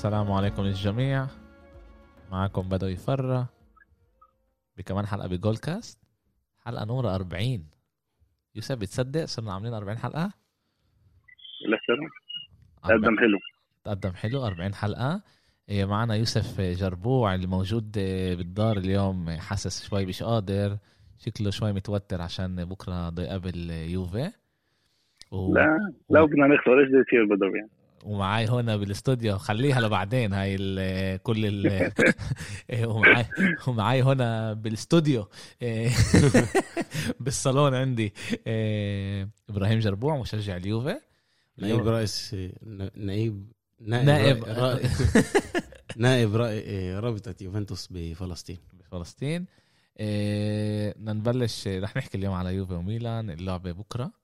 السلام عليكم للجميع. معكم بدوي فرة. بكمان حلقة بجول كاست حلقة نورة 40 يوسف بتصدق صرنا عاملين 40 حلقة؟ لسه تقدم حلو. تقدم حلو 40 حلقة. إيه، معنا يوسف جربوع اللي موجود بالدار اليوم. حاسس شوي مش قادر. شكله شوي متوتر عشان بكرة بده يقابل يوفي و... لا لو بدنا نخسر إيش بده يصير بدوي يعني. ومعاي هنا بالاستوديو خليها لبعدين هاي ال كل ال ومعاي ومعاي هنا بالاستوديو بالصالون عندي إبراهيم جربوع مشجع اليوفي نائب رئيس نائب نائب نائب. رابطة يوفنتوس بفلسطين. بفلسطين. بدنا نبلش رح نحكي اليوم على يوفي وميلان اللعبة بكرة.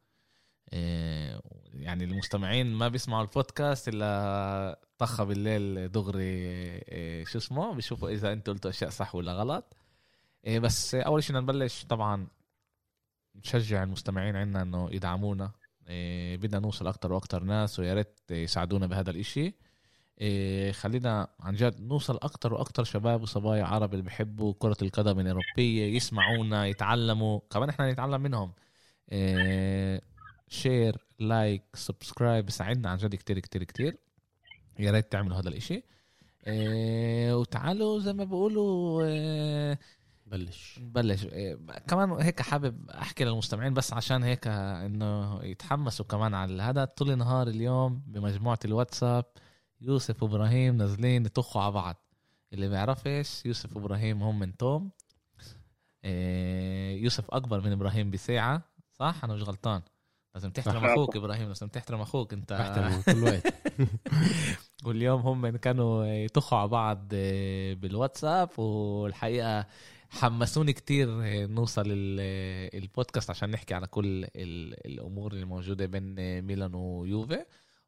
يعني المستمعين ما بيسمعوا البودكاست إلا طخه بالليل دغري إيه، شو اسمه؟ بيشوفوا إذا أنتوا قلتوا أشياء صح ولا غلط. بس أول شيء نبلش طبعا نشجع المستمعين عنا إنه يدعمونا. بدنا نوصل أكتر وأكتر ناس ويا ريت يساعدونا بهذا الإشي. خلينا عن جد نوصل أكتر وأكتر شباب وصبايا عرب اللي بيحبوا كرة القدم الأوروبية يسمعونا يتعلموا. كمان إحنا نتعلم منهم. share like subscribe بساعدنا عن جد كتير كتير كتير. يا ريت تعملوا هذا الإشي. إيه وتعالوا زي ما بيقولوا إيه بلش. بلش. إيه كمان هيك حابب أحكي للمستمعين بس عشان هيك إنه يتحمسوا كمان على هذا. طول النهار اليوم بمجموعة الواتساب يوسف وإبراهيم نازلين يطخوا على بعض. اللي بيعرفش يوسف وإبراهيم هم من توم. إيه يوسف أكبر من إبراهيم بساعة صح؟ أنا مش غلطان. لازم تحترم أخوك إبراهيم لازم تحترم أخوك أنت احترم كل وقت واليوم هم كانوا يطخوا على بعض آه، بالواتساب والحقيقة حمسوني كتير آه، نوصل البودكاست عشان نحكي على كل الأمور اللي موجودة بين ميلان ويوفي.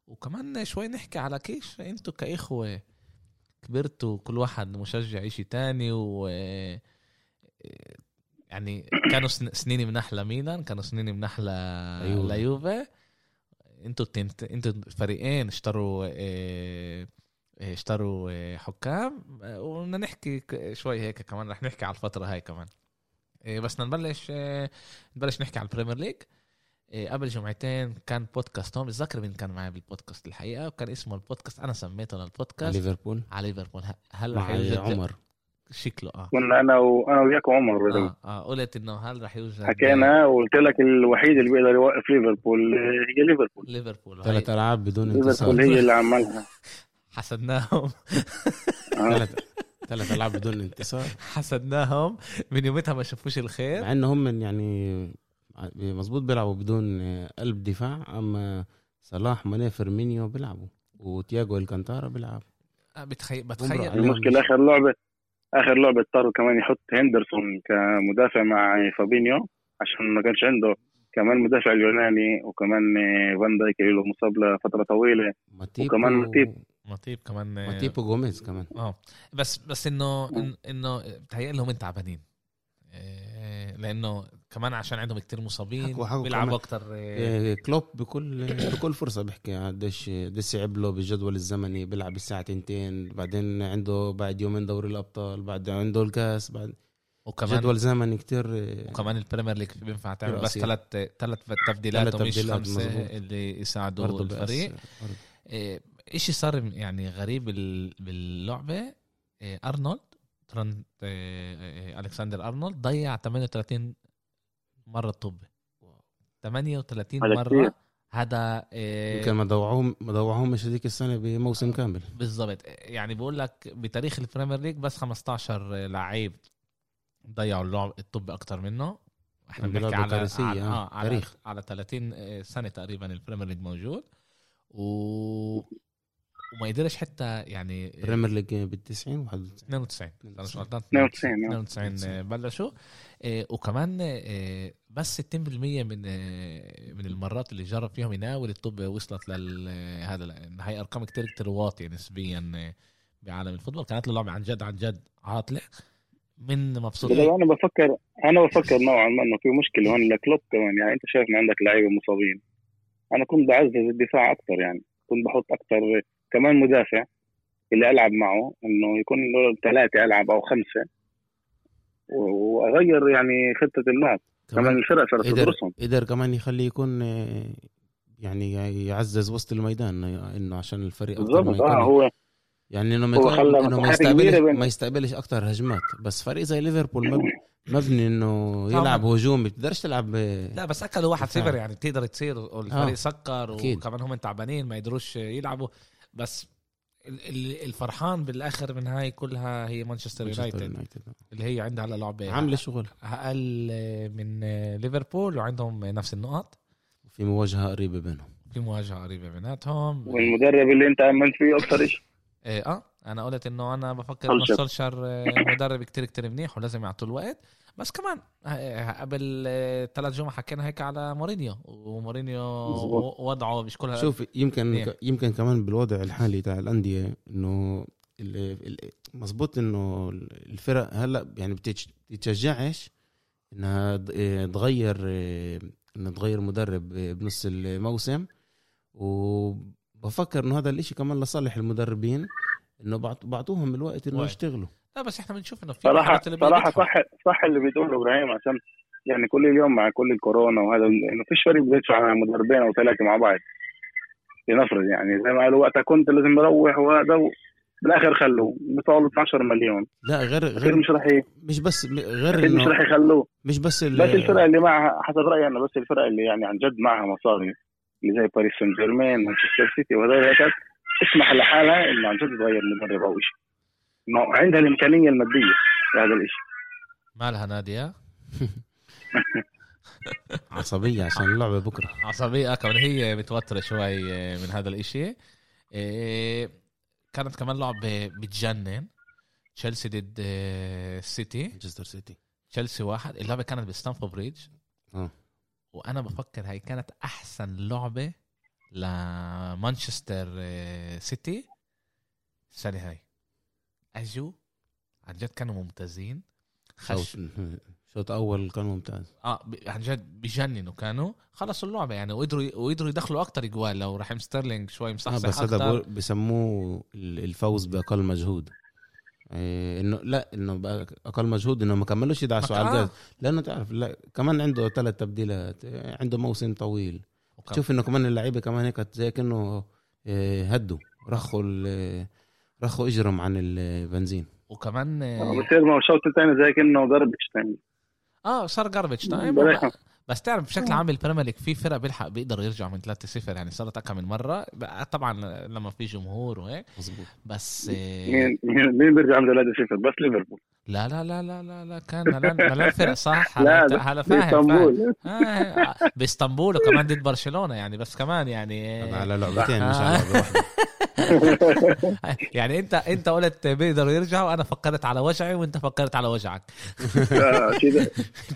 وكمان شوي نحكي على كيف أنتوا كإخوة كبرتوا كل واحد مشجع إشي تاني و آه، يعني كانوا سنين منح لميلان كانوا سنين منح أيوة. ليوفي أنتوا التنت... أنتوا فريقين اشتروا آه... اشتروا آه... حكام. وبدنا نحكي شوي هيك كمان. رح نحكي على الفترة هاي كمان. آه... بس نبلش آه... نبلش نحكي على البريمير ليج. قبل جمعتين كان بودكاست. هون بتذكر مين كان معي بالبودكاست الحقيقة؟ وكان اسمه البودكاست. أنا سميته للبودكاست. على ليفربول. على ليفربول. هل رح عمر. شكله آه. كنا أنا وأنا وياك وعمر آه آه قلت إنه هل رح يوجد حكينا وقلت لك الوحيد اللي بيقدر يوقف ليفربول هي ليفربول. ليفربول ثلاث ألعاب بدون انتصار. ليفربول هي اللي عملها. حسدناهم. ثلاث ثلاث ألعاب بدون انتصار. حسدناهم. من يومتها ما شافوش الخير. مع انه هم من يعني مزبوط بيلعبوا بدون قلب دفاع أما صلاح ماني فيرمينيو بيلعبوا وتياجو إلكانتارا بيلعب. بتخيل. بتخيل المشكلة آخر لعبة آخر لعبة اضطروا كمان يحط هندرسون كمدافع مع فابينيو عشان ما كانش عنده كمان مدافع اليوناني وكمان فان دايك له مصاب لفتره طويلة. ماتيب وكمان ماتيب ماتيب كمان ماتيب وجوميز كمان. آه. بس بس انه إنه بتهيأ لهم انت تعبانين. إيه، لأنه كمان عشان عندهم كتير مصابين بيلعبوا أكتر. إيه، كلوب بكل بكل فرصة بيحكي. قديش قديش يعب له بالجدول الزمني بيلعب الساعة تنتين بعدين عنده بعد يومين دوري الأبطال بعد عنده الكاس بعد وكمان جدول زمني كتير وكمان البريمير ليج بينفع تعمل بس ثلاث ثلاث تبديلات ومش خمسة مزبوط. اللي يساعدوا الفريق. شيء صار يعني غريب باللعبة. أرنولد ترنت ألكسندر أرنولد ضيع 38 مرة الطابة 38 مرة هذا يمكن ما ضوعوهم ما ضوعوهم مش هذيك السنة بموسم كامل. بالضبط. يعني بقول لك بتاريخ البريمير ليج بس 15 لعيب ضيعوا اللعب الطابة أكثر منه. إحنا بنحكي على على, آه على, تاريخ. على 30 سنة تقريبا البريمير ليج موجود. و وما قدرش حتى يعني بريمير ليج بال 90 91 92 92 بلشوا. إيه، وكمان إيه، بس 60% من إيه، من المرات اللي جرب فيهم يناول الطابة وصلت لهذا هاي أرقام كتير كتير واطية نسبيا بعالم ال football. كانت اللعبه عن جد عن جد عاطلة. من مبسوط؟ أنا بفكر أنا بفكر نوعا ما إنه في مشكلة هون لكلوب كمان. يعني أنت شايف ان عندك لعيبة مصابين. أنا كنت بعزز الدفاع أكثر يعني. كنت بحط أكثر كمان مدافع اللي ألعب معه إنه يكون له ثلاثة ألعب أو خمسة. وأغير يعني خطة اللعب كمان الفرق صارت تدرسهم. قدر كمان يخليه يكون يعني يعزز وسط الميدان إنه عشان الفريق بالضبط. آه هو يعني إنه ما يكون إنه ما يستقبلش ما يستقبلش أكثر هجمات. بس فريق زي ليفربول مبني إنه يلعب هجوم. بتقدرش تلعب لا بس أكلوا واحد صفر يعني. تقدر تصير والفريق آه. سكر وكمان هم تعبانين ما يقدروش يلعبوا. بس الفرحان بالآخر من هاي كلها هي مانشستر يونايتد اللي هي عندها هلا لعبة عاملة شغل. أقل من ليفربول وعندهم نفس النقط في مواجهة قريبة بينهم. في مواجهة قريبة بيناتهم. والمدرب اللي انت امنت فيه أكثر شيء إيه آه. أنا قلت انه أنا بفكر انه سولشر آه، مدرب كتير كتير منيح ولازم يعطوا الوقت. بس كمان آه، قبل ثلاث جمعة حكينا هيك على مورينيو ومورينيو وضعه مش كلها شوف يمكن إيه. يمكن كمان بالوضع الحالي تاع الأندية إنه مزبوط إنه الفرق هلأ يعني بتتشجعش إنها آه، تغير إنها تغير مدرب بنص الموسم. وبفكر إنه هذا الإشي كمان لصالح المدربين. إنه بعطوهم الوقت إنه يشتغلوا. لا بس إحنا بنشوف إنه في صراحة صراحة صح صح اللي بتقوله إبراهيم عشان يعني كل اليوم مع كل الكورونا وهذا إنه فيش فريق بيدفع مدربين أو ثلاثة مع بعض. لنفرض يعني زي ما قالوا وقتها كنت لازم أروح وهذا بالآخر خلوه. بطالوا 12 مليون. لا غير غير مش رح ي... مش بس غير مش رح يخلوه. مش بس بس الفرق اللي معها حسب رأيي أنا بس الفرق اللي يعني عن جد معها مصاري اللي زي باريس سان جيرمان مانشستر سيتي وهذول هيك. تسمح لحالها إنه عن جد تغير مدرب أو شيء عندها الإمكانية المادية لهذا الشيء مالها نادية؟ عصبية عشان اللعبة بكرة. عصبية كمان هي متوترة شوي من هذا الإشي. إيه، كانت كمان لعبة بتجنن تشيلسي ضد سيتي. مانشستر سيتي. تشيلسي واحد. اللعبة كانت بستامفورد بريدج. وأنا بفكر هاي كانت أحسن لعبة لمانشستر سيتي. السنة هاي. اجوا عن جد كانوا ممتازين. خش شوط أول كان ممتاز. آه عن جد بجننوا كانوا. خلصوا اللعبة يعني وقدروا وقدروا يدخلوا أكثر جوال لو رحيم ستيرلينج شوي مصحصح آه بس هذا بسموه الفوز بأقل مجهود. إيه انه لا إنه باقل مجهود إنه ما كملوش يدعسوا على الجاز لأنه تعرف لا كمان عنده ثلاث تبديلات. عنده موسم طويل. تشوف إنه كمان اللعيبة كمان هيك زي كأنه إيه هدوا رخوا رخوا إجرهم عن البنزين وكمان آه، بصير ما الشوط الثاني زي كأنه garbage time آه صار garbage time بس تعرف بشكل عام البريمير ليج في فرق بيلحق بيقدروا يرجعوا من 3-0 يعني صارت أكثر من مرة. طبعا لما في جمهور وهيك. مظبوط. بس آه، مين مين بيرجع من 3-0 بس ليفربول. لا لا لا لا لا لا كان هلا فرق صح؟ لا هلا فاهم بإسطنبول. آه بإسطنبول وكمان ضد برشلونة يعني بس كمان يعني على لعبتين مش على لعبه واحدة يعني انت انت قلت بيقدروا يرجعوا أنا فكرت على وجعي وأنت فكرت على وجعك.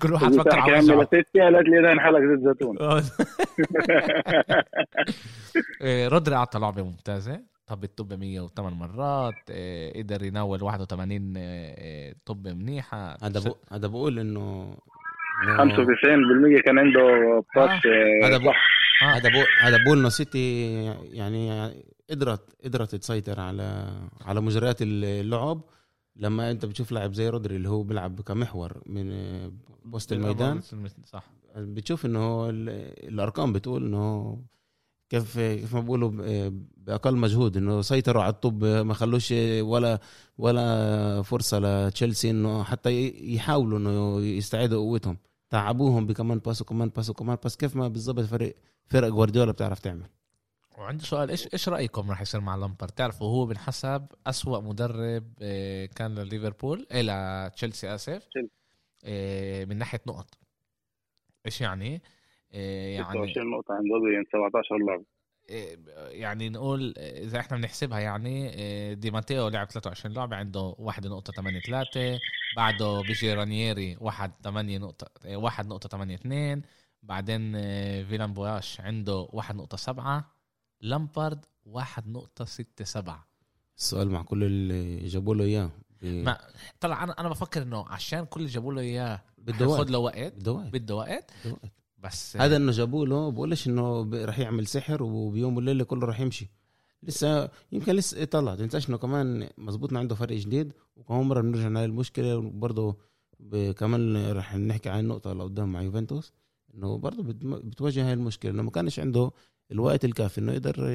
كل واحد فكر على وجعه. قالت لي أنا انحلق زيت زيتون. رودري أعطى لعبة ممتازة. طب الطب 108 مرات إيه، قدر يناول 81 إيه، طب منيحة. هذا هذا بقول إنه 95% كان عنده باس آه. هذا هذا بقول هذا بقول إنه سيتي يعني قدرت قدرت تسيطر على على مجريات اللعب. لما أنت بتشوف لاعب زي رودري اللي هو بيلعب كمحور من وسط الميدان صح. بتشوف إنه الأرقام بتقول إنه كيف كيف ما بقولوا بأقل مجهود إنه سيطروا على الطب ما خلوش ولا ولا فرصة لتشيلسي إنه حتى يحاولوا إنه يستعيدوا قوتهم. تعبوهم بكمان pass وكمان pass وكمان pass. كيف ما بالضبط فريق فرق جوارديولا بتعرف تعمل. وعندي سؤال إيش إيش رأيكم راح يصير مع لامبارد تعرفوا هو بنحسب أسوأ مدرب آه، كان لليفربول إيه لتشيلسي آسف. آه، من ناحية نقط. إيش يعني؟ آه، يعني 26 نقطة عند 17 لعبه يعني نقول إذا إحنا بنحسبها يعني دي ماتيو لعب 23 لعبه عنده 1.83 بعده بيجي رانييري 1 8 نقطة 1 نقطة 8 2 بعدين فيلان بوياش عنده 1.7 لامبارد 1.67 السؤال مع كل اللي جابوا له إياه. ما طلع أنا أنا بفكر إنه عشان كل اللي جابوا له إياه بده وقت له وقت بده وقت بده وقت بس هذا انه جابوا له بقولش انه رح يعمل سحر وبيوم وليلة كله رح يمشي. لسه يمكن لسه طلع. تنساش إنه كمان مزبوط عنده فرق جديد. وكمان مره بنرجع لهي المشكلة. وبرضه كمان رح نحكي عن النقطة اللي قدام مع يوفنتوس. إنه برضه بتواجه هاي المشكلة. إنه ما كانش عنده الوقت الكافي إنه يقدر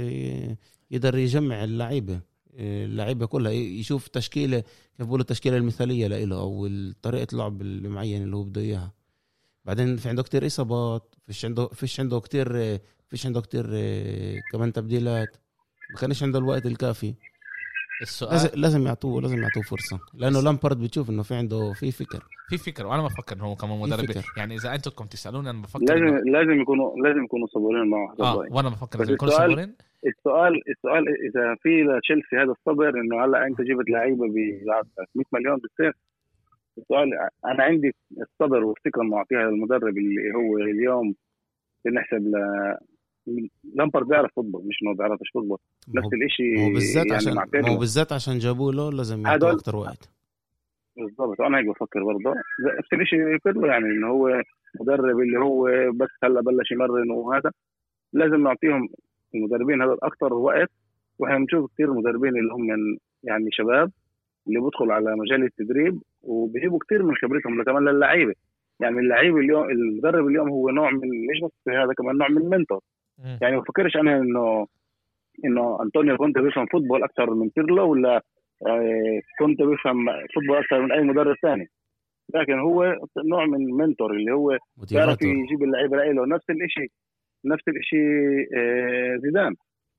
يقدر يجمع اللعيبة. اللعيبة كلها. يشوف تشكيلة كيف بقولوا التشكيلة المثالية له أو طريقة اللعب المعينه اللي هو بده إياها. بعدين في عنده كتير إصابات فيش عنده فيش عنده كتير فيش عنده كتير كمان تبديلات. ما كانش عنده الوقت الكافي. السؤال لازم لازم يعطوه لازم يعطوه فرصة. لأنه لامبارد بتشوف إنه في عنده في فكر. في فكر وأنا بفكر انه هو كمان مدرب. يعني إذا أنتم كنتم تسألوني أنا بفكر لازم إنه... لازم يكونوا لازم يكونوا صبورين معه آه وأنا بفكر لازم يكونوا صبورين. السؤال السؤال إذا في لتشيلسي هذا الصبر إنه هلأ أنت جبت لعيبة ب 100 مليون بالسنه السؤال أنا عندي الصبر والثقه انه اعطيها للمدرب اللي هو اليوم بنحسب ل لامبارد بيعرف football مش إنه بيعرفش football. نفس الشيء هو بالذات يعني عشان هو بالذات عشان جابوه له لازم يعطوا أكثر وقت. بالضبط أنا هيك بفكر برضه. نفس الشيء كله يعني إنه هو مدرب اللي هو بس هلأ بلش يمرن وهذا. لازم نعطيهم المدربين هذا أكثر وقت. وإحنا بنشوف كثير مدربين اللي هم يعني شباب اللي بيدخلوا على مجال التدريب وبيجيبوا كثير من خبرتهم كمان للعيبة. يعني اللعيبه اليوم المدرب اليوم هو نوع من مش بس هذا كمان نوع من ال mentor يعني ما بفكرش أنا إنه إنه أنطونيو كونتي بيفهم football أكثر من بيرلو ولا آه، كونتي بيفهم football أكثر من أي مدرب ثاني. لكن هو نوع من mentor اللي هو بيعرف يجيب اللعيبة له نفس الشيء نفس الشيء آه، زيدان.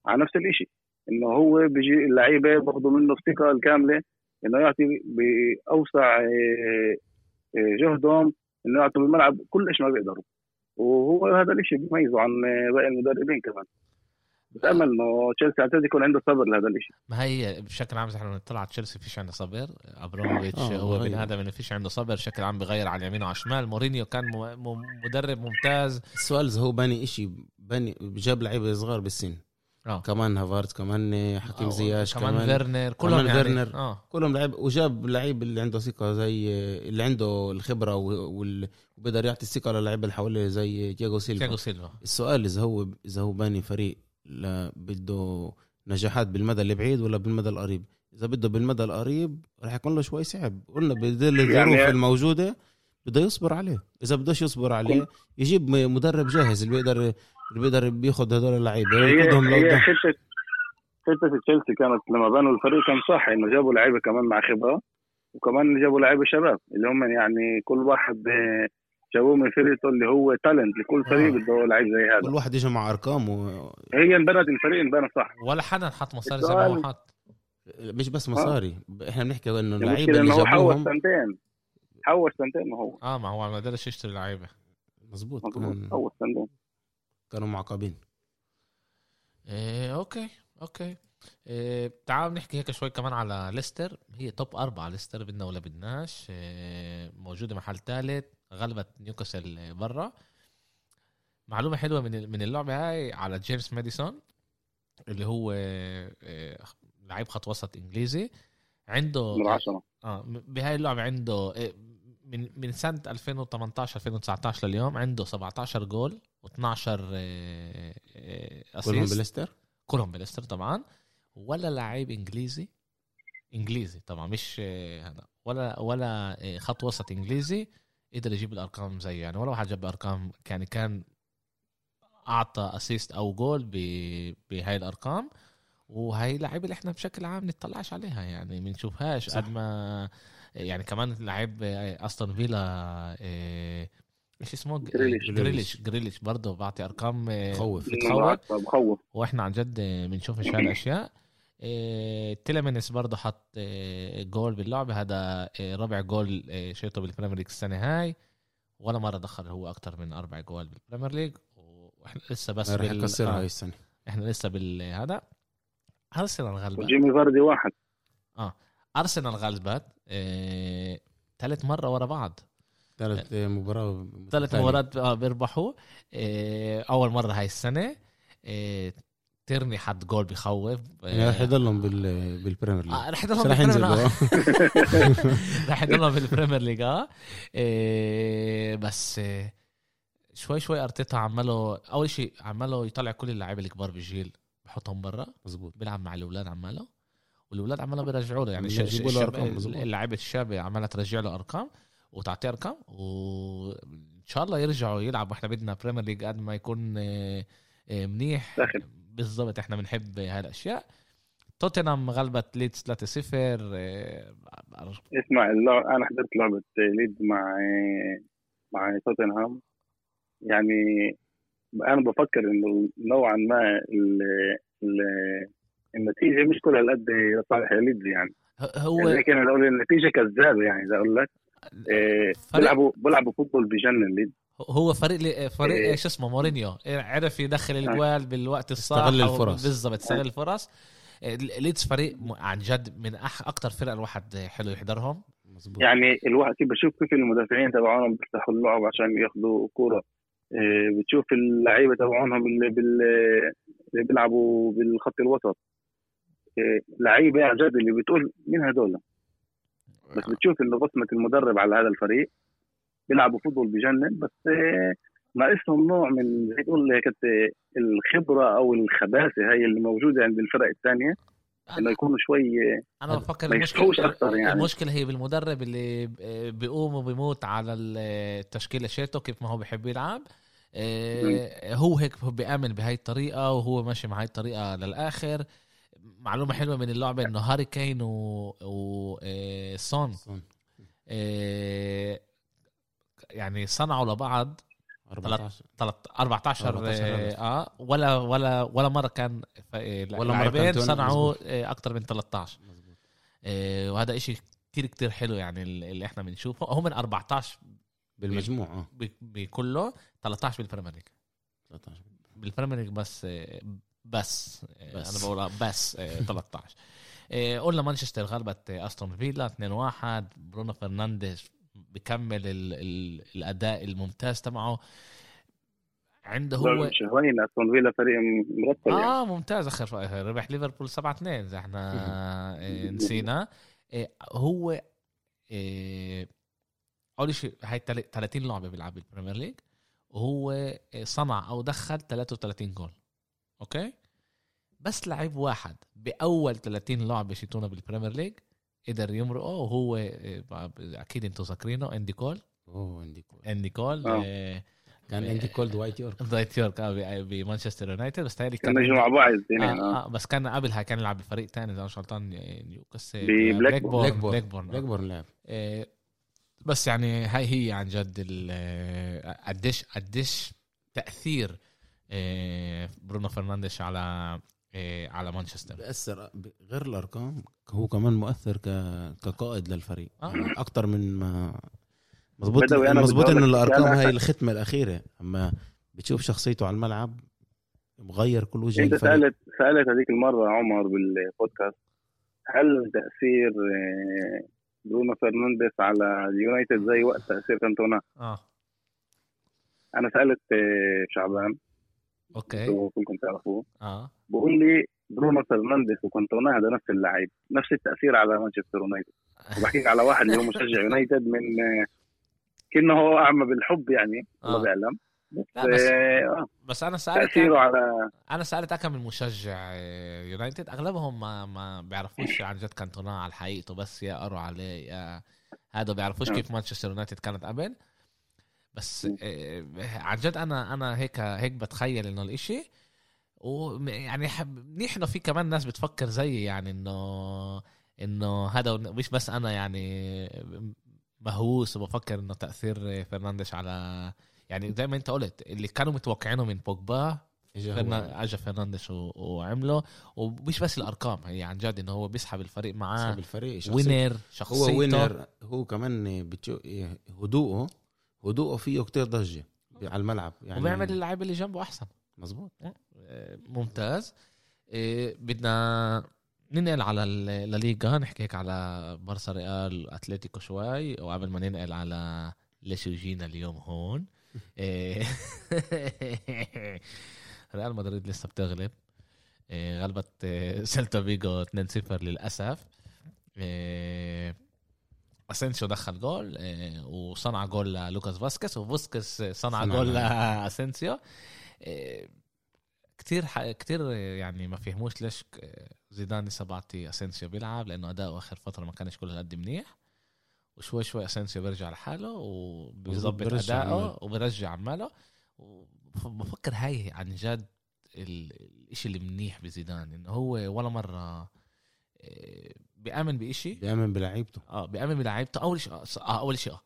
على نفس الشيء إنه هو بيجي اللعيبة باخذوا منه الثقة الكاملة. إنه يعطي بأوسع آه، جهدهم إنه يعطوا بالملعب كل إيش ما بيقدروا. وهو هذا الشيء بيميزه عن باقي المدربين كمان. بتأمل إنه تشيلسي اعتقد يكون عنده صبر لهذا الشيء ما هي بشكل عام إحنا بنطلع على تشيلسي فيش عنده صبر. أبراموفيتش آه هو بني آدم إنه فيش عنده صبر بشكل عام بغير على اليمين وعلى الشمال. مورينيو كان مدرب ممتاز. السؤال إذا هو باني شيء باني جاب لعيبه صغار بالسن. آه. كمان هافيرتز كمان حكيم آه. زياش كمان, كمان فيرنر كلهم كمان يعني فيرنر آه. كلهم لعيب وجاب لعيب اللي عنده ثقة زي اللي عنده الخبرة وبقدر يعطي الثقة للعيبه اللي حواليه زي تياجو سيلفا تياجو سيلفا السؤال إذا هو إذا هو باني فريق بده نجاحات بالمدى البعيد ولا بالمدى القريب إذا بده بالمدى القريب رح يكون له شوي صعب قلنا بظل الظروف يعني الموجودة بده يصبر عليه إذا بدوش يصبر عليه يجيب مدرب جاهز اللي بيقدر اللي بيقدر بياخذ هدول اللعيبة. هي حتة حتة تشيلسي كانت لما بنوا الفريق كان صح إنه جابوا لعيبة كمان مع خبرة وكمان جابوا لعيبة شباب اللي هم يعني كل واحد جابوه من فرقته اللي هو تالنت لكل فريق آه. بده لعيب زي هذا. كل واحد يجي مع ارقام و... هي انبنت الفريق انبنى صح. ولا حدا حط مصاري زي ما هو حط مش بس مصاري. آه. إحنا بنحكي إنه اللعيبة اللي جابوهم. حوش سنتين. حوش سنتين ما هو. آه ما هو ما قدرش يشتري لعيبة. مزبوط كان... حوش سنتين. كانوا معقبين إيه أوكي أوكي. إيه تعال نحكي هيك شوي كمان على ليستر. هي توب أربعة ليستر بدنا ولا بدناش. إيه موجودة محل ثالث غلبت نيوكاسل برا. معلومة حلوة من من اللعبة هاي على جيمس ماديسون اللي هو إيه لعيب خط وسط إنجليزي. عنده من عشرة آه بهاي اللعبة عنده إيه من من سنة 2018 2019 لليوم عنده 17 جول. و12 assist كلهم بليستر؟ كلهم بليستر طبعا. ولا لعيب إنجليزي. إنجليزي طبعا مش هذا. ولا ولا خط وسط إنجليزي قدر يجيب الأرقام زيه. يعني ولا واحد جاب أرقام يعني كان أعطى assist أو جول بهاي الأرقام. وهي لعيبه اللي إحنا بشكل عام نطلعش عليها يعني بنشوفهاش قد ما يعني كمان لعيب أستون فيلا إيش اسمه؟ جريليش جريليش, جريليش برضه بعطي أرقام بتخوف بتخوف وإحنا عن جد بنشوف إيش هالاشياء إيه تيلمنس برضه حط جول باللعبه هذا رابع جول شيطه بال Premier League السنة هاي. ولا مرة دخل هو أكثر من أربع goal بال Premier League وإحنا لسه بس رح يكسرها هاي السنة. إحنا لسه بالهذا. أرسنال غلبت جيمي فاردي واحد. آه أرسنال غلبت. ثالث مرة ورا بعض. ثالث مباراة ثالث مباراة آه بيربحوا. إيه... أول مرة هاي السنة. إيه... تيرني حد جول بخوف. إيه... رح يضلهم بال... بال Premier League. آه رح يضلهم بال Premier League. رح يضلهم بالبريمير ليج آه. بس. شوي شوي أرتيتا عماله أول شيء عماله يطلع كل اللعيبة الكبار بالجيل بحطهم برا. مزبوط بيلعب مع الأولاد عماله والأولاد عماله بيرجعوا له يعني له. اللعيبة الشابه عمالة ترجع له أرقام. وتعطيه ارقام وإن شاء الله يرجعوا يلعبوا. إحنا بدنا Premier League قد ما يكون آه، آه، منيح. بالضبط إحنا بنحب هاي الاشياء توتنهام غلبت ليدز 3-0 آه، اسمع اللعب أنا حضرت لعبة ليدز مع مع توتنهام. يعني أنا بفكر إنه نوعا ما ال ال النتيجة مش كلها قد صالح ليدز يعني. هو يعني لكن أقول النتيجة كذابه يعني بدي أقول لك. بيلعبوا بيلعبوا football بجنن. هو فريق لي- فريق إيه. شو اسمه؟ مورينيو. عرف يدخل الجوال بالوقت الصح استغل الفرص. بالضبط استغل الفرص. إيه، ليدز فريق عن جد من أح أكتر فرق الواحد حلو يحضرهم. مزبوط يعني الواحد كيف بشوف كيف المدافعين تبعونهم بيفتحوا اللعب عشان ياخذوا كوره إيه، بتشوف اللعيبة تبعونهم اللي بال اللي بيلعبوا بالخط الوسط. إيه، لعيبة عن جد اللي بتقول مين هدول؟ بس بتشوف إنه بصمة المدرب على هذا الفريق بيلعبوا football بجنن بس ناقصهم نوع من زي تقول هيك الخبرة أو الخباثة هي اللي موجودة عند الفرق الثانية إنه يكونوا شوي أنا بفكر المشكلة أكتر يعني. المشكلة هي بالمدرب اللي بيقوم وبيموت على التشكيلة شيته كيف ما هو بيحب يلعب. إيه، هو هيك بيامن بهاي الطريقة وهو ماشي مع هاي الطريقة للآخر. معلومة حلوة من اللعبة إنه هاري كين و, و... سون صون. إيه، يعني صنعوا لبعض 14 تلت- 14 14 آه. آه ولا ولا ولا مرة كان آه، ولا مرة كان صنعوا. آه أكثر من 13 مزبوط. آه وهذا إشي كتير كتير حلو يعني اللي إحنا بنشوفه هو من 14 بالمجموع آه بكله 13 بال Premier League 13 بال Premier League بس آه، بس, آه، بس. أنا بقول بس. آه، 13 آه، قلنا مانشستر غلبت أستون فيلا 2-1 برونو فرنانديز بكمل ال ال الأداء الممتاز تبعه. عنده هو مش هوين أستون فيلا فريق مرتب يعني. آه ممتاز اخر ربح ليفربول 7 2 إذا إحنا آه، نسينا. آه، هو أول شيء هاي تل- 30 لعبة بيلعب بال Premier League. وهو صنع أو دخل 33 جول. أوكي؟ بس لعيب واحد بأول 30 لعبة شيتونا بال Premier League قدر يمرقه وهو آه، أكيد أنتم ذاكرينه أندي كول. أوه أندي كول. أندي كول آه. آه، كان أندي كول دوايت يورك. دوايت يورك ب- بمانشستر يونايتد. بس تهيألي يجوا مع بعض آه, بس كان قبلها كان يلعب بفريق تاني إذا مش غلطان نيوكاسل ببلاكبورن. بلاكبورن بلاكبورن بلاك بورن. لعب. بس يعني هاي هي عن جد ال- قديش قديش تأثير برونو فرنانديش على على مانشستر. بيأثر غير الأرقام هو كمان مؤثر ك... كقائد للفريق. آه. أكتر من ما مظبوط مظبوط انه الأرقام هاي الختمة الأخيرة. أما بتشوف شخصيته على الملعب مغير كل وجه أنت الفريق سالت سألت هذيك المرة عمر بالبودكاست هل تأثير آه، برونو فرنانديز على اليونايتد زي وقت تأثير كانتونا؟ آه. أنا سألت آه، شعبان. أوكي. كلكم تعرفوه؟ آه. بقول لي برونو فرنانديز وكانتونا هذا نفس اللعيب نفس التأثير على مانشستر يونايتد وبحكيك على واحد اللي هو مشجع يونايتد من آه، كأنه هو أعمى بالحب يعني الله آه. بيعلم لا بس آه، بس أنا سالت تأثيره على أنا سالت كم من مشجع آه، يونايتد أغلبهم ما ما بيعرفوش عن جد كانتونا على حقيقته بس يا قروا عليه يا هذا بيعرفوش آه. كيف مانشستر يونايتد كانت قبل بس م. آه، عن جد أنا أنا هيك هيك بتخيل إنه الإشي ويعني منيح إنه في كمان ناس بتفكر زيي يعني انه إنه هذا مش بس أنا يعني مهووس وبفكر إنه تأثير فرنانديش على يعني زي ما أنت قلت اللي كانوا متوقعينه من بوجبا هو. اجى فرنانديش وعمله. ومش بس الأرقام هي عن جد إنه هو بيسحب الفريق معاه. صاحب الفريق شخصيته. وينر هو شخصيته. وينر هو كمان بتشو... هدوءه هدوءه فيه كتير ضجة على الملعب. يعني وبيعمل اللعيبة اللي جنبه أحسن. مظبوط. آه، ممتاز. آه، بدنا ننقل على الليغا نحكي هيك على بارسا ريال أتلتيكو شوي وقبل ما ننقل على ليش جينا اليوم هون. آه، ريال مدريد لسه بتغلب. غلبت سيلتا فيغو 2-0 للأسف. أسينسيو دخل جول وصنع جول للوكاس فاسكس وفاسكس صنع جول. لأسينسيو. كتير ح... كتير يعني ما فهموش ليش زيدان لسه بعطي أسينسيو بيلعب لأنه أداؤه آخر فترة ما كانش كل قد منيح. وشوي شوي أسينسيو بيرجع لحاله وبيظبط أداؤه وبرجع عماله. وبفكر هاي عن جد الإشي اللي منيح بزيدان إنه هو ولا مرة آه، بيأمن بإشي. بيأمن بلعيبته. آه بيأمن بلعيبته. أول شيء آه أول شيء. آه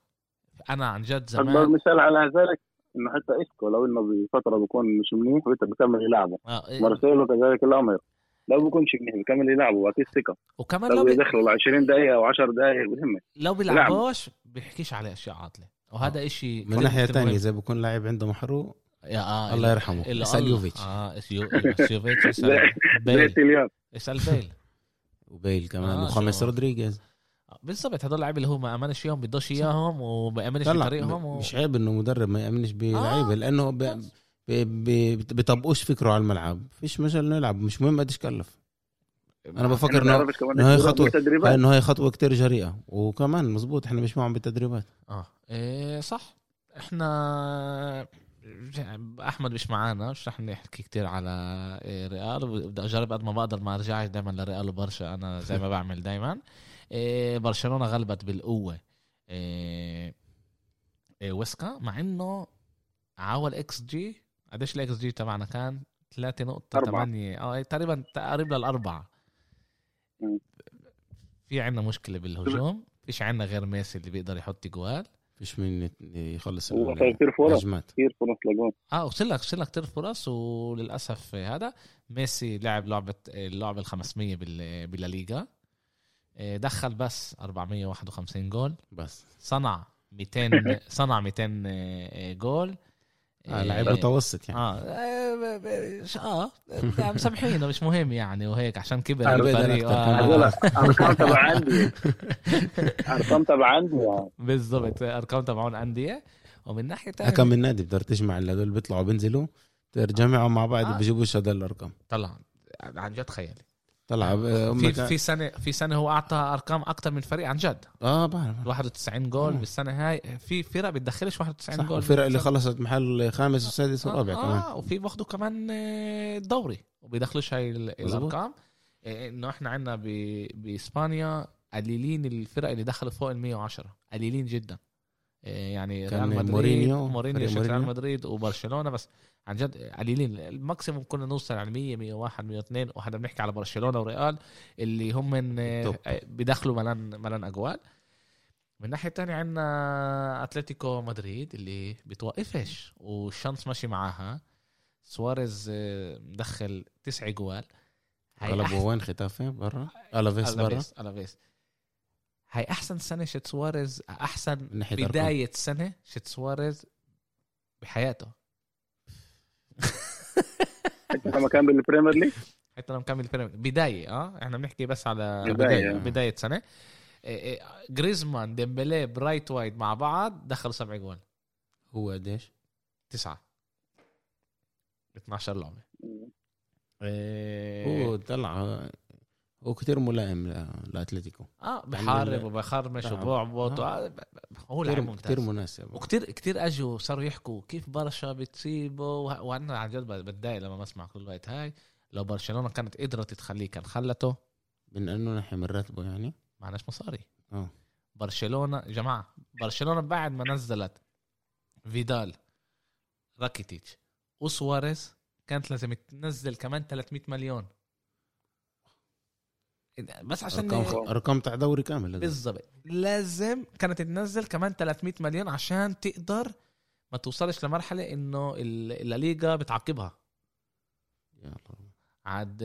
أنا عن جد زمان مثال على ذلك إنه حتى اسكو لو إنه بفترة بيكون مش منيح بكمل يلعبه آه إيه. مارسيلو كذلك الامر لو بيكونش منيح بكمل يلعبه وأكيد ثقة. وكمان لو يدخلوا 20 دقيقة أو 10 دقائق بهمة. لو بيلعبوش بيحكيش عليه أشياء عاطلة. وهذا آه. إشي من ناحية ثانية إذا بكون لاعب عنده محروق يا آه الله يرحمه. اسأل يوفيتش. آه يوفيتش اسال بيل. اسال بيل؟ وبيل كمان آه وخامس رودريغيز. بالضبط هدول اللعيبة اللي هو ما أمنش فيهم بدوش إياهم وبامنش بطريقهم و... مش عيب إنه مدرب ما يأمنش بلعيبه آه. لأنه ب... بيطبقوش فكره على الملعب. فيش مجال انه يلعب مش مهم قديش كلف. أنا بفكر إنه إنه هي خطوة انه هي خطوة كتير جريئة. وكمان مزبوط إحنا مش معهم بالتدريبات. آه إيه صح. إحنا أحمد مش معانا مش رح نحكي كتير على إيه، ريال. بدي أجرب قد ما بقدر ما ارجعش دائما لريال وبرشا. أنا زي ما بعمل دائما برشلونة غلبت بالقوة. إيه، ويسكا مع إنه عاول إكس جي. قديش الاكس جي تبعنا كان؟ 3.8 آه تقريبا تقريبا للاربعه في عندنا مشكلة بالهجوم. فيش عندنا غير ميسي اللي بيقدر يحط جوال. فيش مين يخلص كثير فرص كثير فرص لجون آه وصل لك وصل لك كثير فرص وللأسف هذا ميسي لعب لعبة اللعبة ال 500 بالليغا دخل بس 451 جول. بس. صنع 200 صنع 200 آه، جول. آه لعيب متوسط يعني. آه آه, آه. مسامحينه مش مهم يعني وهيك عشان كبر الفريق. أرقام تبع عندي أرقام تبع عندي بالضبط أرقام تبعون انديه ومن ناحية ثانية حكم النادي بتقدر تجمع هذول بيطلعوا بينزلوا تجمعهم مع بعض بيجيبوش هذول الأرقام. طلع عن جد خيالي. طلع في في سنة في سنة هو أعطى أرقام أكثر من فريق عن جد. آه بعرف. 91 جول بالسنة هاي. في فرق بتدخلش 91 جول الفرق اللي خلصت محل خامس وسادس ورابع آه كمان. آه وفي باخذوا كمان الدوري آه، وبيدخلوش هاي الأرقام. آه، إنه إحنا عندنا بإسبانيا قليلين الفرق اللي دخلوا فوق ال 110 قليلين جدا. آه، يعني ريال مدريد مورينيو مورينيو ريال مدريد وبرشلونة بس عن جد قليلين. ال maximum كنا نوصل على 100 101 102 وهذا بنحكي على برشلونة وريال اللي هم من بدخلوا ملان ملان أجوال. من الناحيه الثانية عندنا أتلتيكو مدريد اللي بتوقفش وال chance ماشي معاها. سواريز آه، مدخل تسع جوال غلبوا وين؟ خيتافي برا؟ ألافيس برا؟ ألافيس هاي أحسن سنة شت سواريز أحسن بداية سنة شت سواريز بحياته. حتى لما كان بالبريمير ليج حتى لما كان بالبريمير بداية آه؟ إحنا بنحكي بس على بداية, بداية, بداية سنة. إيه، إيه، جريزمان ديمبلي برايثوايت مع بعض دخلوا سبع جوال هو قديش؟ تسعة. 12 لعبة. إيه. هو طلع هو كثير ملائم لأتلتيكو. آه بحارب وبخرمش وبعبط آه. هو لعيب ممتاز. كثير مناسب. وكثير كثير أجوا صاروا يحكوا كيف برشا بتصيبه وأنا عن جد بتضايق لما بسمع كل الوقت هاي. لو برشلونة كانت قدرت تخليه كان خلته. من إنه نحن من راتبه يعني؟ معناش مصاري. آه. برشلونه جماعة برشلونة بعد ما نزلت فيدال راكيتيتش وسواريز كانت لازم تنزل كمان 300 مليون. بس عشان أرقام أرقام تاع دوري كامل بالضبط لازم كانت تنزل كمان 300 مليون عشان تقدر ما توصلش لمرحلة إنه الليغا بتعاقبها. يلا عاد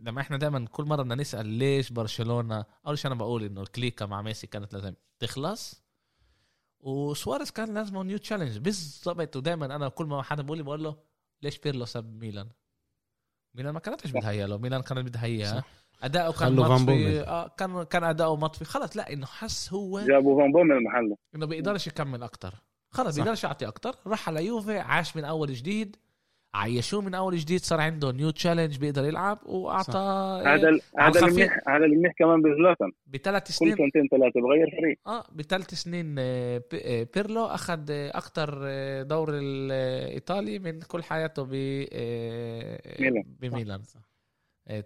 لما إحنا دائما كل مرة بدنا نسأل ليش برشلونة أول شيء أنا بقول إنه الكليكا مع ميسي كانت لازم تخلص وسواريز كان لازم new challenge بالضبط ودائما أنا كل ما حدا بقول لي بقول له ليش بيرلو ساب ميلان؟ ميلان ما كانتش بدها له. ميلان كانت بدها اياه أداؤه كان مطفي. آه كان كان أداؤه مطفي. خلص لا إنه حس هو جابوا فان بومن محله إنه بيقدرش يكمل أكتر. خلص بيقدرش يعطي أكتر. راح على يوفي عاش من أول جديد. عيشوه من أول جديد. صار عنده new challenge بيقدر يلعب وأعطى هذا ال- هذا الخفيف. اللي منيح هذا اللي منيح كمان بزلاتان. بثلاث كل سنين. سنتين ثلاثة بغير فريق. آه بثلاث سنين آه، آه، بيرلو أخذ أكثر دوري الايطالي من كل حياته ب آه، ميلان.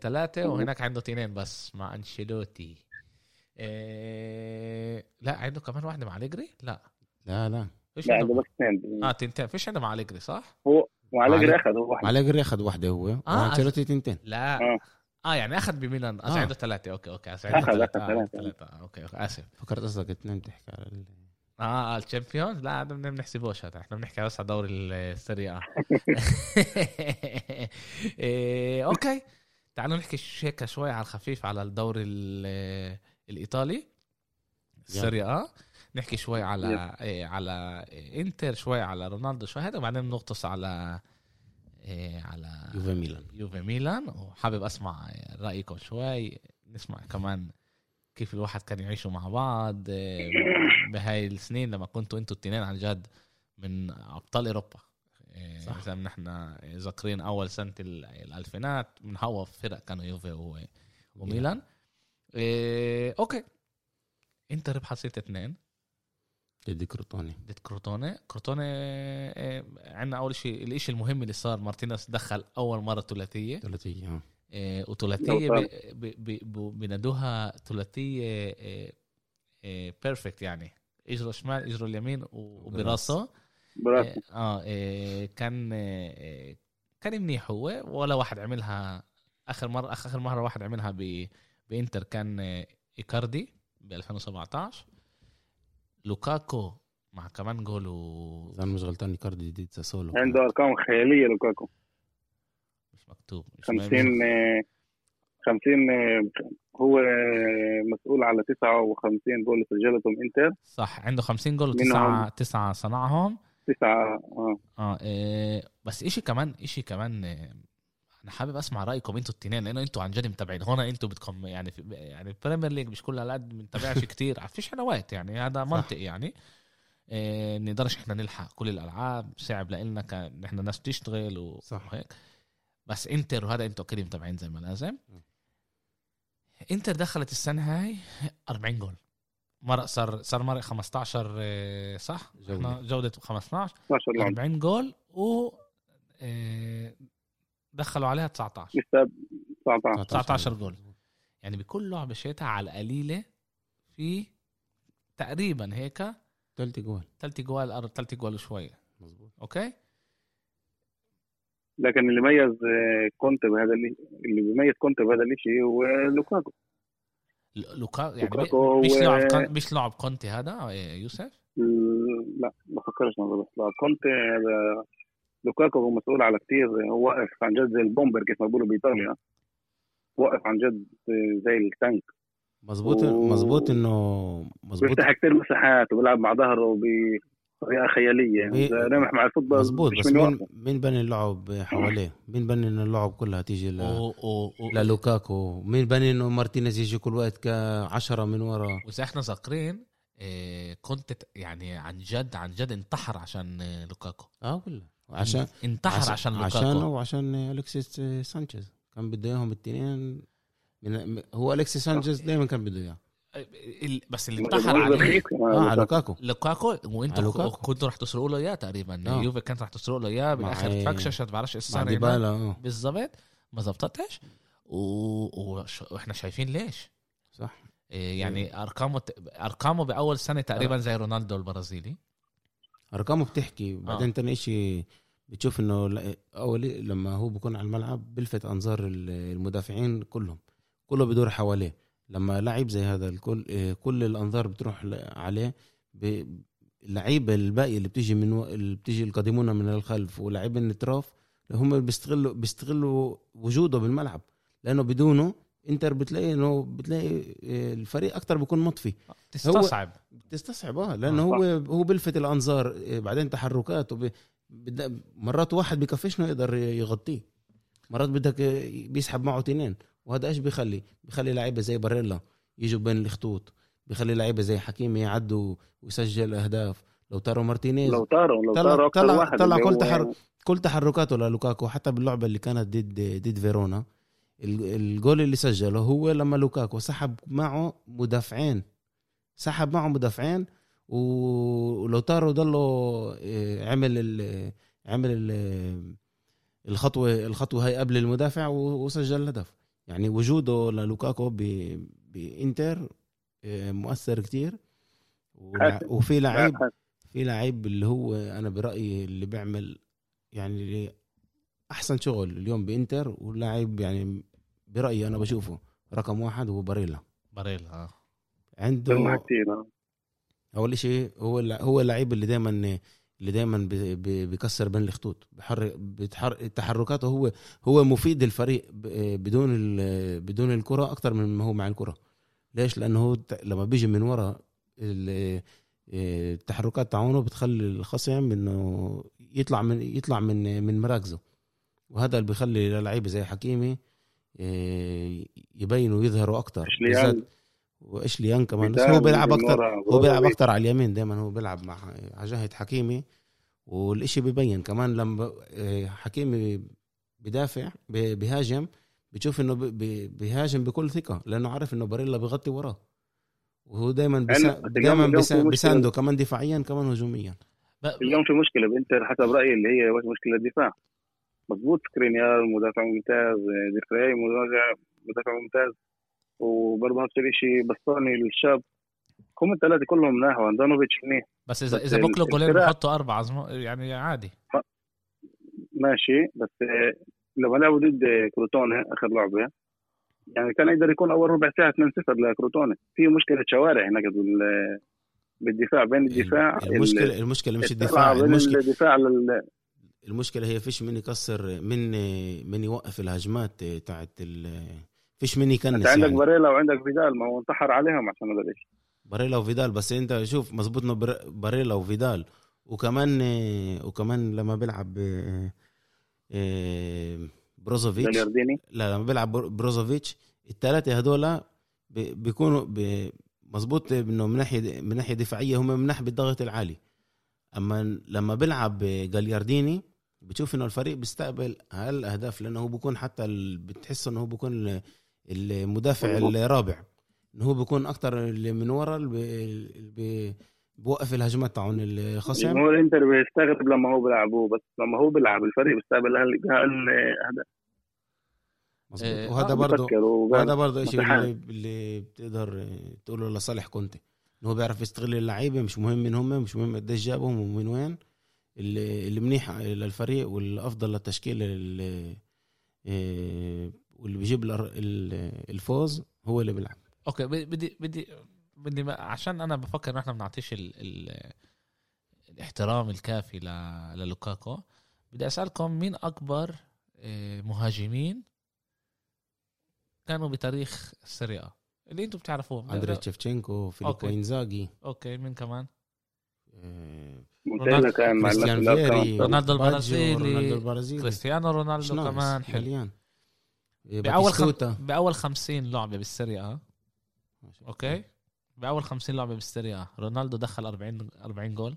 ثلاثة مم. وهناك عنده اثنين بس مع أنشيلوتي. آه، لا عنده كمان واحدة مع أليجري؟ لا. لا لا. فيش لا عنده بس اثنين آه تنتين. فيش عنده مع أليجري صح؟ هو وعلى على- أخذ هو واحد. على أخذ واحدة هو. آه، وانشيلوتي تنتين. لا. آه. آه يعني أخذ بميلان. آه. آه. عنده ثلاثة أوكي أوكي. هسه عنده ثلاثة آه، آه، أوكي أوكي. آسف. فكرت قصدك اثنين تحكي على ال- آه آه، الشامبيونز لا هذا ما بنحسبوش هذا. إحنا بنحكي بس على دوري السريع إيه، أوكي. تعالوا نحكي هيك شوي على الخفيف على الدوري ال- الإيطالي. السريع آه نحكي شوي على إيه على إنتر شوي على رونالدو شوي هذا وبعدين نغطس على إيه على يوفي ميلان. يوفي ميلان. وحابب أسمع رأيكم شوي نسمع كمان كيف الواحد كان يعيشوا مع بعض آه، بهاي السنين لما كنتوا أنتوا التنين عن جد من أبطال أوروبا. صح. زي ما نحن ذاكرين أول سنة ال- الألفينات من هوا فرق كانوا يوفي وميلان. إيه، أوكي. انت ربح ست اثنين. ضد كروتوني. ضد كروتوني. كروتوني إيه، عندنا أول شيء الإشي المهم اللي صار مارتينيز دخل أول مرة ثلاثية. ثلاثية آه. إيه، وثلاثية بنادوها ثلاثية perfect يعني. اجره شمال اجره اليمين وبراسه. إيه، آه إيه، كان إيه، كان منيح هو ولا واحد عملها آخر مرة اخر مرة واحد عملها ب بإنتر كان إيه، إيكاردي ب 2017 لوكاكو مع كمان جول و إذا أنا مش غلطان إيكاردي ضد ساسولو عنده أرقام خيالية لوكاكو. مش مكتوب مش 50 آه، 50 آه، هو آه، مسؤول على 59 جول سجلتهم إنتر. صح عنده 50 جول منهم- وتسعة تسعة صنعهم. تسعة. آه. آه إيه بس إشي كمان إشي كمان إيه أنا حابب أسمع رأيكم أنتوا التنين لأنه أنتوا عن جد متابعين. هون أنتوا بدكم يعني في يعني البريمير ليج مش كل هالقد بنتابعش كتير. فيش حلوات يعني هذا منطق يعني. إيه نقدرش إحنا نلحق كل الألعاب صعب لنا ك- نحن ناس تشتغل و- صح. وهيك. بس إنتر وهذا أنتوا أكيد متابعين زي ما لازم. إنتر دخلت السنة هاي 40 جول. مرة صار صار مرق 15 إيه، صح؟ جولة. إحنا جولة 15 12 لعب 40 جول و آه، دخلوا عليها 19 لسه 19 19 جول. يعني بكل لعبة شيتها على القليلة في تقريبا هيك ثلاث جوال. ثلاث جوال ثلاث جوال وشوية. مظبوط. okay؟ لكن اللي ميز آه، كونتي بهذا اللي اللي بيميز كونتي بهذا الشيء هو لوكاكو. لوكا يعني لوكاكو مش و- كون- مش لعب كونتي هذا آه، يوسف؟ لا ما فكرش نظر لا كونتي هذا لوكاكو هو مسؤول على كتير هو واقف عن جد زي ال bomber كيف ما بيقولوا بإيطاليا. واقف عن جد زي ال tank. مظبوط و- مظبوط انه مظبوط. بيفتح كتير مساحات وبيلعب مع ظهره خياليه إذا رمح مع ال football مظبوط مش بس من مين. مين بني اللعب حواليه؟ مين بني إنه اللعب كلها تيجي ل... و... و... و... للوكاكو مين بني إنه مارتينيز يجي كل وقت كعشرة من ورا؟ واذا إحنا ذاكرين آه، كونتي يعني عن جد عن جد انتحر عشان آه، لوكاكو. آه ولا عشان انتحر عشان لوكاكو. عشانه وعشان الكسيس سانشيز. كان بده إياهم الاثنين من هو الكسيس سانشيز دائما كان بده إياه. بس اللي انتحر عليه آه على لوكاكو. لوكاكو. وانتوا لوكاكو. كنتوا رح تسرقوا له اياه تقريبا. آه. يوفي كانت رح تسرقوا له اياه بالاخر فكشش ما بعرفش إيش صار بالضبط ما زبطتش و... وإحنا شايفين ليش. صح. إيه يعني أرقامه أرقامه بأول سنة تقريبا زي رونالدو البرازيلي. أرقامه بتحكي. بعدين آه. تاني شيء بتشوف إنه اول لما هو بكون على الملعب بلفت أنظار ال- المدافعين كلهم. كله بدور حواليه. لما لعيب زي هذا الكل آه، كل الأنظار بتروح عليه. اللعيبه الباقيه اللي بتيجي من و... اللي بتيجي القادمون من الخلف ولاعيبه الاطراف هم بيستغلوا بيستغلوا وجوده بالملعب. لأنه بدونه إنتر بتلاقي إنه بتلاقي آه، الفريق أكتر بيكون مطفي. تستصعب. تستصعب آه لأنه آه، هو هو بلفت الأنظار بعدين تحركاته ب... مرات واحد بكفيش إنه يقدر يغطيه. مرات بدك بيسحب معه تنين. وهذا إيش بيخلي؟ بيخلي لعيبة زي باريلا يجوا بين الخطوط. بيخلي لعيبة زي حكيمي يعدوا ويسجل أهداف. لاوتارو مارتينيز لاوتارو لو طلع- لاوتارو أكثر طلع- واحد طلع كل تحر- كل تحركاته للوكاكو حتى باللعبة اللي كانت ضد ضد فيرونا الجول اللي سجله هو لما لوكاكو سحب معه مدافعين. سحب معه مدافعين ولاوتارو ضله آه، عمل ال عمل ال الخطوه الخطوة هاي قبل المدافع وسجل الهدف. يعني وجوده للوكاكو بإنتر آه، مؤثر كتير. وفي لعيب في لعيب اللي هو أنا برأيي اللي بيعمل يعني أحسن شغل اليوم بإنتر واللاعب يعني برأيي أنا بشوفه رقم واحد هو باريلا. باريلا آه. عنده آه. أول شيء هو هو اللعيب اللي دائما اللي دائما بيكسر بين الخطوط. بحرك بتحر... تحركاته هو هو مفيد للفريق بدون بدون الكرة أكثر من ما هو مع الكرة. ليش؟ لأنه هو لما بيجي من ورا التحركات تاعونه بتخلي الخصم إنه يطلع من يطلع من من مراكزه. وهذا اللي بيخلي لعيبة زي حكيمي آه، يبينوا ويظهروا أكثر وإشلي يان كمان بس هو بيلعب أكثر هو بيلعب أكثر على اليمين دائما هو بيلعب مع على جهه حكيمي والإشي ببين كمان لما آه، حكيمي بدافع بيهاجم بتشوف إنه بيهاجم بكل ثقة لأنه عارف إنه باريلا بيغطي وراه. وهو دايما بسا... دايما بيسانده كمان دفاعيا كمان هجوميا. اليوم في مشكلة بإنتر حسب رأيي اللي هي مشكلة الدفاع. مضبوط سكرينيار مدافع ممتاز ديفراي مدافع مدافع ممتاز. وبرضه نفس الشيء باستوني الشاب هم الثلاثه كلهم مناح واندانوفيتش منيح. بس اذا إذا بكلوا جولين بحطوا أربعة يعني عادي. ماشي بس لما لعبوا ضد كروتوني آخر لعبة يعني كان يقدر يكون أول ربع ساعة 2-0 لكروتوني في مشكلة شوارع هناك بالدفاع بين الدفاع المشكلة المشكلة مش الدفاع المشكلة الدفاع لل... المشكلة هي فيش من يكسر من من يوقف الهجمات تاعت فيش من يكنس أنت عندك يعني. باريلا وعندك فيدال ما هو انتحر عليهم عشان هذا ليش باريلا وفيدال بس أنت شوف مزبوط إنه باريلا وفيدال. وكمان وكمان لما بيلعب آه، بروزوفيتش. لا لما بيلعب بروزوفيتش الثلاثه هذول بيكونوا مزبوط إنه من ناحية من ناحية دفاعية هم من ناحية الضغط العالي. أما لما بيلعب جاليارديني بتشوف إنه الفريق بيستقبل هالاهداف لأنه هو بيكون حتى بتحس إنه هو بيكون المدافع الرابع إنه هو بيكون أكتر اللي من ورا اللي بوقف الهجمات تاعون الخصم. هو الإنتر بيستغرب لما هو بيلعبوه بس لما هو بيلعب الفريق بيستقبل الاهداف مظبوط. وهذا برضه وهذا برضه شيء اللي, اللي بتقدر تقوله لصالح كونتي إنه هو بيعرف يستغل اللعيبة مش مهم من هم مش مهم قديش جابهم ومن وين. اللي, اللي منيح للفريق والأفضل للتشكيلة اللي واللي بيجيب الفوز هو اللي بيلعب. okay بدي بدي بدي عشان أنا بفكر إن إحنا بنعطيش ال... ال... الاحترام الكافي ل... للوكاكو بدي أسألكم مين أكبر آه، مهاجمين كانوا بتاريخ ال Serie A اللي أنتم بتعرفوهم. أندري تشيفتشينكو فيليبو إنزاجي. okay مين كمان؟ رونالدو كان مع رونالدو البرازيلي كريستيانو رونالدو كمان حلو. بأول خم... بأول 50 لعبة بال Serie A okay. بأول 50 لعبة بال Serie A رونالدو دخل 40 40 جول.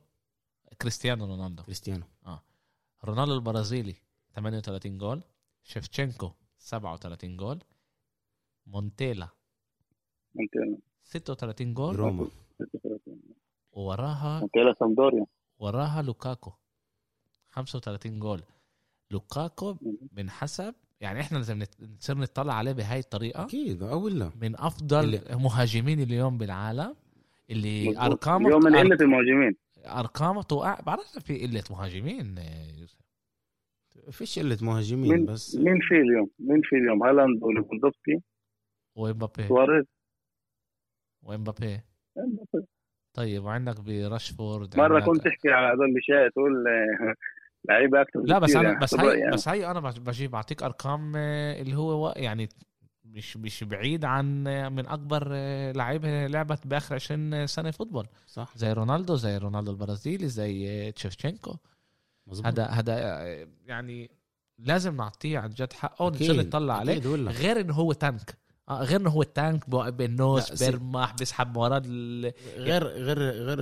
كريستيانو رونالدو. كريستيانو. آه. رونالدو البرازيلي 38 جول. شيفتشينكو 37 جول. مونتيلا مونتيلا. 36 جول. روما. ووراها مونتيلا سامدوريا. وراها لوكاكو. 35 جول. لوكاكو بنحسب يعني إحنا لازم نصير نطلع عليه بهاي الطريقة. أكيد اول من أفضل اللي... مهاجمين اليوم بالعالم اللي أرقامه اليوم من قلة المهاجمين. أرقامه توقع بعرف في قلة مهاجمين فيش قلة مهاجمين مين بس مين في اليوم؟ مين في اليوم؟ هالاند وليفاندوفسكي. وإمبابي. سواريز. وإمبابي. طيب وعندك براشفورد مرة عندك... كنت تحكي على هذول الاشياء تقول لعيبة أكثر لا بس أنا يعني بس هي يعني. بس هي أنا بجيب بعطيك أرقام آه، اللي هو يعني مش مش بعيد عن آه، من أكبر آه، لعيبة لعبت بآخر 20 سنة football. صح. زي رونالدو زي رونالدو البرازيلي زي شيفتشينكو. هذا هذا يعني لازم نعطيه عن جد حقه نصير نطلع عليه. غير إنه هو تانك. غير إنه هو التانك بالنوس بيرمح بيسحب ورا غير غير غير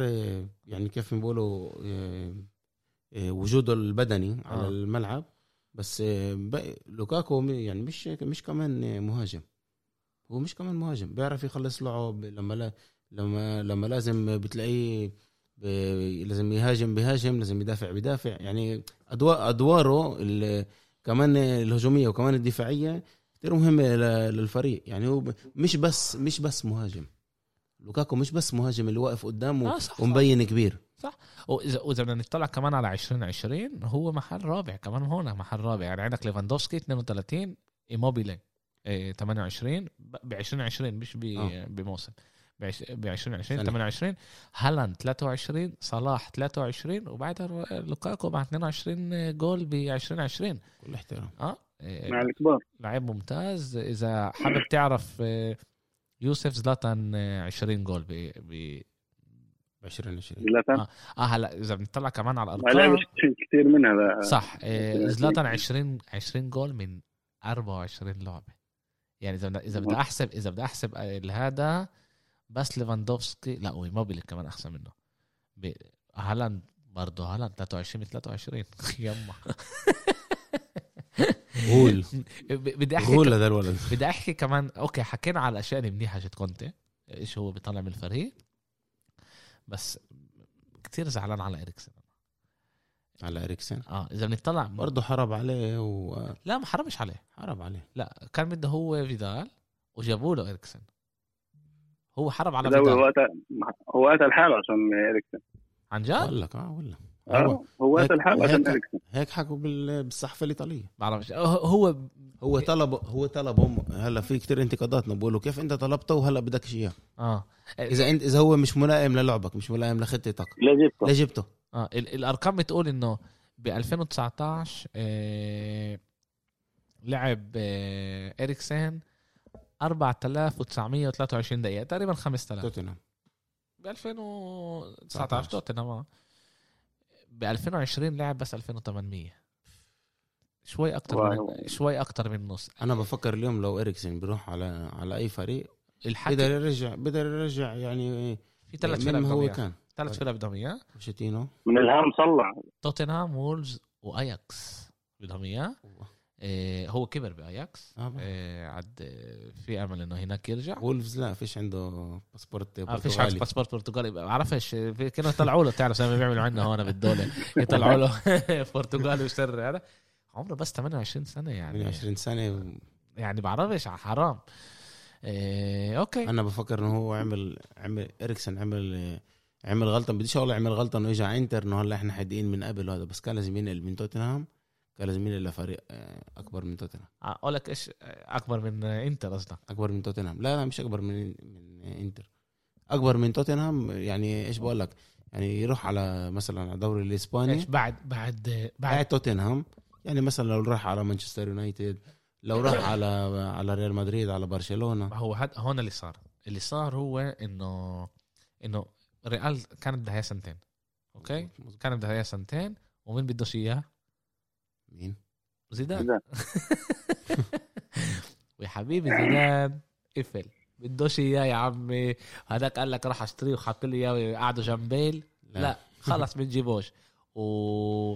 يعني كيف بنقولوا وجوده البدني آه. على الملعب. بس آه، لوكاكو يعني مش مش كمان مهاجم. هو مش كمان مهاجم بيعرف يخلص لعب. لما لا لما لما لازم بتلاقيه لازم يهاجم بيهاجم لازم يدافع بيدافع. يعني أدوار أدواره كمان الهجومية وكمان الدفاعية كثير مهمه للفريق. يعني هو مش بس مش بس مهاجم. لوكاكو مش بس مهاجم اللي واقف قدامه آه صح, صح. ومبين كبير واذا وإذا بدنا نطلع كمان على 2020 هو محل رابع كمان هون محل رابع. يعني عندك ليفاندوفسكي 32 إيموبيلي إيه 28 ب 2020 مش ب- آه. بموسم. ب 2020 سنة. 28 هالاند 23 صلاح 23 وبعدها لوكاكو مع 22 جول ب 2020 كل احترام. آه مع الكبار لعيب ممتاز. إذا حابب تعرف آه، يوسف زلاتان آه، 20 جول ب ب 2020 زلاتان؟ آه. هلا إذا بنطلع كمان على الأرقام. كثير منها بقى. صح آه،. زلاتان 20 20 جول من 24 لعبة. يعني إذا بدنا- إذا بدي أحسب إذا بدي أحسب هذا بس ليفاندوفسكي لا وإيموبيلي كمان أحسن منه. هالاند برضه هالاند 23 من 23 يما. غول بدي أحكي غول هذا الولد. بدي أحكي كمان okay حكينا على الأشياء اللي منيحه جت كونتي. إيش هو بيطلع من الفريق. بس كتير زعلان على إريكسن. على إريكسن؟ آه إذا بنطلع برضه حرب عليه وحرب لا ما حرمش عليه. عليه. لا كان بده هو فيدال وجابوا له إريكسن. هو حرب على هو فيدال. قتل هو قتل حاله عشان إريكسن. عن جد؟ بقول لك آه ولا هو آه، هو قتل هيك- عشان هيك- اريكسن هيك حكوا بال- بالصحافه الإيطالية. بعرفش. هو- هو هو طلب هو طلبهم هلا في كتير انتقادات بقولوا كيف أنت طلبته وهلا بدكش اياه آه. إذا انت إذا هو مش ملائم للعبك مش ملائم لخطتك. ليه جبته؟ ليه جبته آه. ال- الأرقام بتقول إنه ب 2019 آه لعب آه إريكسن 4923 دقيقة. تقريبا 5000 توتنهام. ب 2019 توتنهام ب 2020 لعب بس 2800 شوي واو. من شوي أكتر من نص أنا بفكر اليوم لو إريكسن بيروح على على أي فريق الحكي بقدر يرجع بقدر يرجع يعني في ثلاث فرق هو. كان. ثلاث فرق بدهم اياه بوشيتينو. من الهام صلع. توتنهام وولفز وأياكس بدهم اياه هو كبر بأياكس. آه آه، في أمل إنه هناك يرجع. وولفز لا فيش عنده باسبورت آه فيش برتغالي. باسبورت برتغالي. بعرفش في كانوا يطلعوا له. تعرف زي ما بيعملوا عندنا هون بالدولة. يطلعوا له برتغالي وشر هذا. عمره بس 28 سنة يعني. 28 سنة يعني بعرفش حرام. إيه okay. أنا بفكر إنه هو عمل عمل إريكسن عمل عمل غلطة. بديش أقول عمل غلطة إنه اجى على إنتر إنه هلا إحنا حاكيين من قبل هذا بس كان لازم ينقل من توتنهام. كان لازم ينقل لفريق آه، أكبر من توتنهام. أقول لك إيش أكبر من إنتر قصدك؟ أكبر من توتنهام. لا لا مش أكبر من من إنتر. أكبر من توتنهام يعني إيش بقول لك؟ يعني يروح على مثلا على الدوري الإسباني. إيش بعد بعد بعد؟ بعد توتنهام. يعني مثلا لو راح على مانشستر يونايتد لو راح على على ريال مدريد على برشلونة. ما هو هاد هون اللي صار. اللي صار هو إنه إنه ريال كانت بدها سنتين okay؟ مظبوط. كانت بدها سنتين ومين بدوش إياه؟ مين؟ زيدان. زيدان. ويا حبيبي زيدان قفل بدوش إياه يا عمي. هذاك قال لك راح أشتريه وحط لي إياه قعدوا جنب بيل. لا. خلص بنجيبوش و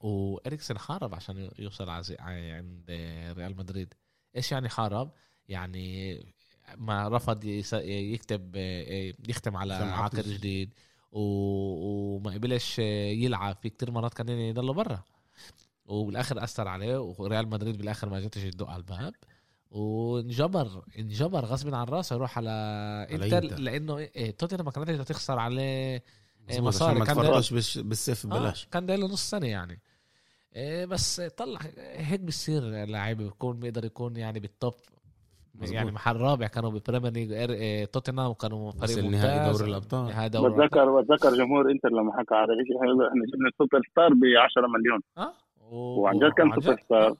واريكسن حارب عشان يوصل عزي... عند ريال مدريد. إيش يعني حارب يعني ما رفض يس... يكتب يختم على عقد عقد جديد. و... وما قبلش يلعب. في كتير مرات كان يضل برا. وبالآخر أثر عليه وريال مدريد بالآخر ما جتش تدق على الباب. وانجبر انجبر غصب عن راسه يروح على إنتر. لأنه إيه، توتنهام ما كانت بدها تخسر عليه مظبوط، مصاري ما كان بالش- بالسيف آه ببلاش كان ضايل له نص سنه يعني. إيه بس طلع هيك بصير لعيبه بيكون بيقدر يكون يعني بال top مظبوط. يعني محل رابع كانوا بال Premier League إيه، توتنهام كانوا بس فريق النهائي ممتاز. دوري الأبطال. نهائي دوري بتذكر بتذكر جمهور إنتر لما حكى على إيش؟ إحنا إحنا جبنا السوبر ستار ب 10 مليون. آه؟ و... وعن جد كان سوبر ستار. آه.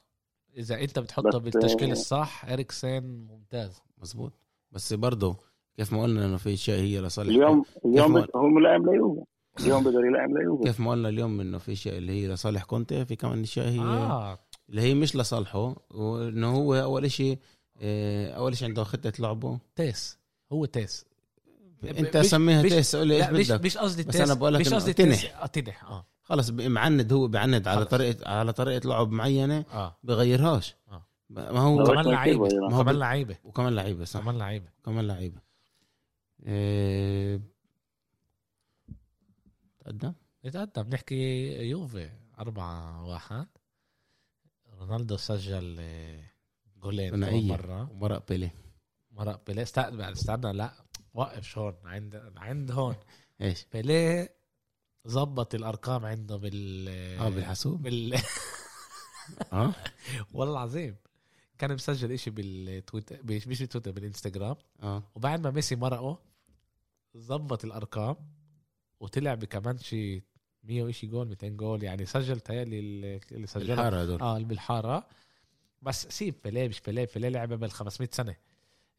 إذا أنت بتحطه بس- بالتشكيل الصح اريكسن ممتاز. مظبوط. بس برضه كيف ما قلنا إنه في اشياء هي لصالح. اليوم اليوم هو ملائم ليوفي اليوم بقدر يلائم ليوفي كيف ما قلنا اليوم إنه في اشياء اللي هي لصالح كونتي في كمان اشياء هي آه. اللي هي مش لصالحه وإنه هو أول شيء أول شيء عنده خطة لعبه تيس. هو تيس. أنت سميها تيس قول لي إيش بدك. مش قصدي بس تيس. أنا بقول لك مش قصدي تنح. تيس. آه تنح آه. خلص معند هو بعند على طريقه على طريقة لعب معينة آه. بغيرهاش. آه. ما هو كمان لعيبة ما هو كمان لعيبة. وكمان لعيبة صح. كمان لعيبة. كمان لعيبة. إيه... تقدم نتقدم نحكي يوفي. أربعة واحد. رونالدو سجل جولين أول ثنائية مرة. ومرق بيلي. مرة بيليه استنى استنى لا. وقف شون عند عند هون. إيش؟ بيليه ظبط الأرقام عنده بال آه بالحاسوب؟ بال آه؟ والله العظيم. كان مسجل إشي بالتويتر مش بالتويتر بالإنستغرام. آه. وبعد ما ميسي مرقه ظبط الأرقام وطلع بكمان شي 100 وشي جول 200 جول. يعني سجل تهيألي اللي سجلها. الحارة هدول آه بالحارة. بس سيب بيليه مش بيليه بيليه لعب قبل 500 سنة.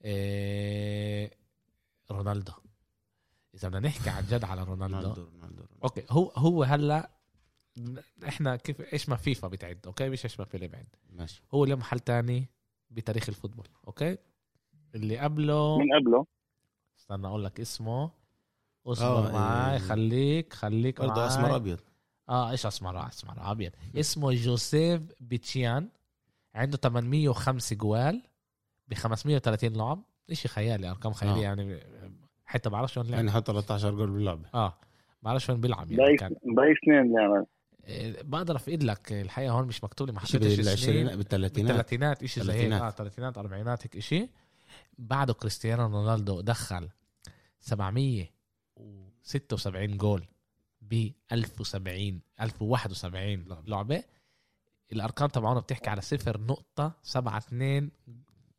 إيه رونالدو. إذا بدنا نحكي عن جد على رونالدو. رونالدو رونالدو okay هو هو هلأ إحنا كيف إيش ما فيفا بتعد okay؟ مش إيش ما بيليه بعد ماشي. هو له محل تاني بتاريخ ال football okay؟ اللي قبله من قبله. استنى أقول لك اسمه. اصبر آه، معاي إيه. خليك خليك برضه أسمر أبيض. آه إيش أسمر؟ أسمر أبيض. اسمه جوزيف بيتشان. عنده 805 جوال ب 530 لعب. إشي خيالي أرقام خيالية آه. يعني حتى بعرفش وين لعب. يعني حط 13 جول باللعبة. آه. بعرفش وين بيلعب يعني. كان باقي سنين يعني. إيه، بقدر افيد لك. الحقيقة هون مش مكتوب لي ما حطيتش بالعشرينات بالثلاثينات بالثلاثينات شيء زي هيك. آه ثلاثينات أربعينات هيك شيء بعده كريستيانو رونالدو دخل 776 جول ب 1070 1071 لعبة. الأرقام تبعونه بتحكي على 0.72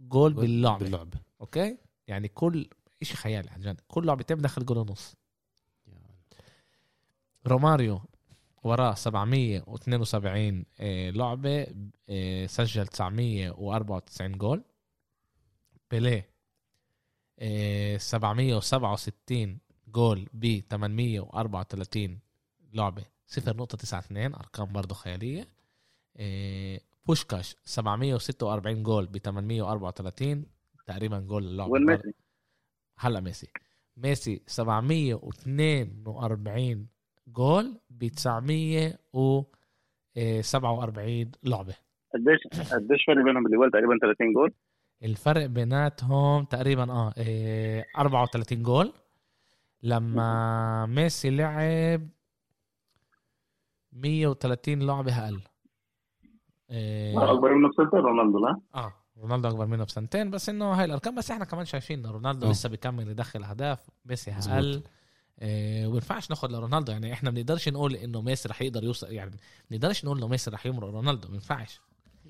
جول باللعبه باللعبه okay؟ يعني كل شيء خيالي عن جد. كل لعبتين بدخل جول ونص. روماريو وراه 772 آه، لعبة آه، سجل 994 جول. بيليه آه، 767 جول ب 834 لعبة. 0.92 أرقام برضه خيالية. آه، بوشكاش 746 جول ب 834 تقريبا جول اللعبة وين. ميسي؟ هلا ميسي. ميسي 742 جول ب 947 لعبة. قديش قديش فرق بينهم ولد تقريبا 30 جول؟ الفرق بيناتهم تقريبا آه إيه، 34 جول. لما ميسي لعب 130 لعبة أقل. أكبر منه بسنتين رونالدو لا آه رونالدو أكبر منه بسنتين بس إنه هاي الأرقام بس إحنا كمان شايفين إنه رونالدو آه. لسه بيكمل يدخل أهداف ميسي. أقل إيه وما ينفعش ناخد لرونالدو يعني إحنا ما بنقدرش نقول إنه ميسي رح يقدر يوصل يعني ما بنقدرش نقول إنه ميسي رح يمرق رونالدو ما ينفعش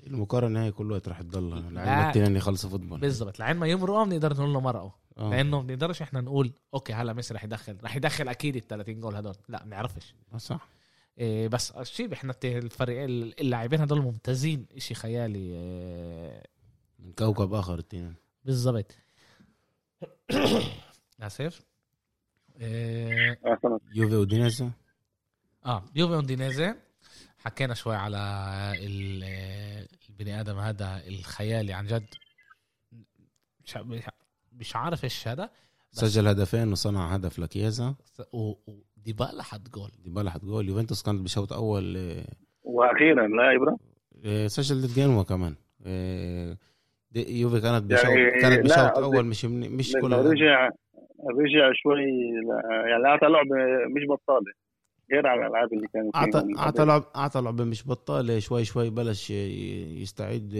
المقارنة هي كل وقت رح تضل لا. لعيبه التنين يخلصوا football بالضبط لعين ما يمرقوا بنقدر نقول له مرقوا آه. لأنه ما بنقدرش إحنا نقول okay هلا ميسي رح يدخل رح يدخل أكيد ال 30 جول هدول لا ما بنعرفش آه، صح بس الشيء إحنا الفريق اللاعبين هدول ممتازين. شيء خيالي إيه. من كوكب آخر التنين بالضبط. آسف. إيه. آه،. يوفي ودينيزا آه يوفي اندونيزيا حكينا شوي على ال- البني آدم هذا الخيالي عن جد. مش عارف إيش هذا سجل هدفين وصنع هدف لكيزا و- وديبالا حط جول ديبالا حط جول يوفنتوس كانت بشوط أول آه، وأخيرا لا ابره آه، سجل ضد جنوا كمان. آه، دي- يوفي كانت بشوط يعني كانت بشوط أول مش من- مش كل لأنه رجع رجع شوي لا- يعني أعطى لعبه مش بطالة. غير على الألعاب اللي كانوا اعطى فيهم. أعطى لعب أعطى لعبه مش بطالة. شوي شوي بلش يستعيد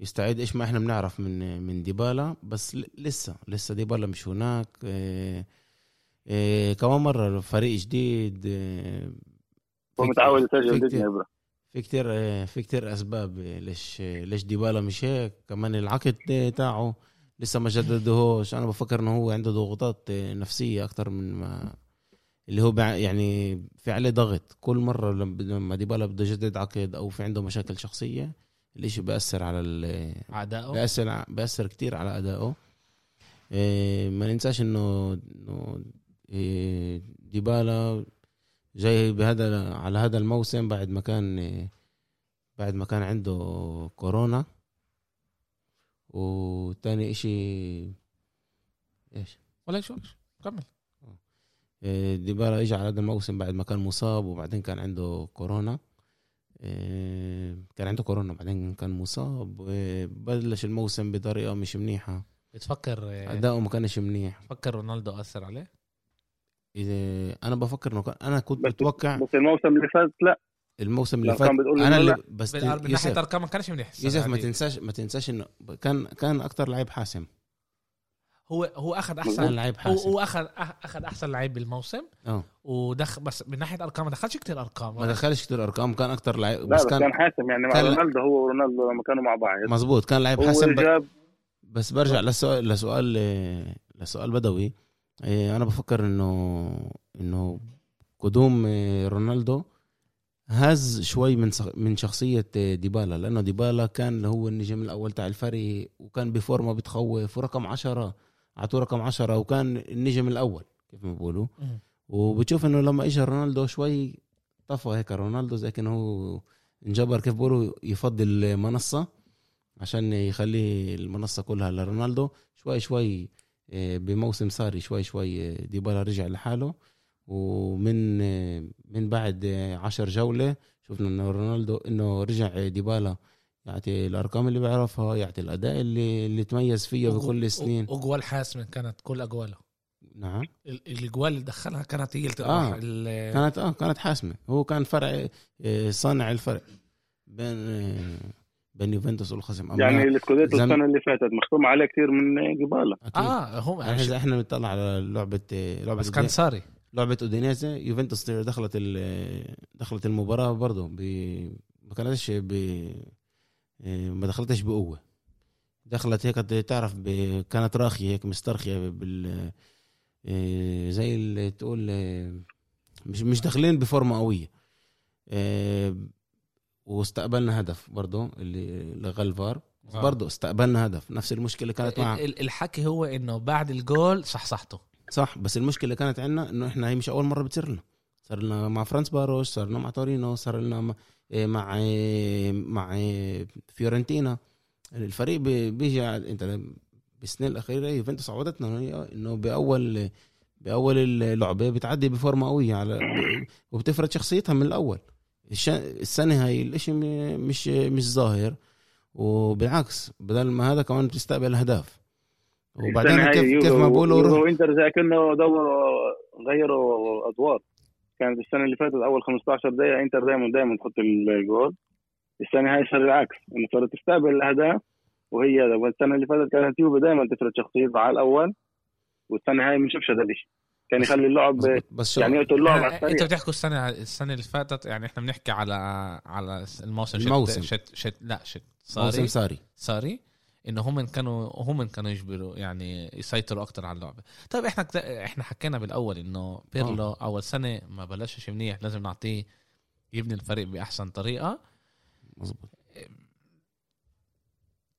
يستعيد. إيش ما إحنا بنعرف من من ديبالا. بس ل- لسه لسه ديبالا مش هناك. آه، كمان مرة فريق جديد آه، هو في متعود كتير- يسجل كتير- ابره في كتير آه، في كتير أسباب آه، ليش ليش ديبالا مش هيك. كمان العقد تاعه لسه ما جددهوش. أنا بفكر إنه هو عنده ضغوطات نفسية أكتر من ما اللي هو يعني في عليه ضغط. كل مرة لما ديبالا بده يجدد عقد أو في عنده مشاكل شخصية الإشي بيأثر على بيأثر ع- بيأثر كتير على أدائه. إيه، ما ننساش انه إنه إيه، ديبالا جاي بهذا على هذا الموسم بعد ما كان بعد ما كان عنده كورونا. وتاني إشي إيش؟ ولا شو كمل. آه، ديبالا اجى على هذا الموسم بعد ما كان مصاب وبعدين كان عنده كورونا. آه، كان عنده كورونا بعدين كان مصاب. وبلش الموسم بطريقة مش منيحة. بتفكر أداؤه ما كانش منيح. فكر رونالدو أثر عليه؟ إذا أنا بفكر إنه أنا كنت بس بتوقع بس الموسم اللي فات لا. الموسم اللي فات أنا اللي. بس من ناحية يوسف أرقام ما كانش منيح يوسف ما هذه. تنساش ما تنساش إنه كان كان أكتر لعيب حاسم. هو هو أخذ احسن لعيب هو حاسم. هو اخذ أخذ أحسن لعيب بالموسم. آه. ودخل بس من ناحية أرقام ما دخلش كتير أرقام. ما دخلش كتير أرقام كان أكتر لعيب لا بس بس كان كان حاسم يعني مع كان- رونالدو هو ورونالدو لما كانوا مع بعض. مزبوط كان لعيب حاسم ب... بس برجع لسؤال لسؤال لسؤال بدوي. أنا بفكر إنه إنه قدوم إيه، رونالدو هز شوي من من شخصية إيه، ديبالا لأنه ديبالا كان هو النجم الأول تاع الفريق وكان بفورمة بتخوف ورقم عشرة اعطوه رقم عشرة وكان النجم الأول كيف ما بيقولوا. وبتشوف إنه لما اجى رونالدو شوي طفى هيك رونالدو زي كأنه هو انجبر كيف بيقولوا يفضل منصة عشان يخلي المنصة كلها لرونالدو شوي شوي بموسم صاري شوي شوي آه، ديبالا رجع لحاله. ومن آه، من بعد آه، عشر جولة شفنا إنه رونالدو إنه رجع ديبالا يعطي الأرقام اللي بيعرفها يعطي الأداء اللي اللي تميز فيه بكل السنين. اجوال حاسمه كانت كل أجواله. نعم. ال- الأجوال اللي دخلها كانت هي اللي آه. كانت آه كانت حاسمة. هو كان فرع آه، صانع الفرق بين آه، بين يوفنتوس والخصم. يعني السكوديتو زم- السنة اللي فاتت مختوم عليه كثير من آه. آه هم إحنا إذا إحنا بنطلع على لعبه لعبة بس كان ساري. لعبة أودينيزي يوفنتوس دخلت ال- دخلت المباراة برضه ب ما كانتش ب ما دخلتش بقوة. دخلت هيك تعرف ب... كانت راخية هيك مسترخية بال زي اللي تقول مش مش داخلين بفورمة قوية. آه، واستقبلنا هدف برضه اللي لغى الفار آه. برضه استقبلنا هدف. نفس المشكلة كانت مع ال- ال- الحكي هو إنه بعد الجول صحصحته. صح بس المشكلة كانت عندنا إنه إحنا هي مش أول مرة بتصير لنا. صار لنا مع فرنسفاروش صار لنا مع تورينو صار لنا مع إيه، مع إيه، مع إيه، فيورنتينا. الفريق بي- بيجي أنت بالسنين الأخيرة يوفنتوس عودتنا إنه باول بأول اللعبه بتعدي بفورمة قوية على وبتفرض شخصيتها من الأول. السنة هاي الإشي مش مش ظاهر. وبالعكس بدل ما هذا كمان بتستقبل أهداف. وبعدين كيف كيف ما بقولوا روح. انتر زي كانه دوروا غيروا ادوار كانت السنة اللي فاتت أول 15 دقيقة إنتر دائما دائما تحط الجول. السنة هاي صار العكس. إنه صارت تستقبل الأهداف وهي والسنة اللي فاتت كانت يوفي دائما تفرض شخصيتها على الأول والسنة هاي ما شفش هذا الشيء كان يخلي اللعب. بس شو يعني يقتل اللعب على آه، انت السريع. بتحكوا السنة السنة اللي فاتت يعني إحنا بنحكي على على الموسم شت- الموسم. شت شت لا شت موسم صاري ساري. ساري. إنه هم كانوا هم كانوا يجبروا يعني يسيطروا أكتر على اللعبة. طيب إحنا كت- إحنا حكينا بالأول إنه بيرلو أول سنة ما بلشش منيح لازم نعطيه يبني الفريق بأحسن طريقة. مظبوط.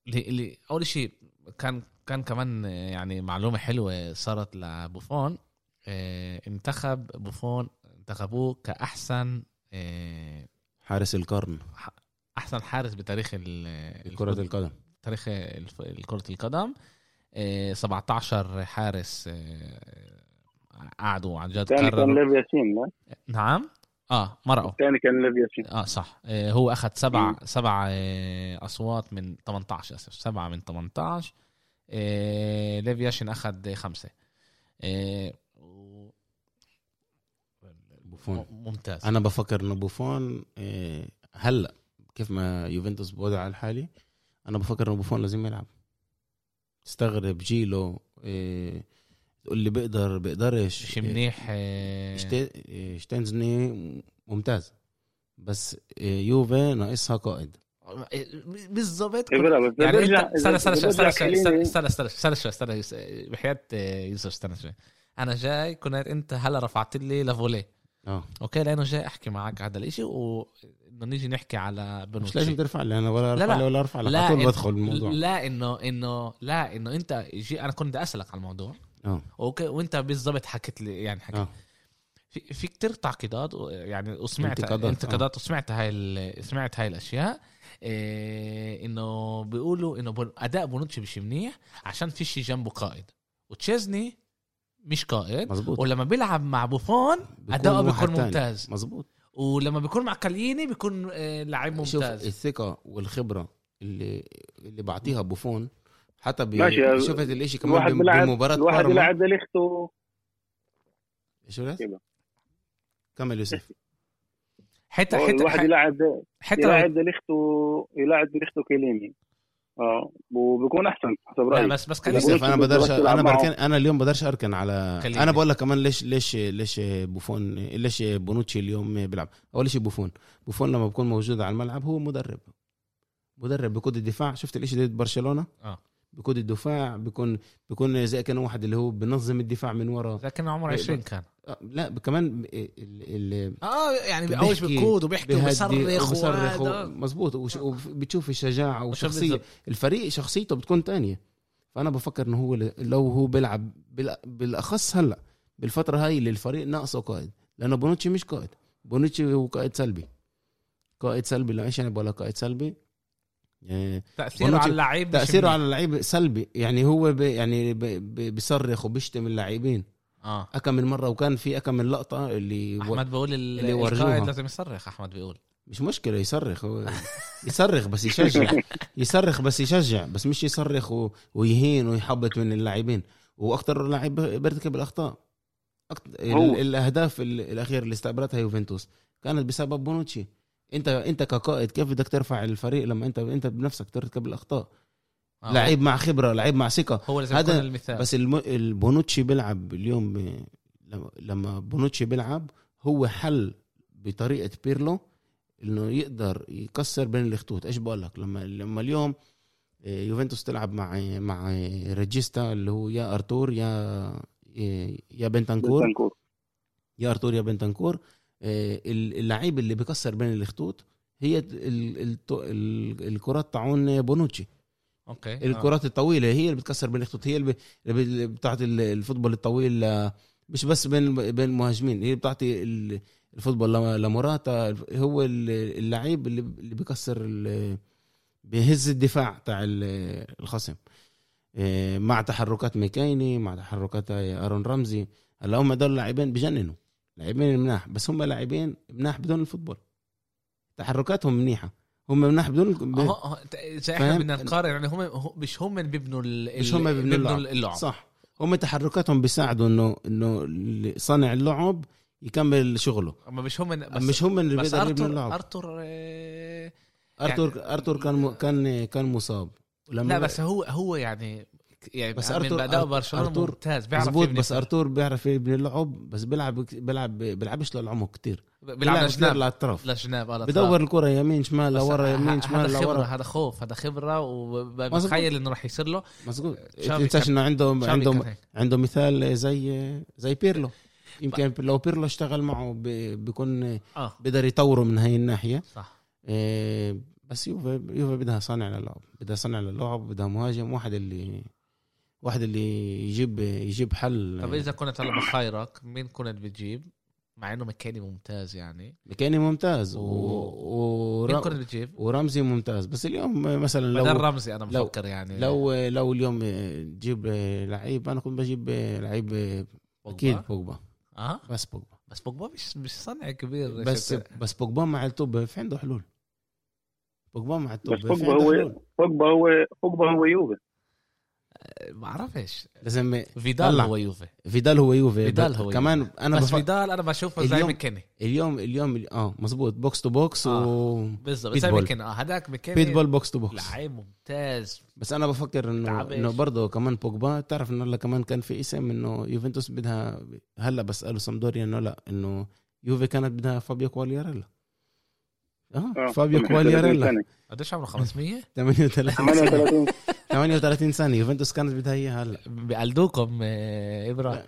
اللي اللي أول شيء كان كان كمان يعني معلومة حلوة صارت لبوفون انتخب بوفون انتخبوه كأحسن آه، حارس القرن. أحسن حارس بتاريخ كرة القدم. تاريخ كرة القدم. آه، 17 حارس آه، قعدوا عن جد الثاني كان ليف ياشين نعم. آه مرقوا. الثاني كان ليف ياشين. آه صح. آه هو أخذ سبع مم. سبع آه أصوات من 18 أسف سبعة من 18 آه ليف ياشين أخذ خمسة. آه بوفون. ممتاز. أنا بفكر إنه بوفون إيه، هلأ كيف ما يوفنتوس بوضع الحالي أنا بفكر إنه بوفون لازم يلعب. تستغرب جيله إيه، تقول لي بيقدر بيقدرش مش منيح إيه، شتينزني ممتاز. بس يوفي ناقصها قائد. بس يعني انت استنى استنى استنى استنى استنى استنى استنى استنى بحياة يوسف استنى شوي. أنا جاي كنت أنت هلأ رفعت لي لفوليه آه. okay لأنه جاي أحكي معك على هذا الإشي وانه نيجي نحكي على مش بونوتشي لازم ترفع لي أنا ولا لا، أرفع لا. لي ولا أرفع لك لا على طول إن- بدخل الموضوع. لا إنه إنه لا إنه أنت جي أنا كنت بدي أسألك على الموضوع. آه. okay وأنت بالضبط حكيت لي يعني حكيت آه. في, في كتير تعقيدات يعني وسمعت انتقادات، انتقادات, انتقادات وسمعت هاي ال- سمعت هاي الأشياء. إيه إنه بيقولوا إنه أداء بونوتشي مش منيح عشان فيش جنبه قائد. وتشيزني مش قائد مزبوط ولما بيلعب مع بوفون أداؤه بيكون. ممتاز. مزبوط ولما بيكون مع كاليني بيكون آه، لعيب شوف ممتاز. الثقة والخبرة اللي اللي بعطيها بوفون حتى ب... ماشي، شفت الإشي الواحد كمان بم- بيلعب بمباراة الواحد بارما يلعب دليخته شو بس؟ كمل يوسف. حتى حتى الواحد يلعب حتى يلعب دليخته يلعب دليخته كيليني آه وبيكون أحسن حسب رأيي. بس بس يوسف أنا بقدرش أنا. بركن أنا اليوم بقدرش أركن على كيليني. أنا بقول لك كمان ليش ليش ليش بوفون ليش بونوتشي اليوم بيلعب؟ اول شيء بوفون؟ بوفون لما بكون موجود على الملعب هو مدرب. مدرب بيقود الدفاع. شفت الإشي ضد برشلونة؟ آه. بيقود الدفاع بيكون بيكون زي كان واحد اللي هو بنظم الدفاع من ورا. لكن عمره 20 كان. آه، لا كمان ال- آه يعني اول بيقود وبيحكي وبيصرخ وبيصرخ مزبوط وش- وبتشوف الشجاعة وشخصيه. الفريق شخصيته بتكون تانية. فأنا بفكر إنه هو لو هو بيلعب بال- بالأخص هلأ بالفترة هاي اللي الفريق ناقصه قائد. لأنه بونوتشي مش قائد. بونوتشي هو قائد سلبي. قائد سلبي لا إيش يعني بقول قائد سلبي. يعني تأثيره على اللعيب تأثيره. على اللعيب سلبي. يعني هو ب يعني بيصرخ وبيشتم اللاعبين آه. أكم من مرة وكان في أكم من لقطة اللي أحمد بيقول ال- اللي ورجوها. القائد لازم يصرخ أحمد بيقول. مش مشكلة يصرخ هو يصرخ بس يشجع. يصرخ بس يشجع بس مش يصرخ و... ويهين ويحبط من اللاعبين. وأكثر لاعب بيرتكب الأخطاء. أكت... ال... الأهداف ال- الاخيره اللي استقبلتها يوفنتوس. كانت بسبب بونوتشي. انت أنت كقائد كيف بدك ترفع الفريق لما انت أنت بنفسك ترتكب الأخطاء؟ آه. لعيب مع خبرة لعيب مع ثقة. هو لازم هذا- يكون المثال. بس الم... البونوتشي بيلعب اليوم ب... لما- لما بونوتشي بيلعب هو حل بطريقة بيرلو إنه يقدر يكسر بين الخطوط. إيش بقول لك؟ لما لما اليوم آه، يوفنتوس تلعب مع مع regista اللي هو يا أرتور يا يا بنتنكور بنتنكور. يا أرتور يا بنتنكور آه، اللعيب اللي بكسر بين الخطوط هي ال- ال- ال- الكرات تاعون بونوتشي. okay. آه. الكرات الطويلة هي اللي بتكسر بين الخطوط هي اللي بتعطي ال- ال football الطويل مش بس بين بين المهاجمين هي بتعطي ال- ال football لم- لموراتا هو ال- اللعيب اللي بيكسر بيهز الدفاع تاع ال- الخصم. إيه، مع تحركات ماكيني مع تحركات أرون رمزي. هلا هم دول لاعبين بجننوا لاعبين مناح بس هم لاعبين مناح بدون ال football. تحركاتهم منيحة. هم مناح بدون أهو، زي إحنا؟ بدنا نقارن يعني هم مش هم اللي بيبنوا ال- مش هم بيبنوا اللعب. اللعب. صح. هم تحركاتهم بيساعدوا انه إنه صانع اللعب يكمل شغله. أما مش هم بس مش هم اللي بيقدروا يبنوا اللعب. أرتور آه، ارتور أرتور كان م... كان كان مصاب. لا بس هو هو يعني يعني بس من اداء برشلونة أرتور ممتاز بيعرف مزبوط بس. أرتور بيعرف يبني اللعب بس بيلعب بيلعب بيلعبش للعمق كتير. بيلعب لجناب للأطراف لجناب آه، بدور الكرة يمين شمال لورا يمين شمال لورا. هذا خوف هذا خبرة. وبتخيل إنه راح يصير له. مظبوط. شافي تنساش إنه عنده شافي عنده كان هيك. عنده مثال زي زي بيرلو. يمكن لو بيرلو اشتغل معه بيكون آه. بيقدر يطوره من هاي الناحية. صح. إيه، بس يوفا يوفا بدها صانع للعب بدها صانع للعب بدها مهاجم واحد اللي واحد اللي يجيب يجيب حل. طب إذا كنت هلا بخيرك مين كنت بتجيب؟ مع إنه ماكيني ممتاز يعني. ماكيني ممتاز. و... و- مين. كنت بتجيب؟ ورمزي ممتاز. بس اليوم مثلا بدل لو رمزي أنا لو- بفكر يعني. لو لو اليوم تجيب لعيب أنا كنت بجيب لعيب. أكيد بوجبا. آه؟ بس بوجبا. بس بوجبا مش مش صنع كبير بس بس بوجبا مع الطوب في عنده حلول. بوجبا مع الطوب بس بوجبا هو بوجبا هو بوجبا هو يوفي. ما بعرفش لازم فيدال طلع. هو يوفي. فيدال هو يوفي. فيدال هو كمان يوفي. أنا بس بف... فيدال أنا بشوفه زي ماكيني اليوم اليوم آه مزبوط box to box آه. و بالضبط زي. ماكيني آه هذاك ماكيني بيتبول box to box. لعيب ممتاز. بس أنا بفكر انه. إنه برضه كمان بوجبا. تعرف إنه هلا كمان كان في اسم إنه يوفنتوس بدها هلا بسأله سامدوريا إنه لا إنه يوفي كانت بدها فابيو كوالياريلا. آه آه، فابيو 38 كوالياريلا. قديش عمره؟ 500 38 38 38 سنه يوفنتوس كانت بدها إياها هلا. بقلدوكم آه، إبراهيم.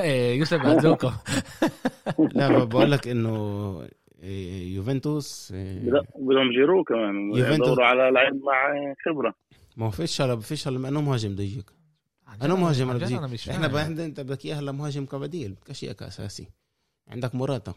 آه، يوسف بقلدوكم لا بقول لك إنه يوفنتوس بد- بدهم جيرو كمان. يوفنتوس. يدوروا على لعيب مع خبرة. ما هو فيش هلا فيش هلا انه مهاجم بده يجيك أنا مهاجم أنا مش إحنا أنت بدك اياه هلا مهاجم كبديل بدكش اياه كاساسي عندك موراتا.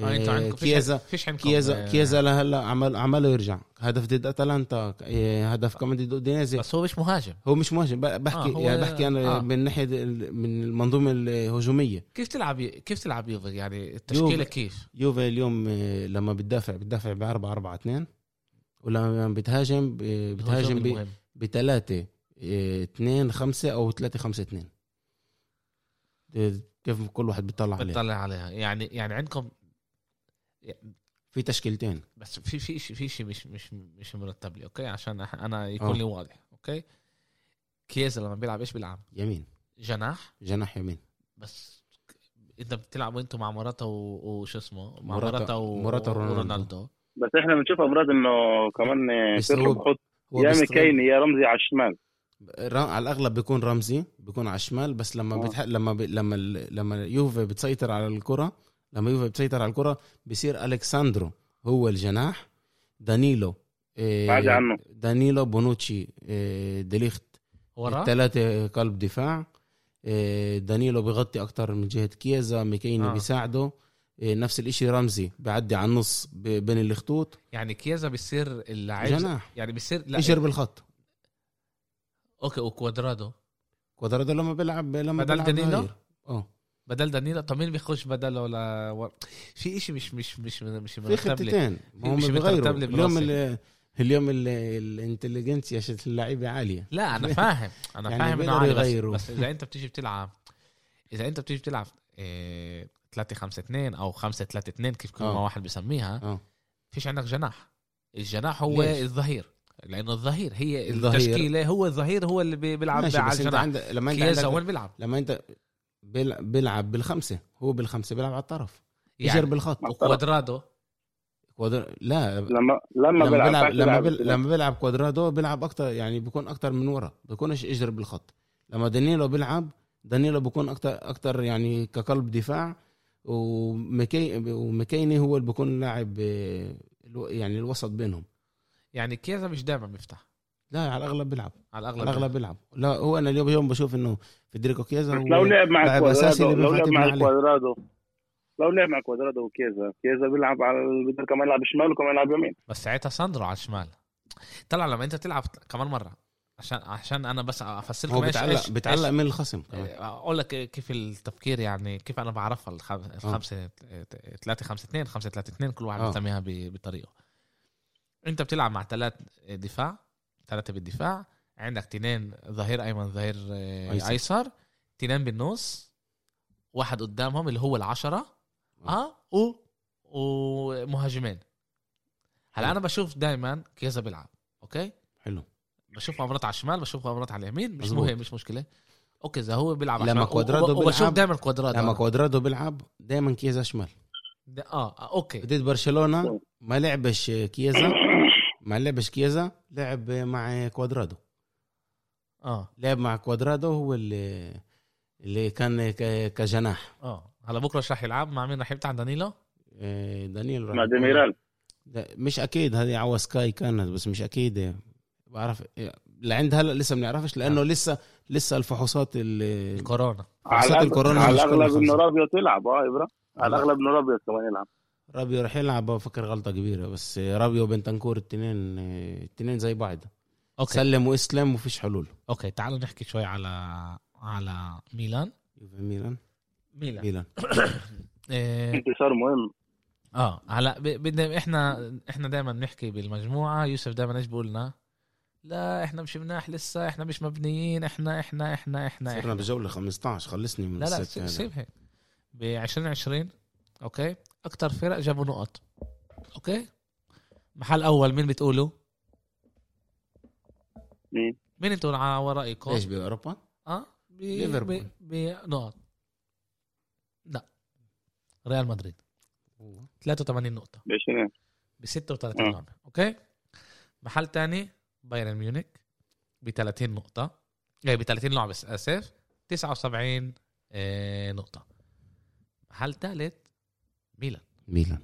آه أنتوا آه، عندكم كيزا فيش عندكم كيزا آه، كيزا لهلا عمل عمله يرجع. هدف ضد أتلانتا آه، هدف كمان ضد اودينيزي بس هو مش مهاجم. هو مش مهاجم. بحكي آه، يعني بحكي أنا آه. من ناحية من المنظومة الهجومية. كيف تلعب كيف تلعب يوفي؟ يعني التشكيلة يوفي. كيف؟ يوفي اليوم آه، لما بتدافع بتدافع ب 4 4 2 ولما بتهاجم ب- بتهاجم ب- المهم. بثلاثة 2 5 أو 3 5 2 كيف كل واحد بيطلع عليه بتطلع عليها. يعني يعني عندكم في تشكيلتين. بس في في شيء في شيء مش مش مش مرتب لي okay؟ عشان أنا يكون آه. لي واضح okay؟ كيزا لما بيلعب إيش بيلعب؟ يمين. جناح؟ جناح يمين. بس أنت بتلعب أنتوا مع موراتا و- وشو اسمه؟ مع موراتا- موراتا و- موراتا ورونالدو. بس إحنا بنشوف أمرار إنه كمان بيرلو بحط يا ماكيني يا رمزي على الشمال. على الأغلب بيكون رمزي بيكون على الشمال بس لما آه. بتح... لما ب... لما ال- لما يوفي بتسيطر على الكرة لما يوفي بتسيطر على الكرة بصير الكساندرو هو الجناح دانيلو إيه بعد عنه. دانيلو بونوتشي إيه ديليخت ورا الثلاثه قلب دفاع إيه دانيلو بغطي أكتر من جهة كيزا ميكيني آه. بيساعده نفس الإشي رمزي بيعدي على النص. بين الخطوط يعني كيزا بيصير اللاعب جناح يعني بيصير لا يشر بالخط أوكي وكوادرادو كوادرادو لما بيلعب لما بدل بيلعب دانيلو؟ آه بدل دانيلا طب مين بيخش بدله ولا. في إشي مش مش مش مش في خطتين في- هم مش بيغيروا اليوم. ال- اليوم ال- الانتليجنسيا شت اللعيبة عالية لا أنا فاهم أنا يعني فاهم إنه عادي بس. بس إذا أنت بتيجي بتلعب إذا أنت بتيجي بتلعب إيه 3 5 2 أو 5 3 2 كيف كل ما آه. واحد بيسميها آه فيش عندك جناح الجناح هو ليش؟ الظهير لأنه الظهير هي الظهير. التشكيلة هو الظهير هو اللي بي- بيلعب على الجناح لما أنت عندك وين بيلعب لما أنت بيلعب بالخمسة هو بالخمسة بيلعب على الطرف يجر يعني بالخط. وكوادرادو كوادر... لا. لما لما لما بيلعب لما بيلعب. لما بيلعب كوادرادو بيلعب أكتر يعني بيكون أكتر من ورا بيكونش اجر بالخط. لما دانيلو بيلعب دانيلو بيكون أكتر أكتر يعني كقلب دفاع ومكي ومكيني هو اللي بيكون لاعب آه، الو- يعني الوسط بينهم. يعني كيزا مش دائما بيفتح. لا على الأغلب بيلعب. على على الأغلب الاغلب بيلعب. لا هو أنا اليوم اليوم بشوف إنه فيدريكو كيزا لو لعب مع كوادرادو لو لعب مع. كوادرادو. لو لعب مع كوادرادو وكيزا كيزا بيلعب على بيقدر كمان يلعب شمال وكمان يلعب يمين. بس ساعتها ساندرو على الشمال. طلع لما أنت تلعب كمان مرة. عشان عشان أنا بس أفسر هو لكم إيش- بتعلق إيش- بتعلق إيش- من الخصم كمان. أقول لك كيف التفكير يعني كيف أنا بعرفها الخم- الخمسة 3 5 2 5 3 2 كل واحد آه. بيسميها ب- بطريقة. أنت بتلعب مع ثلاث دفاع ثلاثة بالدفاع عندك تنين ظهير أيمن ظهير آه، أيسر. أيسر تنين بالنص واحد قدامهم اللي هو العشرة آه و ومهاجمين هلا. أنا بشوف دائما كيزا بيلعب okay حلو بشوف مرات على الشمال بشوف مرات على اليمين مش. مهم مش مشكلة okay إذا هو بيلعب لما كوادرادو وب- وبشوف بيلعب- دائما كوادرادو لما. كوادرادو بيلعب دائما كيزا شمال ده- آه آه، أوكي ضد برشلونة ما لعبش كيزا ما لعبش كيزا لعب مع كوادرادو. آه. لعب مع كوادرادو هو اللي اللي كان ك- كجناح. آه. هلا بكرة إيش راح يلعب؟ مع مين راح يفتح؟ دانيلو؟ إيه، دانيال راح مع ديميرال. ده مش أكيد هذه عوا سكاي كانت بس مش أكيد. بعرف لعند هلا لسه ما بنعرفش لأنه لسه لسه الفحوصات اللي الكورونا. على فحوصات الأغلب- الكورونا على الأغلب إنه. رابيو تلعب آه ابرا على الأغلب إنه رابيو كمان يلعب. رابيو رح يلعب بفكر غلطة كبيرة بس رابيو وبنتنكور التنين التنين زي بعض. okay. سلم واسلم وفيش حلول. okay تعالوا نحكي شوي على على ميلان. ميلان. ميلان. ميلان. إيه. انتصار مهم. آه هلا ب- بدنا إحنا إحنا دائما بنحكي بالمجموعة. يوسف دائما إيش بقول لنا لا إحنا مش مناح لسه إحنا مش مبنيين إحنا إحنا إحنا إحنا, صرنا إحنا. بجولة 15 خلصني من لا لا. سيب هيك. ب 2020 okay؟ أكثر فرق جابوا نقط. okay؟ محل أول مين بتقولوا مين؟ مين أنتوا على ورائكم؟ إيش بأوروبا؟ آه ليفربول. بنقط لا. ريال مدريد. 83 نقطة. ب 20 ب 36 آه. لعبة okay؟ محل تاني بايرن ميونخ ب 30 نقطة. إيه ب 30 لعبة آسف. 79 آه، نقطة. محل ثالث ميلان. ميلان.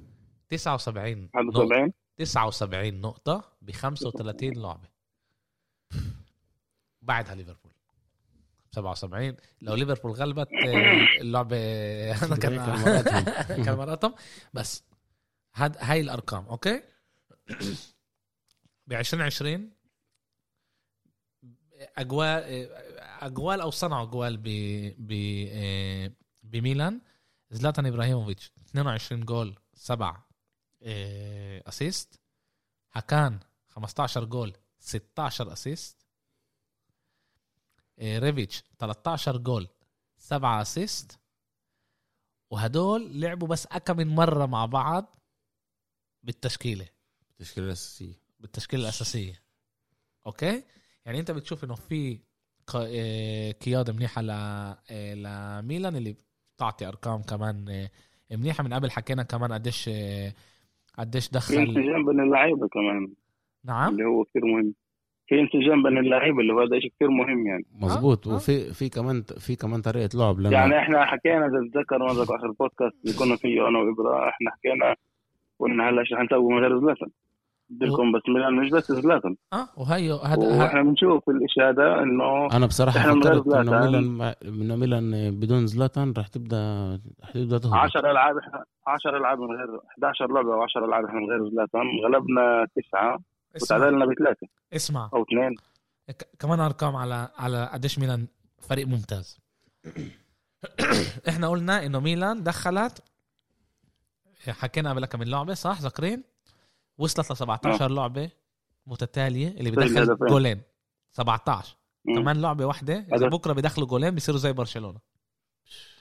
79 نقطة. 71 79 نقطة ب 35 لعبة. بعدها ليفربول. 77 لو ليفربول غلبت آه، اللعبة أنا كان كان مراتهم. بس هاد هاي الأرقام أوكي؟ ب 2020 اجوال اجوال أو صنعوا اجوال ب ب آه، بميلان. زلاتان إبراهيموفيتش. 22 جول 7 assist هكان 15 جول 16 assist ريبيتش 13 جول 7 assist وهدول لعبوا بس أكم من مرة مع بعض بالتشكيلة. التشكيلة الأساسية. بالتشكيلة الأساسية. أوكي؟ يعني أنت بتشوف إنه في قيادة منيحة لميلان اللي بتعطي أرقام كمان منيحة من قبل حكينا كمان قديش قديش دخل في انسجام بين اللعيبة كمان. نعم؟ اللي هو كثير مهم. في انسجام بين اللعيبة اللي هو هذا شيء كثير مهم يعني. مظبوط. أه؟ وفي في كمان في كمان طريقة لعب لما يعني إحنا حكينا إذا تتذكر آخر البودكاست اللي كنا فيه أنا وإبراهيم إحنا حكينا قلنا هلأ شو حنسوي من غير زلاتان بدكم بس ميلان مش بس زلاتان. آه وهي هذا وإحنا بنشوف هذا إنه أنا بصراحة فكرت إنه ميلان إنه ميلان بدون زلاتان راح تبدا راح تبدأ تهبط 10 ألعاب 10 ألعاب من غير 11 لعبة أو 10 العاب من غير زلاتان. غلبنا تسعة وتعادلنا بثلاثة. اسمع. أو اثنين. كمان أرقام على على قديش ميلان فريق ممتاز. إحنا قلنا إنه ميلان دخلت حكينا قبل كم لعبه صح؟ ذاكرين وصلت ل 17 أوه. لعبة متتالية اللي بدخل جولين. 17 مم. كمان لعبة واحدة إذا بكرة بدخلوا جولين بيصيروا زي برشلونة.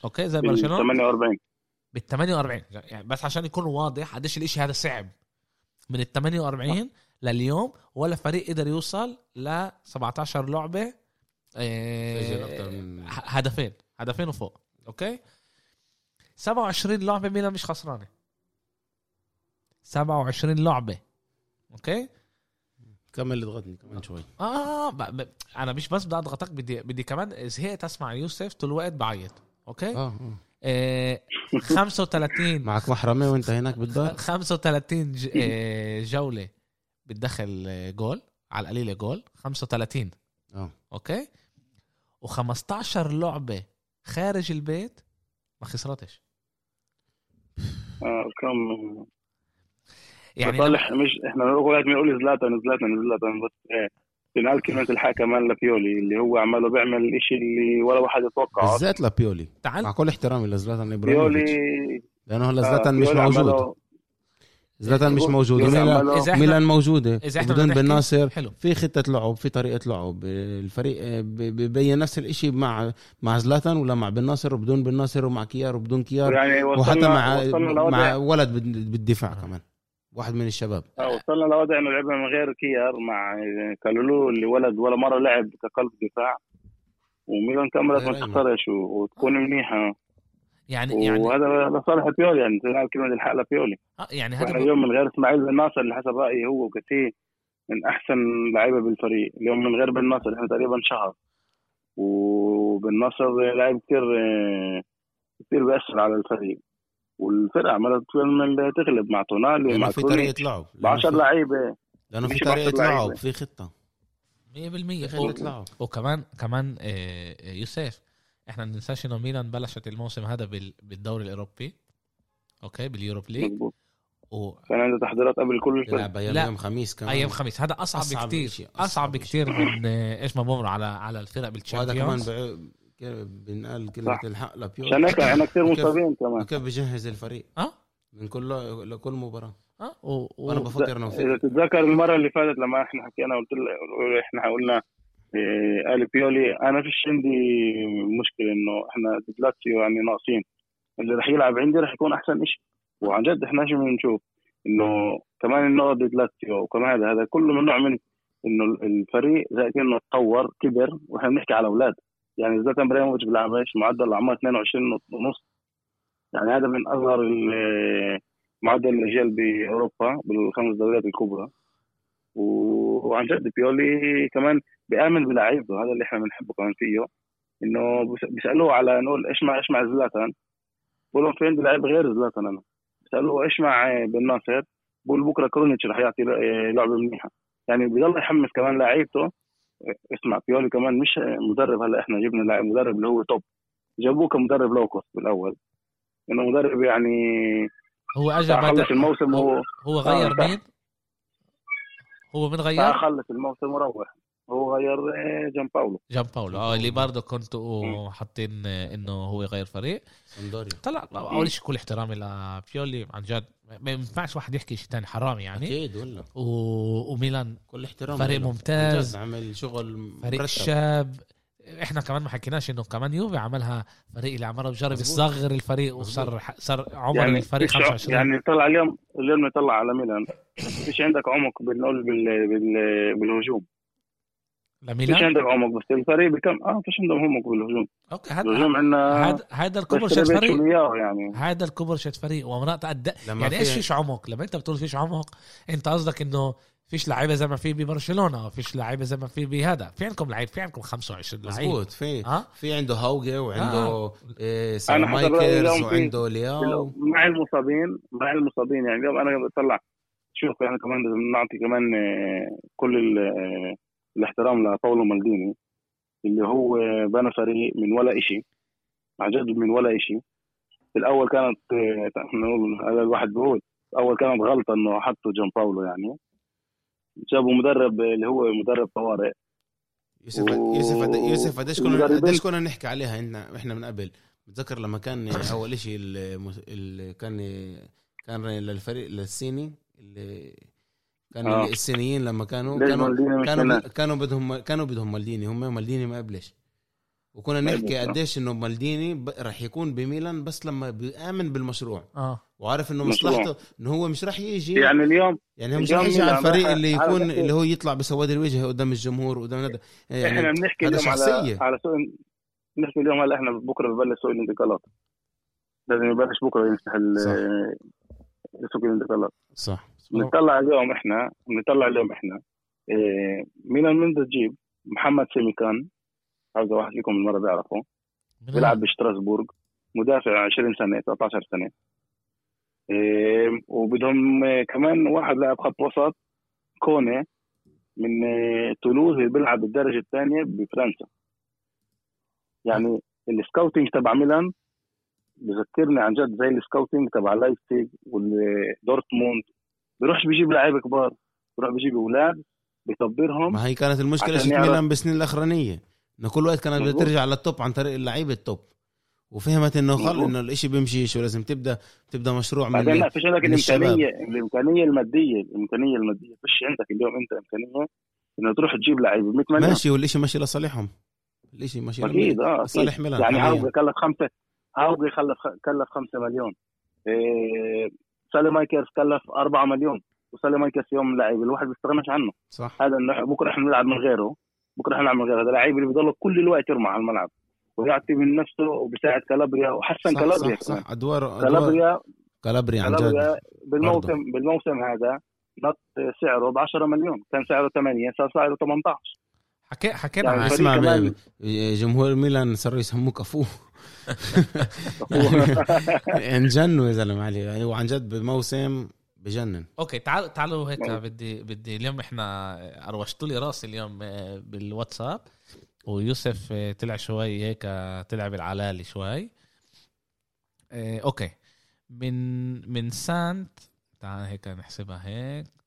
أوكي زي برشلونة؟ 48 بال 48 يعني بس عشان يكون واضح قديش الإشي هذا صعب. من ال 48 لليوم ولا فريق قدر يوصل ل 17 لعبة آه، هدفين. هدفين وفوق. okay؟ 27 لعبة ميلان مش خسرانة. 27 لعبة. okay؟ كمل اللي ضغطني كمان شوي. آه ب... ب... أنا مش بس بدي أضغطك بدي بدي كمان زهقت اسمع يوسف طول الوقت بعيط. okay؟ آه, آه. آه 35 معك محرمة وأنت هناك بالدار؟ 35 ج... آه جولة بتدخل جول على القليلة جول 35 آه. أوكي؟ و15 لعبة خارج البيت ما خسرتش. آه كم؟ يعني صالح مش إحنا لازم نقول زلاتان زلاتان زلاتان بس إيه بنقال كلمة الحق كمان لبيولي اللي هو عماله بيعمل الشيء اللي ولا واحد يتوقعه. بالذات لبيولي تعال. مع كل احترامي لزلاتان إبراهيموفيتش؟ بيولي لأنه هلا زلاتان مش موجود. زلاتان مش موجود. ميلان ميلان موجودة. بدون بن ناصر. في خطة لعب في طريقة لعب. الفريق ببين نفس الشيء مع مع زلاتان ولا مع بن ناصر وبدون بن ناصر ومع كيار وبدون كيار. يعني وحتى مع مع ولد بالدفاع كمان. واحد من الشباب. آه وصلنا لوضع إنه لعبنا من غير كيار مع كالولو اللي ولد ولا مرة لعب كقلب دفاع. وميلان كاميرا ما تخسرش وتكون منيحة. يعني يعني وهذا لصالح بيولي يعني تنال كلمة الحق لبيولي آه يعني هذا اليوم من غير إسماعيل بن ناصر اللي حسب رأيي هو وكثير من أحسن لعيبة بالفريق. اليوم من غير بن ناصر إحنا تقريبا شهر. وبن ناصر لاعب كثير كثير بيأثر على الفريق. والفرقة عماله تغلب مع تونالي ومع في طريقة لعب ب 10 لعيبة. لأنه في طريقة لعب في خطة. 100% خطة. لعب وكمان كمان آه، يوسف إحنا ما ننساش إنه ميلان بلشت الموسم هذا بالدوري الأوروبي okay بال Europa League. و... كان عنده تحضيرات قبل كل الفرق. لا يوم خميس كمان. أيام خميس. هذا أصعب, أصعب بكتير. أصعب, أصعب بكتير من إيش ما بمر على على الفرق بال Champions وهذا كمان بنقال كلمة الحق لبيولي عشان هيك إحنا كثير مصابين كمان. كيف بجهز الفريق؟ آه؟ من كل لكل مباراة. آه؟ و... وأنا بفكر إنه إذا تتذكر المرة اللي فاتت لما إحنا حكينا قلت إحنا قلنا إيه قال بيولي أنا فيش عندي مشكلة إنه إحنا ضد لاتسيو يعني ناقصين. اللي رح يلعب عندي رح يكون أحسن شيء وعن جد إحنا شو بنشوف إنه كمان النقط ضد لاتسيو وكمان هذا هذا كله من نوع من إنه الفريق زي كانه تطور كبر وإحنا بنحكي على أولاد. يعني زلاتان إبراهيموفيتش بيلعب إيش معدل اعمار 22 ونص. يعني هذا من اصغر معدل الأجيال بأوروبا بالخمس دوريات الكبرى. وعن جد بيولي كمان بيأمن بلعيبته هذا اللي إحنا بنحبه كمان فيه. إنه بيسألوه على نقول إيش مع إيش مع زلاتان؟ بقول لهم في عندي لعيب غير زلاتان أنا. بيسألوه إيش مع بن ناصر؟ بقول بكرة كرونيتش رح يعطي لعبة منيحة. يعني بيضل يحمس كمان لعيبته. اسمع بيولي كمان مش مدرب هلا إحنا جبنا لاعب مدرب اللي هو توب جابوه كمدرب لوكوست بالأول إنه مدرب يعني هو اجى بعد الموسم هو هو غير آه مين؟ هو من غير؟ خلص الموسم وروح هو غير جان باولو جان باولو آه اللي برضه كنتوا حاطين آه، إنه هو يغير فريق. طلع أول شيء كل احترامي لبيولي عن جد. ما ينفعش واحد يحكي شيء ثاني حرام يعني. أكيد ولا و... وميلان كل احترام فريق ممتاز. عمل شغل فريق مرتب. شاب. إحنا كمان ما حكيناش إنه كمان يوفي عملها فريق اللي عمره بجرب يصغر الفريق وصار صار عمر يعني الفريق 25 يعني طلع اليوم اليوم طلع على ميلان. فيش عندك عمق بنقول بال... بال... بالهجوم. لميلان؟ فيش عندك عمق بس الفريق بكم؟ آه فيش عندهم عمق بالهجوم. أوكي هذا الهجوم عندنا هذا الكبر شت فريق يعني. هذا الكبر شت فريق ومرات قد يعني إيش فيش عمق؟ لما أنت بتقول فيش عمق أنت قصدك إنه فيش لعيبة زي ما في ببرشلونة فيش لعيبة زي ما في بهذا. في عندكم لعيب في عندكم 25 لعيب. مظبوط في أه؟ في عنده هوجة وعنده آه. إيه سالمايكرز وعنده لياو. مع المصابين مع المصابين يعني اليوم أنا بطلع شوف إحنا كمان نعطي كمان آه، كل آه، الاحترام لباولو مالديني اللي هو بنى فريق من ولا إشي عن جد من ولا إشي. في الأول كانت نقول هذا الواحد بيقول أول كانت غلطة إنه حطوا جون باولو يعني. جابوا مدرب اللي هو مدرب طوارئ. يوسف و... يوسف يوسف قديش كنا قديش كنا نحكي عليها إحنا إحنا من قبل؟ بتذكر لما كان أول شيء اللي كان كان للفريق للصيني اللي كانوا آه. الصينيين لما كانوا كانوا كانوا, كانوا بدهم كانوا بدهم مالديني هم مالديني ما قبلش. وكنا نحكي قديش إنه مالديني راح يكون بميلان بس لما بيامن بالمشروع. آه. وعارف إنه مصلحته إنه هو مش راح يجي. يعني اليوم يعني هو مش راح يجي على الفريق اللي يكون اللي هو يطلع بسواد الوجه قدام الجمهور قدام هذا. يعني إحنا بنحكي اليوم على على سوق بنحكي اليوم هلا إحنا بكرة ببلش سوق الانتقالات. لازم يبلش بكرة يفتح سوق الانتقالات. صح. نطلع اليوم إحنا نطلع اليوم إحنا. إيه مين من تجيب محمد سيميكان هذا واحد فيكم المرة بيعرفه. بيلعب بشتراسبورغ مدافع 20 سنة 13 سنة. إيه وبدهم كمان واحد لاعب خط وسط كوني من إيه، تولوز اللي بيلعب بالدرجة الثانية بفرنسا. يعني ال scouting تبع ميلان بذكرني عن جد زي ال scouting تبع لايبزيج ودورتموند بيروحش بيجيب لعيبة كبار بيروح بيجيب أولاد بيكبرهم ما هي كانت المشكلة في ميلان بالسنين الأخرانية. إنه كل وقت كانت بدها ترجع لل top عن طريق اللعيبه ال top. وفهمت إنه خل إنه الإشي بيمشيش ولازم تبدا تبدأ مشروع من بعدين لا فيش عندك الامكانيه الإمكانية الماديه الإمكانية المادية. فيش عندك اليوم أنت إمكانية إنه تروح تجيب لعيبة. 100 مليون. ماشي والشيء ماشي لصالحهم. الشيء ماشي أكيد آه صالح ميلان يعني هاوغي كلف خمسه هاوغي كلف 5 مليون. إيه ساليمايكرز كلف 4 مليون. وساليمايكرز يوم لاعب الواحد بيستغناش عنه. صح. هذا بكرة إحنا بنلعب من غيره. بكرة إحنا نلعب من غيره. هذا لعيب اللي بيضل كل الوقت يرمى على الملعب. ويعطي من نفسه وبيساعد كالابريا وحسن صح كالابريا صح, صح ادوار كالابريا كالابريا عن جد. بالموسم برضو. بالموسم هذا نط سعره ب 10 مليون. كان سعره 8 صار سعره 18 حكي حكينا يعني اسمع جمهور ميلان صاروا يسموك افوه انجنوا يا زلمة علي. يعني وعن جد بموسم بجنن. أوكي تعالوا تعالوا هيك بدي بدي اليوم إحنا اروشتوا لي راسي اليوم آه، بالواتساب. ويوسف آه، طلع شوي هيك طلع بالعلالي شوي. آه، أوكي. من من سانت تعال هيك نحسبها هيك.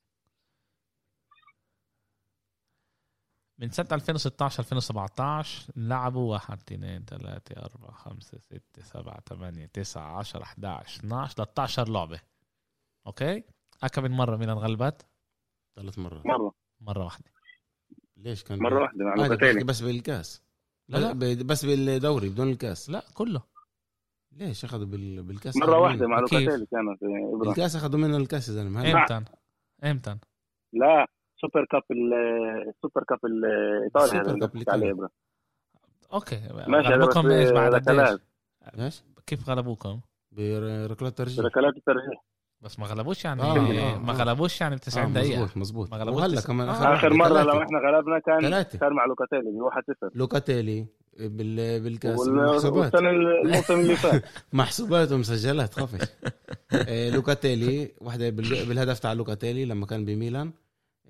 من سنة 2016 2017 لعبوا 1 2 3 4 5 6 7 8 9 10 11 12 13 لعبة. أوكي؟ كم من مرة ميلان غلبت؟ ثلاث مرات. مرة. مرة واحدة. ليش كان؟ مرة واحدة مع آه بس بالكاس. لا, لا. بس بالدوري بدون الكاس. لا كله. ليش أخذوا بالكاس؟ مرة واحدة مع لوكاتيلي كانت بالكاس أخذوا منه الكاس يا زلمة إمتى؟ إمتى؟ لا. super cup ال super cup الايطالي super cup الايطالي أوكي. ماشي غلبوكم إيش بعد إيش؟ كيف غلبوكم؟ بركلات ترجيح بركلات الترجيح. بس ما غلبوش يعني آه آه ما غلبوش يعني ب 90 آه دقيقة. مظبوط مظبوط. ما غلبوش وهلا كمان آه. آخر مرة لما إحنا غلبنا كان ثلاثة. كان مع لوكاتيلي 1-0 لوكاتيلي بال... بالكاس محسوبات. الموسم اللي فات. محسوبات ومسجلات خفش. آه، لوكاتيلي واحدة بالهدف تاع لوكاتيلي لما كان بميلان.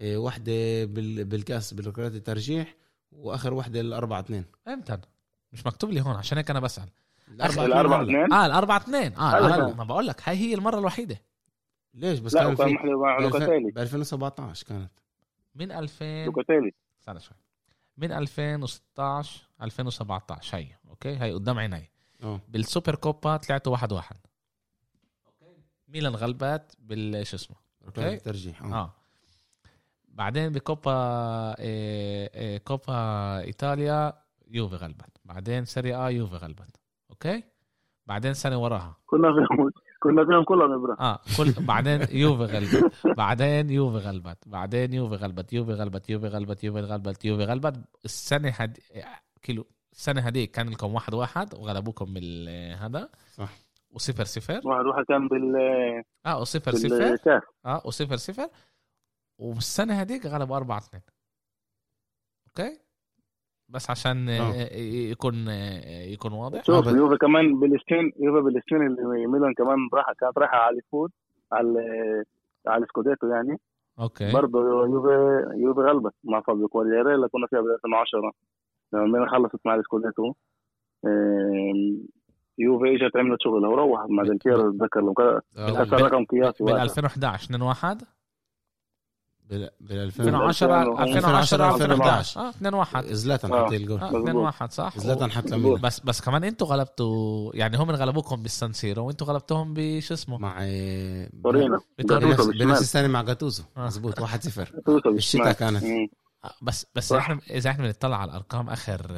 آه، واحدة بالكاس بركلات الترجيح وآخر وحده الأربعة اثنين. إمتى؟ مش مكتوب لي هون عشان هيك أنا بسأل. الأربعة اثنين. آه الأربعة اثنين. آه. هلا ما بقول لك هاي هي المرة الوحيدة. ليش؟ بس لا كان في ب 2017 كانت. من 2000 لوكاتيلي. استنى شوي. من 2016 2017 هي أوكي؟ هي قدام عيني. آه. بالسوبر كوبا طلعتوا واحد واحد. ميلان غلبت بال شو اسمه؟ ركلات أوكي. الترجيح آه. آه. بعدين بكوبا إيه إيه كوبا إيطاليا يوفي غلبت. بعدين Serie A يوفي غلبت. أوكي؟ بعدين سنة وراها. كنا فيهم كنا فيهم كلهم آه كل بعدين يوفي غلبت. بعدين يوفي غلبت. بعدين يوفي غلبت. يوفي غلبت. يوفي غلبت. يوفي غلبت. يوفي غلبت. السنة هد كيلو السنة هذيك كان لكم واحد واحد وغلبوكم بال هذا. صح. وصفر صفر. واحد واحد كان بال آه وصفر صفر. آه وصفر صفر. والسنة هذيك غلبوا 4 2 أوكي؟ بس عشان آه. آه. يكون يكون واضح. شوف آه، يوفي كمان بالسنين يوفي بالسنين اللي ميلان كمان راح كانت رايحة على الفوت على على السكوديتو يعني. أوكي. برضه يوفي يوفي غلبت مع فابيو كواليريلا كنا فيها ب 2010 لما ميلان خلصت مع السكوديتو يوفي إجت عملت شغلها وروحت. مع ديل بيرو أتذكر لو كان آه، رقم قياسي بال وقتها. 2011 2 1 بال بال 2010 2010 2011 آه 2 1 زلاتان. حط الجول آه 2 1 صح زلاتان حط مظبوط. لميلان بس بس كمان أنتوا غلبتوا يعني هم غلبوكم بالسانسيرو وانتوا غلبتوهم بشو اسمه مع تورينو. بنفس. السنة مع جاتوزو. مزبوط 1-0 جاتوزو بالشتاء بالشمال. كانت. آه، بس بس. إحنا إذا إحنا بنطلع على الأرقام آخر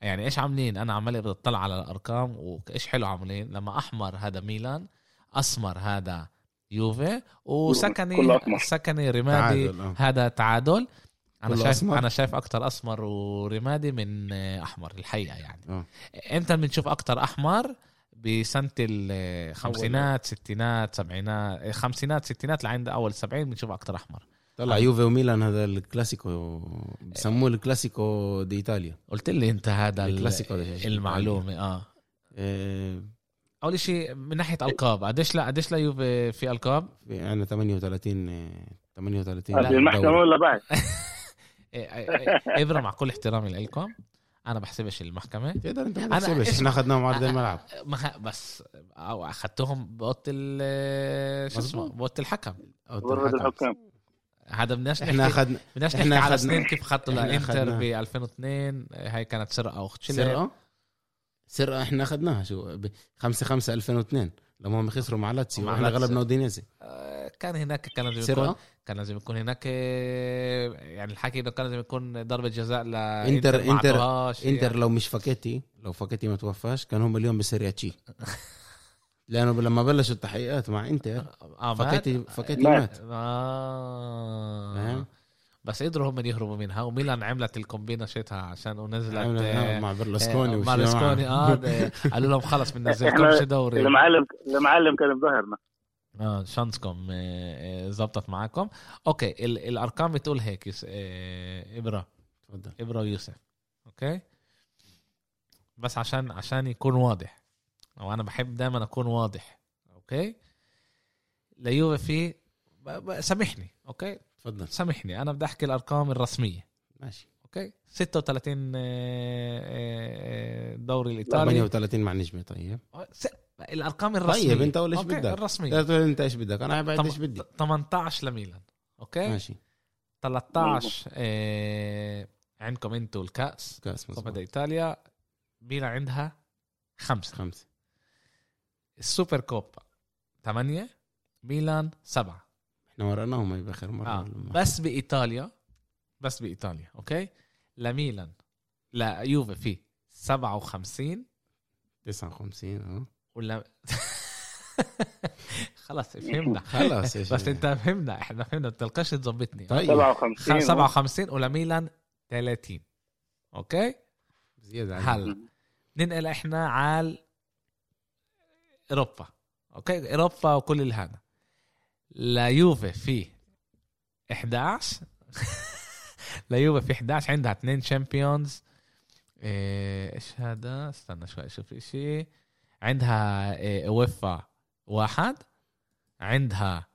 يعني إيش عاملين أنا عمال بطلع على الأرقام وإيش حلو عاملين لما أحمر هذا ميلان أسمر هذا يوفي كله وسكني. سكني رمادي تعادل آه. هذا تعادل أنا شايف أسمر. أنا شايف أكتر أسمر ورمادي من آه، أحمر الحقيقة يعني آه. إمتى بنشوف أكتر أحمر بسنة الخمسينات ستينات سبعينات خمسينات ستينات لعند أول سبعين بنشوف أكتر أحمر طلع يوفي وميلان هذا الكلاسيكو بسموه الكلاسيكو دي إيطاليا قلت لي أنت هذا ال- الكلاسيكو ده. المعلومة آه آه، أول شيء من ناحية ألقاب قديش لا قديش لا يوفي في ألقاب في عندنا 38 آه، 38 قبل المحكمة. ولا بعد؟ إيه، إيه، إيه، إبرة مع كل احترامي لكم أنا بحسبش المحكمة تقدر أنت أنا ما تحسبش إحنا اخذناهم عرض الملعب بس أو اخذتهم بأوضة ال- شو اسمه. بأوضة الحكم غرفه الحكم. الحكام هذا بدناش إحنا اخذنا بدناش إحنا نحكي على سنين كيف خطوا إحنا لانتر أخدنا. ب 2002 هاي كانت سرقة وختشله سرقة سرقة إحنا أخذناها شو 5 5 2002 لما هم خسروا مع لاتسيو وإحنا لاتسيو. غلبنا أودينيزي آه، كان هناك كان لازم يكون كان لازم يكون هناك آه، يعني الحكي إنه كان لازم يكون ضربة جزاء ل إنتر إنتر. إنتر لو مش فاكيتي لو فاكيتي ما توفاش كان هم اليوم بسيرياتشي لأنه لما بلشوا التحقيقات مع إنتر؟ فاكيتي فاكيتي مات. مات آه. بس قدروا هم يهربوا منها وميلان عملت الكومبينة شيتها عشان ونزلت عملنا آه، مع برلسكوني آه، مارسكوني معه. آه. ده- قالوا لهم خلص بننزلكمش دوري. المعلم المعلم كان بظهرنا. آه شانسكم آه، آه، زبطت معاكم. أوكي ال- الأرقام بتقول هيك يس- آه، ابره تفضل. إبراهيم ويوسف. okay؟ بس عشان عشان يكون واضح. وأنا بحب دائما أكون واضح. okay؟ ليوفي في سامحني. okay؟ تفضل. سامحني أنا بدي أحكي الأرقام الرسمية. ماشي. okay؟ 36 آه، آه، دوري الإيطالي. 38 مع نجمة طيب. س- الأرقام الرسمية. طيب أنت قول إيش بدك. الرسمية. أنت إيش بدك. أنا بعد إيش بدي. 18 لميلان. okay؟ ماشي. 13 آه، عندكم أنتوا الكأس. كاس coppa Italia. ميلان عندها خمسة. خمسة. ال super coppa ثمانيه ميلان سبعة. إحنا ورقناهم هي بآخر مرة آه. بس بإيطاليا بس بإيطاليا okay؟ لميلان لا يوفي في 57 59 آه. ولا خلاص فهمنا. خلاص يا بس. أنت فهمنا إحنا فهمنا ما تلقاش تظبطني. طيب. 57 خ- 57 ولميلان 30 okay؟ زيادة. هلا ننقل إحنا على إوروبا okay؟ إوروبا وكل اللي هذا ليوفي في 11 ليوفي في 11 عندها اثنين Champions إيه، إيش هذا؟ استنى شوي أشوف شيء عندها إيه، وفا واحد. عندها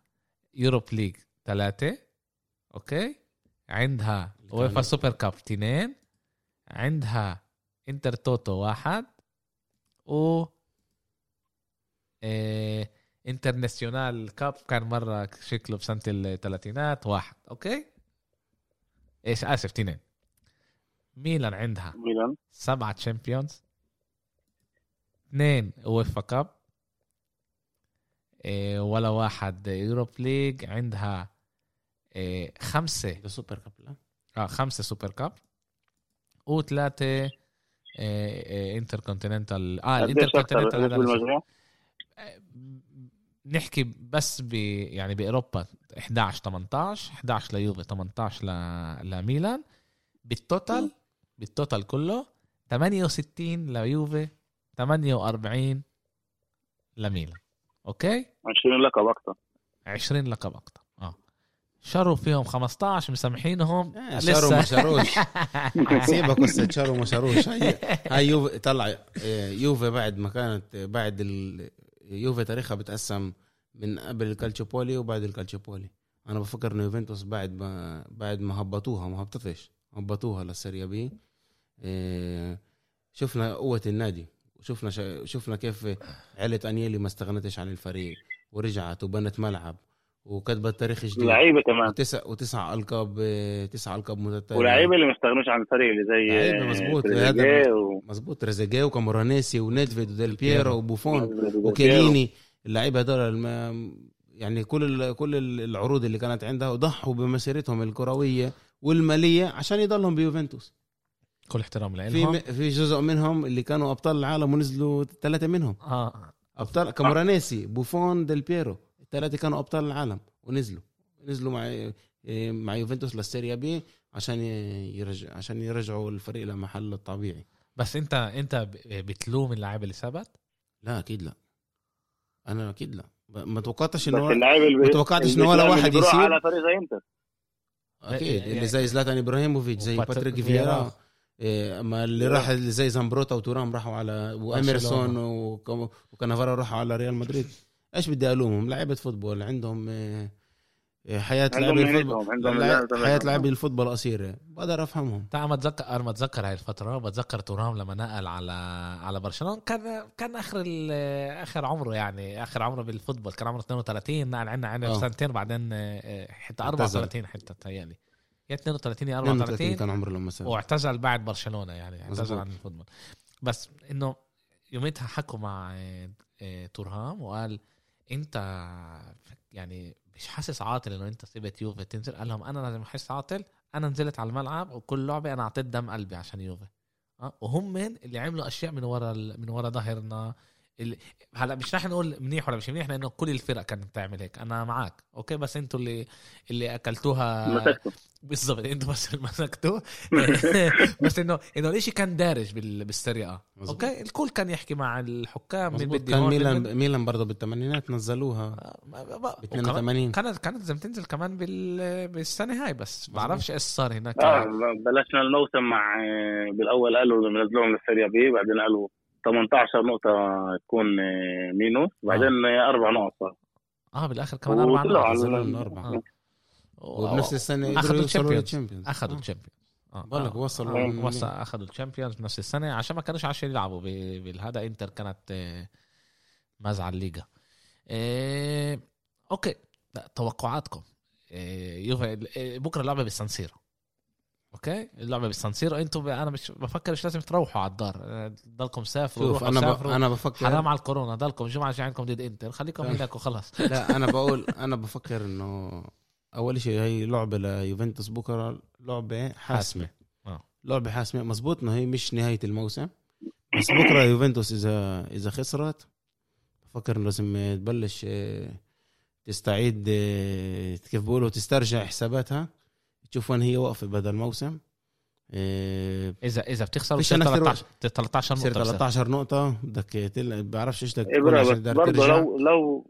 Europa League ثلاثة. okay. عندها وفا الثاني. Super Cup اثنين. عندها Intertoto واحد. و إيه International Cup كان مرة شكله بسنه الثلاثينات واحد. okay؟ إيش؟ آسف تنين ميلان عندها ميلان. سبعة Champions اثنين UEFA Cup إيه ولا واحد Europa League عندها إيه خمسة. Super Cup لا؟ آه خمسة Super Cup وثلاثة إيه إيه انتر كونتيننتال آه ال inter أكتر؟ continental؟ نحكي بس ب يعني بأوروبا 11 18 11 ليوفي 18 ل... لميلان. بال total بال total كله 68 ليوفي 48 لميلان. okay؟ 20 لقب أكثر 20 لقب أكثر آه. شروا فيهم 15 مسامحينهم. آه، شاروا ما شاروش سيبك قصة شاروا ما شاروش هاي هاي يوفي طلع آه، يوفي بعد ما كانت بعد ال... يوفي تاريخها بتقسم من قبل ال Calciopoli وبعد ال Calciopoli أنا بفكر إنه يوفنتوس بعد ما بعد ما هبطوها ما هبطتش هبطوها للسيريا بي. آه، شفنا قوة النادي وشفنا شا... شفنا كيف عيلة أنيلي ما استغنتش عن الفريق ورجعت وبنت ملعب. وكتبت تاريخ جديد. لعيبه كمان. وتسع وتسع ألقاب تسع ألقاب متتالية. ولاعيبه اللي ما استغنوش عن الفريق اللي زي لعيبة مظبوط. هذا- و- مظبوط. تريزيجيه وكامورانيسي ونيدفيد وديل بييرو وبوفون وكيليني. اللعيبة هذول الم- يعني كل ال- كل ال- العروض اللي كانت عندها وضحوا بمسيرتهم الكروية والمالية عشان يضلهم بيوفنتوس. كل احترام في لهم م- في جزء منهم اللي كانوا أبطال العالم ونزلوا ثلاثة منهم. آه. أبطال كامورانيسي بوفون ديل بييرو الثلاثه كانوا أبطال العالم ونزلوا. نزلوا مع مع يوفنتوس لل Serie B عشان يرجع عشان يرجعوا الفريق لمحله الطبيعي. بس أنت أنت بتلوم اللاعب اللي ثبت؟ لا أكيد لا. أنا أكيد لا. ما توقعتش انه ما توقعتش إنه ولا واحد يسيب. على فريق زي انت أكيد. يعني- اللي زي زلاتان إبراهيموفيتش زي باتريك فييرا. إيه، اما اللي راح اللي زي زامبروتا وتورام راحوا على وإيمرسون وكانافارا راحوا على ريال مدريد. إيش بدي ألومهم؟ لعيبة football عندهم إيه، حياة عندهم لاعبي ال football. عندهم حياة. لاعبي ال football قصيرة بقدر أفهمهم. تعال ما اتذكر أنا ما أتذكر هاي الفترة بتذكر تورام لما نقل على على برشلونة. كان كان آخر ال- آخر عمره يعني آخر عمره بال football. كان عمره 32 نقل عنا عنا آه. سنتين بعدين آه، حتى اعتزل. 34 حتى تهيألي. يا 32 يا 32 34 كان عمره لما سافر. واعتزل بعد برشلونة يعني اعتزل. عن ال football. بس إنه يوميتها حكوا مع آه، آه، تورام وقال انت يعني مش حاسس عاطل انه انت سيبت يوفي تنزل؟ قال لهم أنا لازم أحس عاطل. أنا نزلت على الملعب وكل لعبة أنا أعطيت دم قلبي عشان يوفي. أه؟ وهم اللي عملوا أشياء من ورا من ورا ظهرنا. اللي هلا مش رح نقول منيح ولا مش منيح لأنه كل الفرق كانت تعمل هيك. أنا معك أوكي بس أنتوا اللي اللي أكلتوها بالضبط. أنتوا بس اللي مسكتوه بس انه انه الاشي كان دارج بال- بالسرقه. okay؟ الكل كان يحكي مع الحكام. مين. بدي كان ميلان بدي- ميلان برضه بالثمانينات نزلوها. آه، ب وكمان 82 كانت كانت لازم تنزل كمان بال بالسنة هاي بس. بعرفش إيش صار هناك. آه بلشنا الموسم مع بالأول قالوا نزلوهم لل Serie B بعدين قالوا 18 نقطة تكون آه، minus. بعدين آه، أربع نقط آه بالآخر كمان أربع وطلعوا نقط. وبنفس السنة يوصلوا ال Champions. أخذوا آه. ال Champions آه. بقول لك آه. وصلوا وصل أخذوا ال Champions بنفس السنة. عشان ما كانوش عشان يلعبوا بالهذا إنتر كانت مازعه الليغا آه، okay. توقعاتكم. يوفي آه، بكرة اللعبة بالسانسيرو. okay؟ اللعبة بالسانسيرو. أنتم ب- أنا مش بفكر مش لازم تروحوا على الدار. ضلكم سافروا شوف أنا ب... سافروا. أنا بفكر حرام على الكورونا. ضلكم جمعه جاي عندكم ضد إنتر. خليكم هناك وخلاص. لا أنا بقول أنا بفكر إنه أول شيء هي لعبة ليوفنتوس بكرة لعبة حاسمة. آه. لعبة حاسمة. مزبوط انه هي مش نهاية الموسم. بس بكرة يوفنتوس إذا إذا خسرت بفكر لازم تبلش آه، تستعيد آه، كيف بيقولوا تسترجع حساباتها. تشوف وين هي واقفة بدل الموسم. آه، إذا إذا كتير 13 13 تصير نقطة بتصير. 13 نقطة. بدك تل... بعرفش إيش بدك برضه لو لو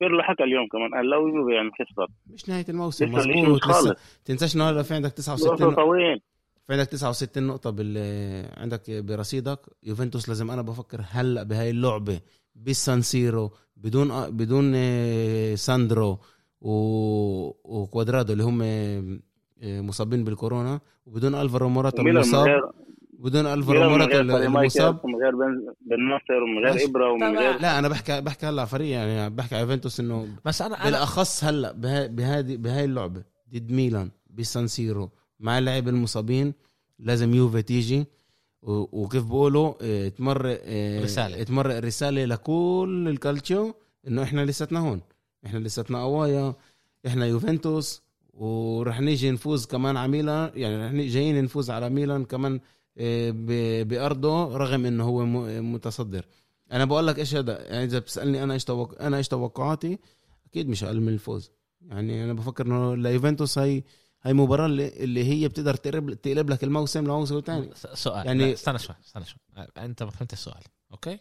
بيرلو حكى اليوم كمان. قال لو يوفي يعني خسر مش نهاية الموسم خالص. لسه تنساش انه هلا في عندك 69 لسه طويل. في عندك 69 نقطة بال عندك برصيدك. يوفنتوس لازم أنا بفكر هلأ بهاي اللعبة بالسان سيرو بدون بدون آه، ساندرو و... وكوادرادو اللي هم آه، مصابين بالكورونا وبدون ألفارو موراتا مصاب بدون الفارو موراتا المصاب من غير بن ناصر ومن غير إبرة ومن غير لا أنا بحكي بحكي هلا فريق يعني بحكي على يوفنتوس إنه بس أنا بالأخص هلا بهذه بهاي اللعبة ضد ميلان بسان سيرو مع اللعيبه المصابين لازم يوفي تيجي. وكيف بقولوا آه، تمر آه، رسالة. تمر رساله لكل الكالتشو إنه إحنا لساتنا هون. إحنا لساتنا قوايا إحنا يوفنتوس ورح نيجي نفوز كمان على ميلان يعني رح جايين نفوز على ميلان كمان بأرضه رغم إنه هو متصدر. أنا بقول لك إيش هذا؟ يعني إذا بتسألني أنا إيش توق... أنا إيش توقعاتي أكيد مش أقل من الفوز. يعني أنا بفكر إنه ليوفنتوس هي هاي مباراة اللي هي بتقدر تقلب تقلب لك الموسم لموسم ثاني سؤال. يعني استنى شوي استنى شوي. أنت ما فهمت السؤال okay؟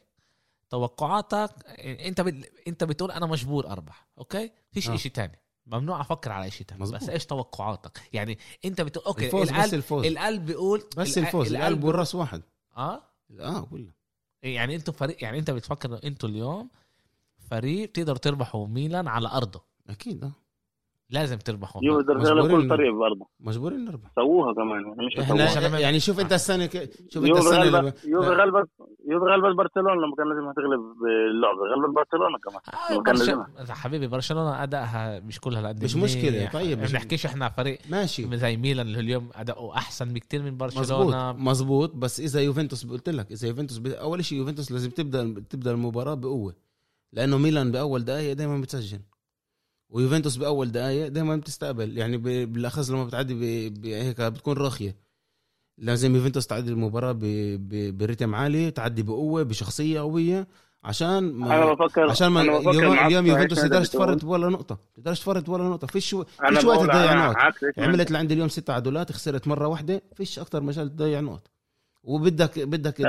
توقعاتك أنت ب... أنت بتقول أنا مجبور أربح okay؟ فيش آه. شيء ثاني ممنوع أفكر على شيء ثاني بس إيش توقعاتك؟ يعني انت بتقول okay الفوز القلب بس الفوز. القلب بيقول بس الفوز القلب, القلب والراس واحد. آه؟ آه ولا يعني أنتوا فريق يعني أنت بتفكر أنتوا اليوم فريق بتقدروا تربحوا ميلان على أرضه. أكيد آه. لازم تربحوا يو بدر كل طريق برضه. مجبورين نربح. سووها كمان يعني مش إحنا يعني شوف أنت السنة ك... شوف أنت السنة اللي... يوفي غلبت يوفي غلبت برشلونه لما كان لازم تغلب اللعبة. غلبت برشلونه كمان. آه كان برش... حبيبي برشلونة أدائها مش كل هالقد مش مشكلة. طيب ما بنحكيش إحنا فريق ماشي. زي ميلان اللي اليوم أداؤه أحسن بكثير من برشلونة. مزبوط مزبوط بس إذا يوفنتوس قلت لك إذا يوفنتوس ب... أول شيء يوفنتوس لازم تبدا تبدأ المباراة بقوة. لأنه ميلان بأول دقائق دائما بتسجل. ويوفنتوس بأول دقائق دائما بتستقبل. يعني بالأخص لما بتعدي هيك بتكون راخية. لازم يوفنتوس تعدي المباراة برتم عالي تعدي بقوة بشخصية قوية عشان ما أنا بفكر عشان ما اليوم, اليوم يوفنتوس تقدرش تفرط ولا نقطة. تقدرش تفرط ولا نقطة. فيش فيش وقت تضيع نقط. عملت لعند اليوم ست عدولات خسرت مرة واحدة فيش أكثر مجال تضيع نقط. وبدك بدك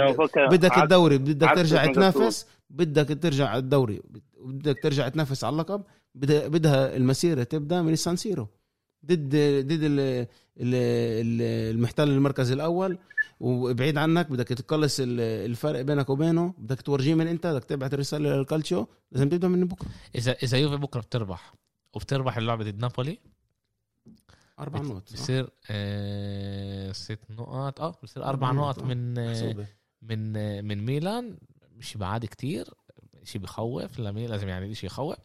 بدك الدوري بدك ترجع تنافس بدك ترجع الدوري بدك ترجع تنافس على اللقب. بدها المسيرة تبدأ من السانسيرو ضد ضد المحتل المركز الأول. وبعيد عنك بدك تقلص الفرق بينك وبينه. بدك تورجيه من انت بدك تبعت رساله للكالتشو. لازم تبدأ من بكرة. إذا إذا يوفي بكرة بتربح. وبتربح اللعبة ضد نابولي. أربع نقط بصير آه ست نقط آه بصير أربع نقط من آه من آه من ميلان. مش بعاد كتير. شيء بخوف. لمين لازم يعني شيء يخوف.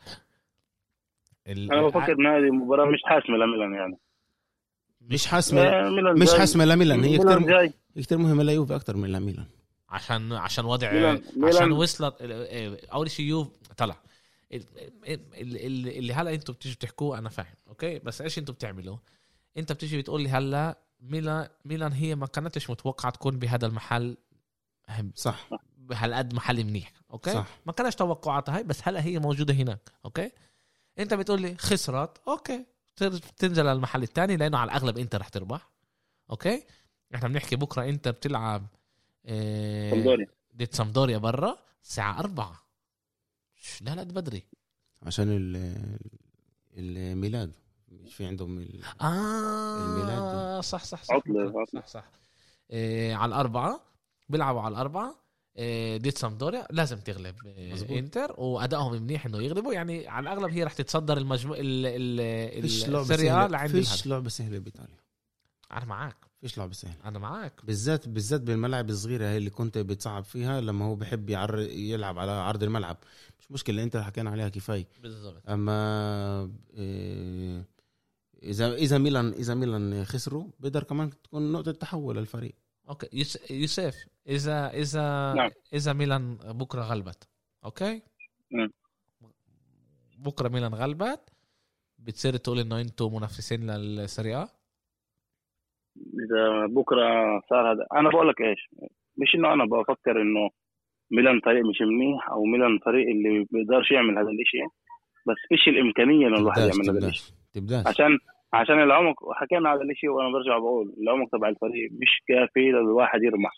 أنا بفكر ان هذه مباراة مش حاسمة لميلان يعني. مش حاسمة؟ مش حاسمة لميلان. هي كثير كثير مهمة ليوفي أكثر من لميلان. عشان عشان وضع ميلان. عشان وصلت أول شيء يوف طلع. اللي هلا أنتم بتيجوا تحكوه أنا فاهم okay؟ بس إيش أنتم بتعملوا؟ أنت بتيجي بتقول لي هلا ميلان ميلان هي ما كانتش متوقعة تكون بهذا المحل صح. بهالقد محل منيح okay؟ صح. ما كانش توقعاتها هاي بس هلا هي موجودة هناك okay؟ انت بتقول لي خسرت okay. تنزل المحل الثاني لأنه على الأغلب انت رح تربح أوكي. إحنا بنحكي بكرة انت بتلعب سامدوريا. ضد سامدوريا برا الساعة 4 لا لا بدري. عشان الميلاد. مش في عندهم ال... آه الميلاد صح صح صح. عطلة صح صح, صح. إيه على الأربعة بيلعبوا على الأربعة. إيه ديت سامدوريا. لازم تغلب إيه إنتر وأدائهم منيح إنه يغلبوا. يعني على الأغلب هي رح تتصدر المجموع السريا لعند فيش لعبة سهلة. بإيطاليا. أنا معك فيش لعبة سهلة. أنا معك بالذات بالذات بالملاعب الصغيرة هي اللي كنت بتصعب فيها لما هو بحب يعر يلعب على عرض الملعب. مش مشكلة انت حكينا عليها كفاية. بالضبط. أما إيه إذا إذا ميلان إذا ميلان خسروا بقدر كمان تكون نقطة تحول للفريق. أوكي. يوسف اذا اذا نعم. إذا ميلان بكرة غلبت okay؟ م. بكرة ميلان غلبت بتصير تقول إنه أنتم منافسين للسيريا إذا بكرة صار هذا أنا بقول لك إيش؟ مش إنه أنا بفكر إنه ميلان فريق مش منيح أو ميلان فريق اللي بيقدرش يعمل هذا الشيء بس فيش الإمكانية إنه الواحد يعمل هذا الشيء عشان عشان العمق حكينا هذا الشيء وأنا برجع بقول العمق تبع الفريق مش كافي للواحد يربح.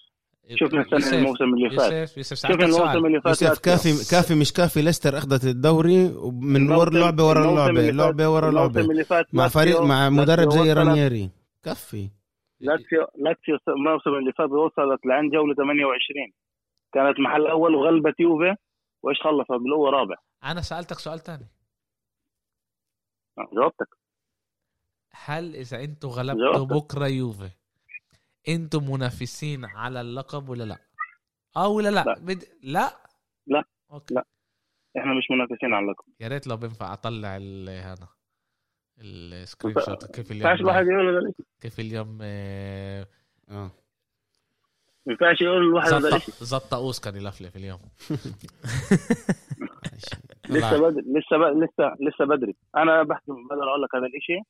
شفنا السنة الموسم اللي فات. شفنا الموسم اللي فات يوسف كافي كافي مش كافي ليستر أخذت الدوري من ورا لعبة ورا لعبة لعبة ورا لعبة. مع فريق مع مدرب زي رانييري. كفي لاتسيو لاتسيو الموسم اللي فات وصلت لعند جولة 28 كانت محل أول وغلبت يوفي وإيش خلصت؟ بالاول رابع. أنا سألتك سؤال ثاني جاوبتك. هل إذا أنتوا غلبتوا بكرة يوفي؟ أنتم منافسين على اللقب ولا لا؟ آه ولا لا؟ لا. بد... لا؟ لا. okay. لا. إحنا مش منافسين على اللقب. يا ريت لو بينفع أطلع ال- هذا ال screenshot. كيف اليوم؟ الواحد يقول كيف اليوم؟ آه، آه. ما ينفعش يقول الواحد هذا زط الشيء زط طاووس كان يلفلف اليوم. لسه بدري لسه ب... لسه لسه بدري. أنا بحكي بقدر أقول لك هذا الشيء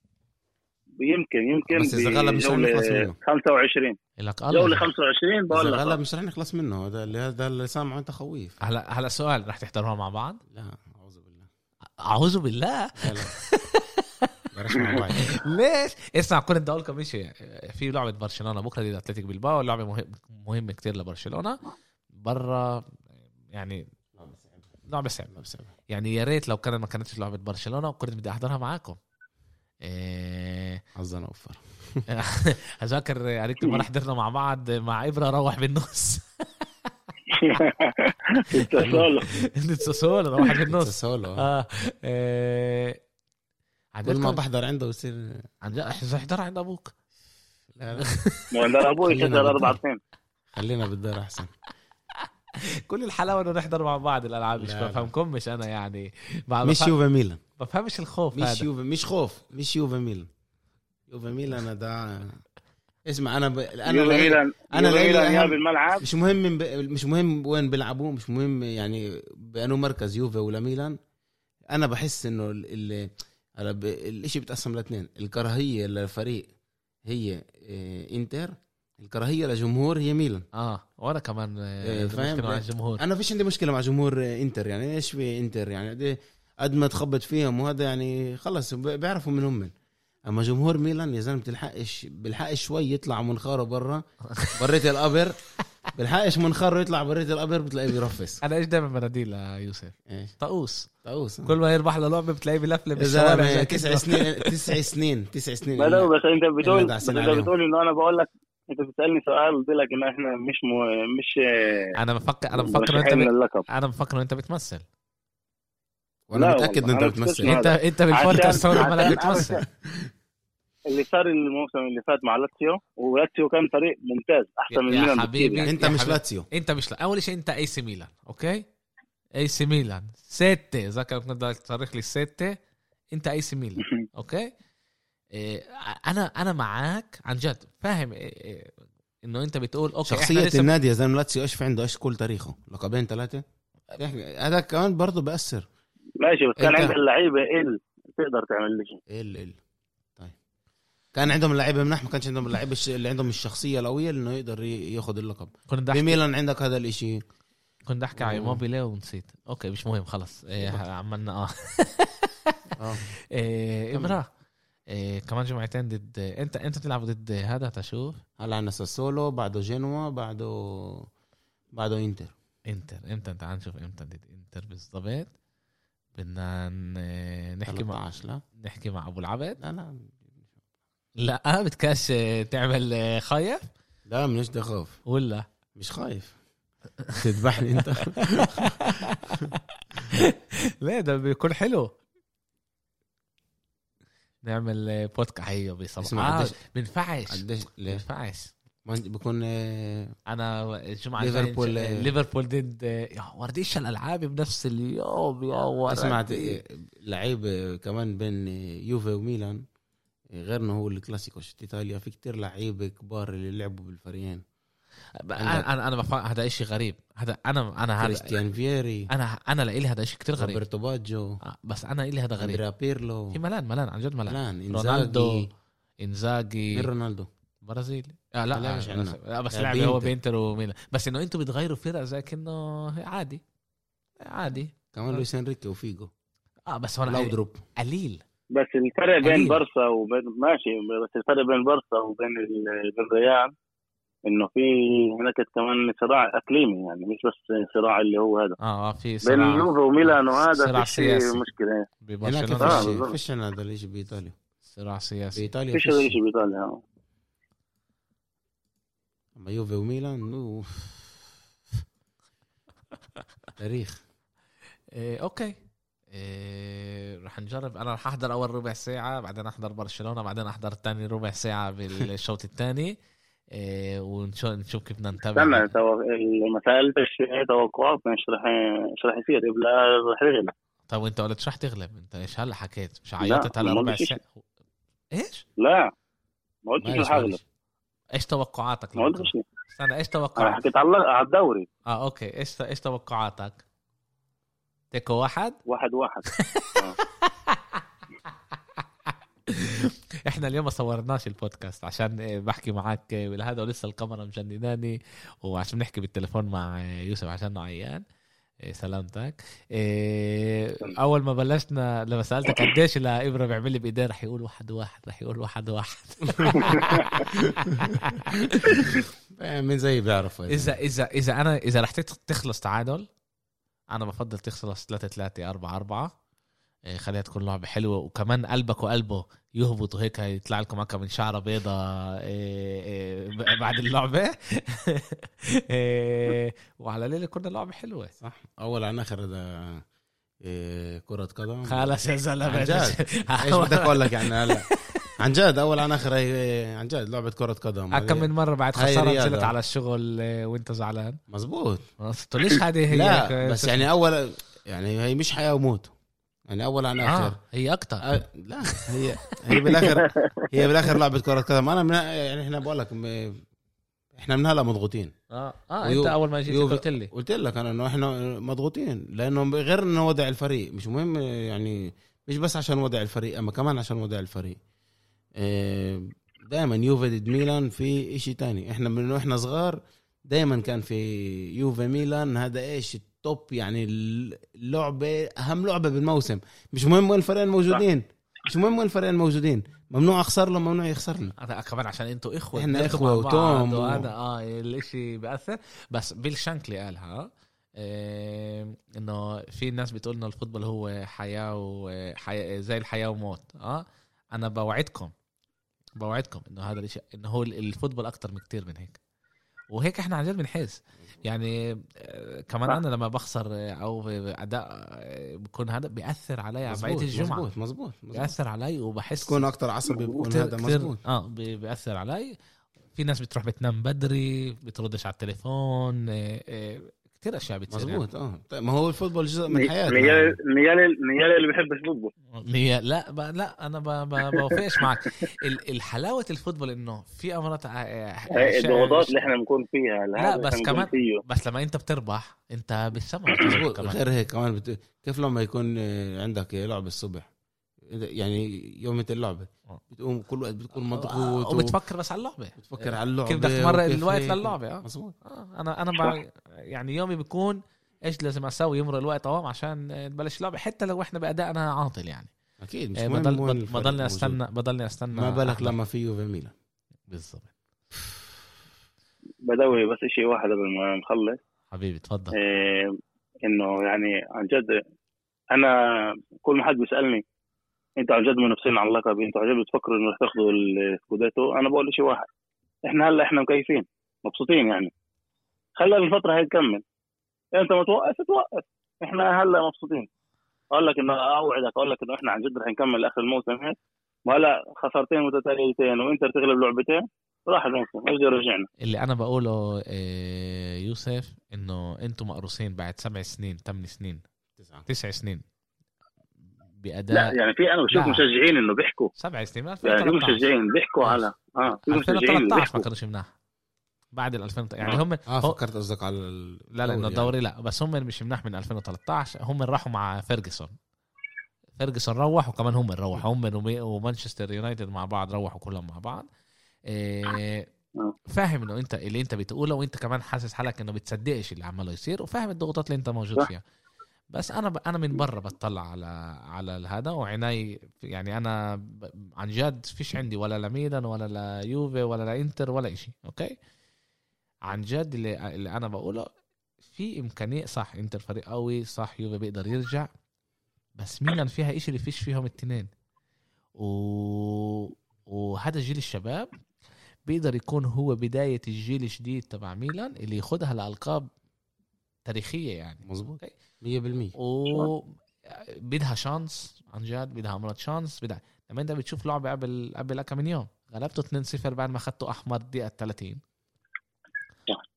يمكن يمكن بس إذا غلب مش رح نخلص منه. 25 لك جولة الله 25 بقول لك. غلب مش رح نخلص منه. هذا اللي هذا اللي سامعه أنت خويف. هلا هلا سؤال رح تحضروها مع بعض؟ لا أعوذ بالله. أعوذ بالله. ليش؟ اسمع كنت بدي أقول لكم شيء في لعبة برشلونة بكرة ضد أتلتيك بلباو. لعبة مهم مهمة كتير لبرشلونة. برا يعني لعبة صعبة. يعني يا ريت لو كان ما كانتش لعبة برشلونة وكنت بدي أحضرها معاكم. حظنا اوفر أذكر قريت مرة حضرنا مع بعض مع إبرة روح بالنص التسولف نتسول روح بالنص سولو. آه إيه عن كل ما بحضر عنده بصير عن جد احضر عند أبوك. لا لا. أبوي كسر أربع. سنين خلينا بالدار أحسن. كل الحلاوة إنه نحضر مع بعض الألعاب مش لا، لا. بفهمكم مش أنا يعني. مش يوفا ميلان. بفهمش الخوف مش هذا. يوفا مش خوف مش يوفا ميلان. يوفا ميلان ده اسمع أنا ب... أنا لعيب- ميلان يا أهم- بالملعب. مش مهم ب... مش مهم وين بيلعبوا مش مهم يعني بأنه مركز يوفا ولا ميلان. أنا بحس إنه ال... ال... الإشي بيتقسم لاثنين الكراهية للفريق هي إيه إنتر الكراهية لجمهور هي ميلان آه وأنا كمان إيه، آه فاهم؟ مشكلة مع لا. الجمهور أنا فيش عندي مشكلة مع جمهور آه، إنتر يعني إيش في إنتر يعني قد- قد ما تخبط فيهم وهذا يعني خلص بيعرفوا من هم من. أما جمهور ميلان يا زلمة بتلحقش بيلحقش شوي يطلع منخاره برا بريت القبر بيلحقش منخاره يطلع بريت القبر بتلاقيه بيرفس أنا إيش دائما بناديه ليوسف إيش طقوس طاووس كل ما يربح له لعبة بتلاقيه بلفلف يا بالشوارع تسع. سنين تسع سنين تسع سنين بس أنت بتقول أنت. بتقول إنه أنا بقول لك انت بتسألني سؤال قلت لك إن إحنا مش م... مش أنا بفكر أنا بفكر أنت مرشحين ب... للقب أنا بفكر أنت بتمثل وأنا لا متأكد إن أنت بتمثل. أنت. أنت بالبودكاست عشان- هون عمالك عشان- بتمثل اللي صار الموسم اللي فات مع لاتسيو ولاتسيو كان فريق ممتاز أحسن من يا ميلان حبيبي. يعني. أنت يا مش. لاتسيو أنت مش لا. أول شيء أنت أي سي ميلان okay أي سي ميلان ستة ذكر كنت بدك تصرخ لي ستة أنت أي سي ميلان okay أنا أنا معك عن جد. فاهم إيه إيه إنه أنت بتقول okay لسه النادي يا زلمة لاتسيو إيش في عنده؟ إيش كل تاريخه؟ لقبين ثلاثة هذا كمان برضه بأثر. ماشي بس كان عندك اللعيبه إل تقدر تعمل لي شيء. إل إل. طيب. كان عندهم اللعيبه منح ما كانش عندهم اللعيبة اللي عندهم الشخصية القوية إنه يقدر ياخذ اللقب. كنت احكي بميلان عندك هذا الإشي. كنت بدي أحكي على. إيموبيلي ونسيت. okay مش مهم خلص. إيه عملنا آه. آه. إيه كمل. إيه كمان جمعتين ضد انت انت تلعب ضد هذا تشوف؟ هلا عندنا ساسولو بعده جنوا بعده بعده انتر. انتر إمتى؟ تعال نشوف إمتى ضد انتر بالضبط. بدنا نحكي مع 13 لا؟ نحكي مع أبو العبد لا لا. لا بدكاش تعمل خايف؟ لا منش بدي اخاف ولا؟ مش خايف. تذبحني انت؟ لا ده بيكون حلو. نعمل بودكاست. أيوه بصراحه آه بنفعش. قديش؟ ليه؟ بنفعش. بكون آه، أنا الجمعة ليفربول- الجاية- ليفربول ضد يا ورديش الألعاب بنفس اليوم يا ولد اسمع لعيب آه، كمان بين آه، يوفي وميلان آه، غير إنه هو الكلاسيكو في إيطاليا؟ في كتير لعيبه كبار اللي لعبوا بالفريقين. أنا أنا بفهم هذا شيء غريب. هذا أنا أنا هذا كريستيان فيري أنا أنا لإلي هذا شيء كتير غريب. روبرتو باجو. آه، بس أنا إلي هذا غريب. أندريا بيرلو. في ملان ملان عن جد ملان ملان رونالدو إنزاجي. مين رونالدو؟ برازيلي. آه لا, لا، مش آه. بس, لعبه هو. بينتر. وميلان. بس إنه أنتم بتغيروا فرق زي كأنه عادي. عادي. كمان لويس إنريكي وفيجو. آه بس هون لاودروب قليل. بس الفرق بين. برشا وبين ماشي بس الفرق بين برشا وبين ال- بين الريال. إنه في هناك كمان صراع إقليمي يعني مش بس صراع اللي هو هذا. آه آه، في بين صراع اليوفي وميلان وهذا صراع في شيء سياسي. مشكلة. هناك ببرشلونه آه، فيش عنا هذا الشيء بإيطاليا. صراع سياسي. بإيطاليا فيش هذا الشيء بإيطاليا آه. أما يوفي وميلان أوف. تاريخ. إيه okay. إيه رح نجرب. أنا رح أحضر أول ربع ساعة بعدين أحضر برشلونة بعدين أحضر تاني ربع ساعة بالشوط الثاني. ونشوف كيف بدنا نتابع. استنى تو... ما سالتش توقعات مش رح مش رح يصير؟ لا رح يغلب طب وأنت قلت مش رح تغلب؟ أنت إيش هلأ حكيت؟ مش عيطت هلأ ربع ساعة؟ إيش؟ لا ما قلتش رح أغلب. إيش. توقعاتك؟ ما قلتش استنى إيش توقعاتك؟ أنا حكيت على الدوري. آه أوكي. إيش إيش توقعاتك؟ تيكو واحد؟ واحد واحد. إحنا اليوم ما صورناش البودكاست عشان بحكي معك بالهذا ولسه الكاميرا مجنناني وعشان نحكي بالتليفون مع يوسف عشان عيان. سلامتك. أول ما بلشنا لما سألتك قديش الابره بيعمل لي بإيديه رح يقول واحد واحد رح يقول واحد واحد. من زي بيعرف إذا. إذا إذا أنا إذا رح تخلص تعادل أنا بفضل تخلص 3 3 4 4 إيه، خليها تكون لعبة حلوة وكمان قلبك وقلبه يهبط وهيك يطلع لكم هكا من شعرة بيضة إيه، إيه، بعد اللعبة. وعلى ليلة كنا لعبة حلوة. صح. أول عن آخر هذا كرة قدم. خلاص يا زلمة. عن جد. إيش بدك أقول لك يعني هلا؟ عن جد أول عن آخر عن جد لعبة كرة قدم. كم من مرة بعد خسارة نزلت على الشغل وأنت زعلان؟ مزبوط. ليش هذه هي لا بس يعني أول يعني هي مش حياة وموت. يعني أول عن اخر آه هي أكثر آه لا هي هي بالآخر هي بالآخر لعبة كرة قدم. أنا من يعني إحنا بقول لك إحنا من هلا مضغوطين. آه آه أنت أول ما جيت قلت لي. قلت لك أنا إنه إحنا مضغوطين لأنه غير إنه وضع الفريق. مش مهم يعني مش بس عشان وضع الفريق أما كمان عشان وضع الفريق. آه، دائما يوفي ضد ميلان في إشي تاني. إحنا من إحنا صغار دائما كان في يوفي ميلان. هذا إيش التوب يعني اللعبة أهم لعبة بالموسم. مش مهم وين الفريقين موجودين. مش مهم وين الفريقين موجودين. ممنوع أخسر له ممنوع يخسر لي كمان عشان أنتوا إخوة إحنا إخوة وتوم وهذا آه الإشي بيأثر. بس بيل شانكلي قالها إيه إنه في ناس بتقول إنه ال football هو حياة وحياة زي الحياة وموت آه. أنا بوعدكم بوعدكم إنه هذا الشيء إنه هو ال football أكتر من كتير من هيك. وهيك إحنا عن جد بنحس. يعني آه، كمان أنا لما بخسر آه، أو أداء آه، بكون هذا بيأثر علي على بقية الجمعة. مزبوط مزبوط, بيأثر علي وبحس تكون أكتر عصبي بكون هذا مزبوط آه بيأثر علي. في ناس بتروح بتنام بدري بتردش على التليفون كثير أشياء بتصير مزبوط يعني. آه. طيب ما هو ال football جزء من حياتنا نيال نيال نيال اللي بيحب ال football. نيال لا ب... لا أنا ب... بوافقش معك. الحلاوة ال football إنه في امارات الضغوطات اللي إحنا بنكون فيها لا بس كمان فيه. بس لما أنت بتربح أنت بالسما غير هيك كمان بت... كيف لما يكون عندك لعب الصبح؟ يعني يوم اللعبة. آه. بتقوم كل وقت بتكون آه، مضغوط وبتفكر بس على اللعبة. بتفكر على اللعبة كيف بدك تمرق الوقت للعبه آه. مظبوط. آه أنا أنا بع... يعني يومي بيكون إيش لازم أسوي؟ يمر الوقت أهو عشان تبلش اللعبة حتى لو إحنا بادائنا عاطل يعني. أكيد مش مهم بضل بضلني استنى بضلني أستنى ما بالك لما في يوفي ميلان. بالضبط. بدوي بس شيء واحد قبل ما نخلص. حبيبي تفضل. إيه إنه يعني عن جد أنا كل ما حد بيسألني أنتوا عن جد منافسين على اللقب أنتوا عن جد بتفكروا انه تاخذوا السكوديتو. أنا بقول شيء واحد إحنا هلا إحنا مكيفين مبسوطين يعني. خلى الفترة هي تكمل. انت ما توقف توقف. إحنا هلا مبسوطين. أقول لك إنه أوعدك أقول لك إنه إحنا عن جد رح نكمل اخر الموسم هيك. وهلا خسارتين متتاليتين وإنتر تغلب لعبتين راح الموسم إيش رجعنا اللي أنا بقوله آه، يوسف إنه أنتم مقروصين بعد سبع سنين ثمان سنين تسع سنين. بأداء لا يعني في أنا بشوف مشجعين إنه بيحكوا. سبع سنين يعني في مشجعين بيحكوا على آه في مشجعين 2013 ما كانوش مناح بعد ال 2000 يعني هم آه فكرت قصدك على لا لا إنه الدوري يعني. لا بس هم مش مناح من 2013 هم راحوا مع فيرجسون. فيرجسون روح وكمان هم روحوا. هم ومانشستر يونايتد مع بعض روحوا كلهم مع بعض. إيه آه. فاهم إنه أنت اللي أنت بتقوله وأنت كمان حاسس حالك إنه بتصدقش اللي عماله يصير وفاهم الضغوطات اللي أنت موجود فيها. بس أنا ب... أنا من برا بطلع على على هذا وعناي يعني أنا عن جد فيش عندي ولا لميلان ولا ليوفي ولا لانتر ولا إشي okay؟ عن جد اللي, اللي أنا بقوله في إمكانية صح إنتر فريق قوي صح يوفي بيقدر يرجع بس ميلان فيها إشي اللي فيش فيهم التنين. و... وهذا جيل الشباب بيقدر يكون هو بداية الجيل الجديد تبع ميلان اللي ياخدها لألقاب تاريخية يعني. مظبوط. 100% و بدها شانس عن جد بدها مرات شانس بدها لما انت بتشوف لعبة قبل قبل كم من يوم غلبته 2-0 بعد ما اخذته أحمر دقيقة 30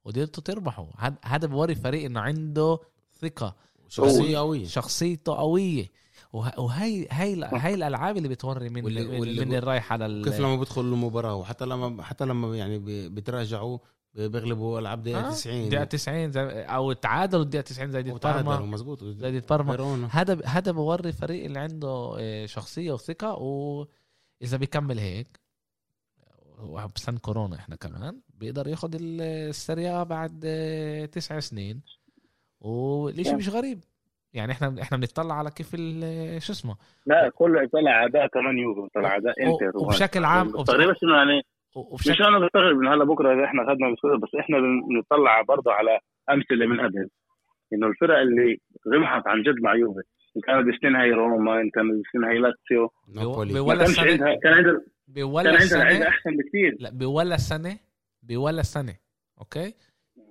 وقدرتوا تربحوا. هذا بوري فريق إنه عنده ثقة. شخصية قوية. شخصيته قوية. وهي هي هي الألعاب اللي بتوري من واللي واللي من الرايح على كيف لما بيدخلوا المباراة وحتى لما حتى لما يعني بيتراجعوا بيغلبوا ألعاب دقيقة 90 دقيقة 90 زي أو تعادلوا الدقيقة 90 زي دي بارما مزبوط زي دي بارما هذا هذا بوري فريق اللي عنده آه، شخصية وثقة واذا بيكمل هيك بسنة كورونا إحنا كمان بيقدر ياخد ال Serie A بعد آه، تسع سنين. والشيء مش غريب. يعني إحنا إحنا بنطلع على كيف شو اسمه؟ لا كله يطلع أداء كمان يوفي طلع أداء إنتر وبشكل عام تقريبا انه يعني؟ وبشكل... مش أنا بستغرب من هلا بكرة إحنا اخذنا بس إحنا بنطلع برضه على أمثلة من قبل. إنه الفرق اللي ربحت عن جد مع يوفي إن كانت السنين هي روما إن كانت السنين هي لاتسيو. بولا سنه كان عندها بولا كان عندها لعيبه أحسن بكثير لا بولا سنه بولا سنة okay؟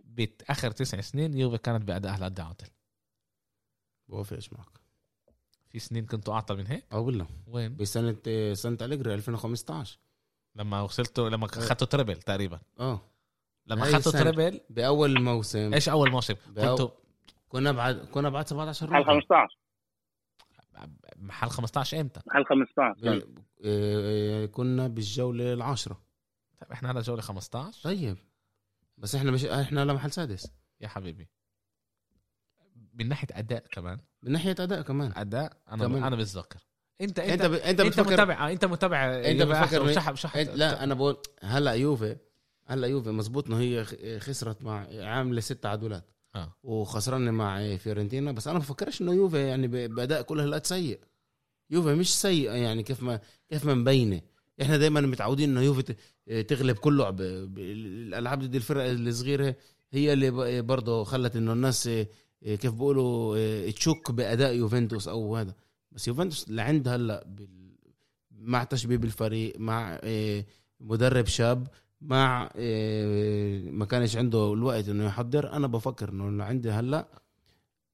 بآخر تسع سنين يوفي كانت بادائها لقد عاطل. بوافقش معك؟ في سنين كنتوا أعطل من هيك؟ آه والله وين؟ بسنه سنه أليجري 2015 لما وصلتوا لما اخذتوا treble تقريبا. آه. لما اخذتوا treble بأول موسم. إيش أول موسم؟ بأو... كنتوا كنا بعد كنا بعد 17 محل 15 محل 15 إمتى؟ محل 15 آه، كنا بالجولة العاشرة. طيب إحنا هلا جولة 15 طيب. بس إحنا مش إحنا هلا محل سادس. يا حبيبي. من ناحية أداء كمان. من ناحية أداء كمان. أداء أنا كمان. أنا بتذكر. انت انت انت, ب... انت, انت متابع انت متابع انت بتفكر شحب شحب انت لا أنا بقول هلأ يوفي هلأ يوفي مزبوط إنه هي خسرت مع عاملة ست تعادلات آه. وخسران مع فيورنتينا. بس أنا ما بفكرش إنه يوفي يعني بأداء كل هالقد سيء. يوفي مش سيء يعني كيف ما كيف ما مبينة. إحنا دائما متعودين إنه يوفي تغلب كل لعب الألعاب ضد الفرق الصغيرة. هي اللي برضه خلت إنه الناس إيه، كيف بيقولوا إيه، تشك بأداء يوفنتوس أو هذا. بس يوفنتوس لعند هلا مع تشبيه بالفريق مع إيه، مدرب شاب مع ما كانش عنده الوقت إنه يحضر أنا بفكر إنه عندي هلا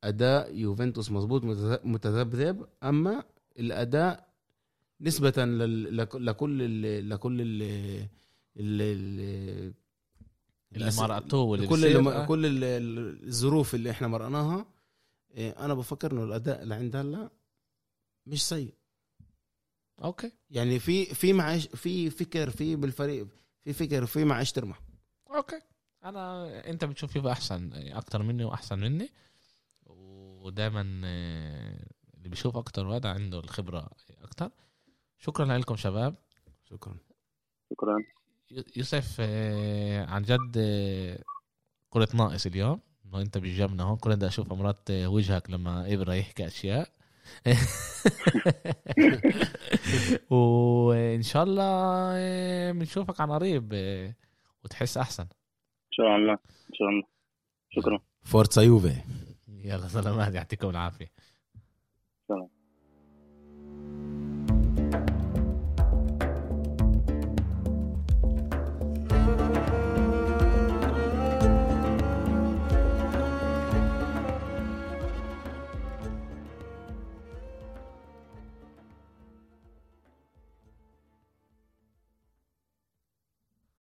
أداء يوفنتوس مزبوط متذبذب أما الأداء نسبة لكل ال لكل ال اللي مرقتوه واللي كل اللي كل الظروف اللي إحنا مرقناها إيه، أنا بفكر إنه الأداء اللي عند هلا مش سيء. أوكي. يعني في في معيش في فكر في بالفريق في فكر في معيش ترمح أوكي. أنا أنت بتشوف فيه أحسن؟ أكتر مني وأحسن مني. ودائما آه، اللي بيشوف أكتر وهذا عنده الخبرة أكتر. شكرا لكم شباب. شكرا. شكرا. يوسف آه، عن جد آه، كرة ناقص اليوم. إنه أنت بالجبنة هون. كنت بدي أشوف امرات آه، وجهك لما إبرة يحكي أشياء. وان شاء الله بنشوفك عن قريب وتحس أحسن. إن شاء الله إن شاء الله. شكرا. فورتسا يوفي. يلا سلامات يعطيكم العافية. سلام.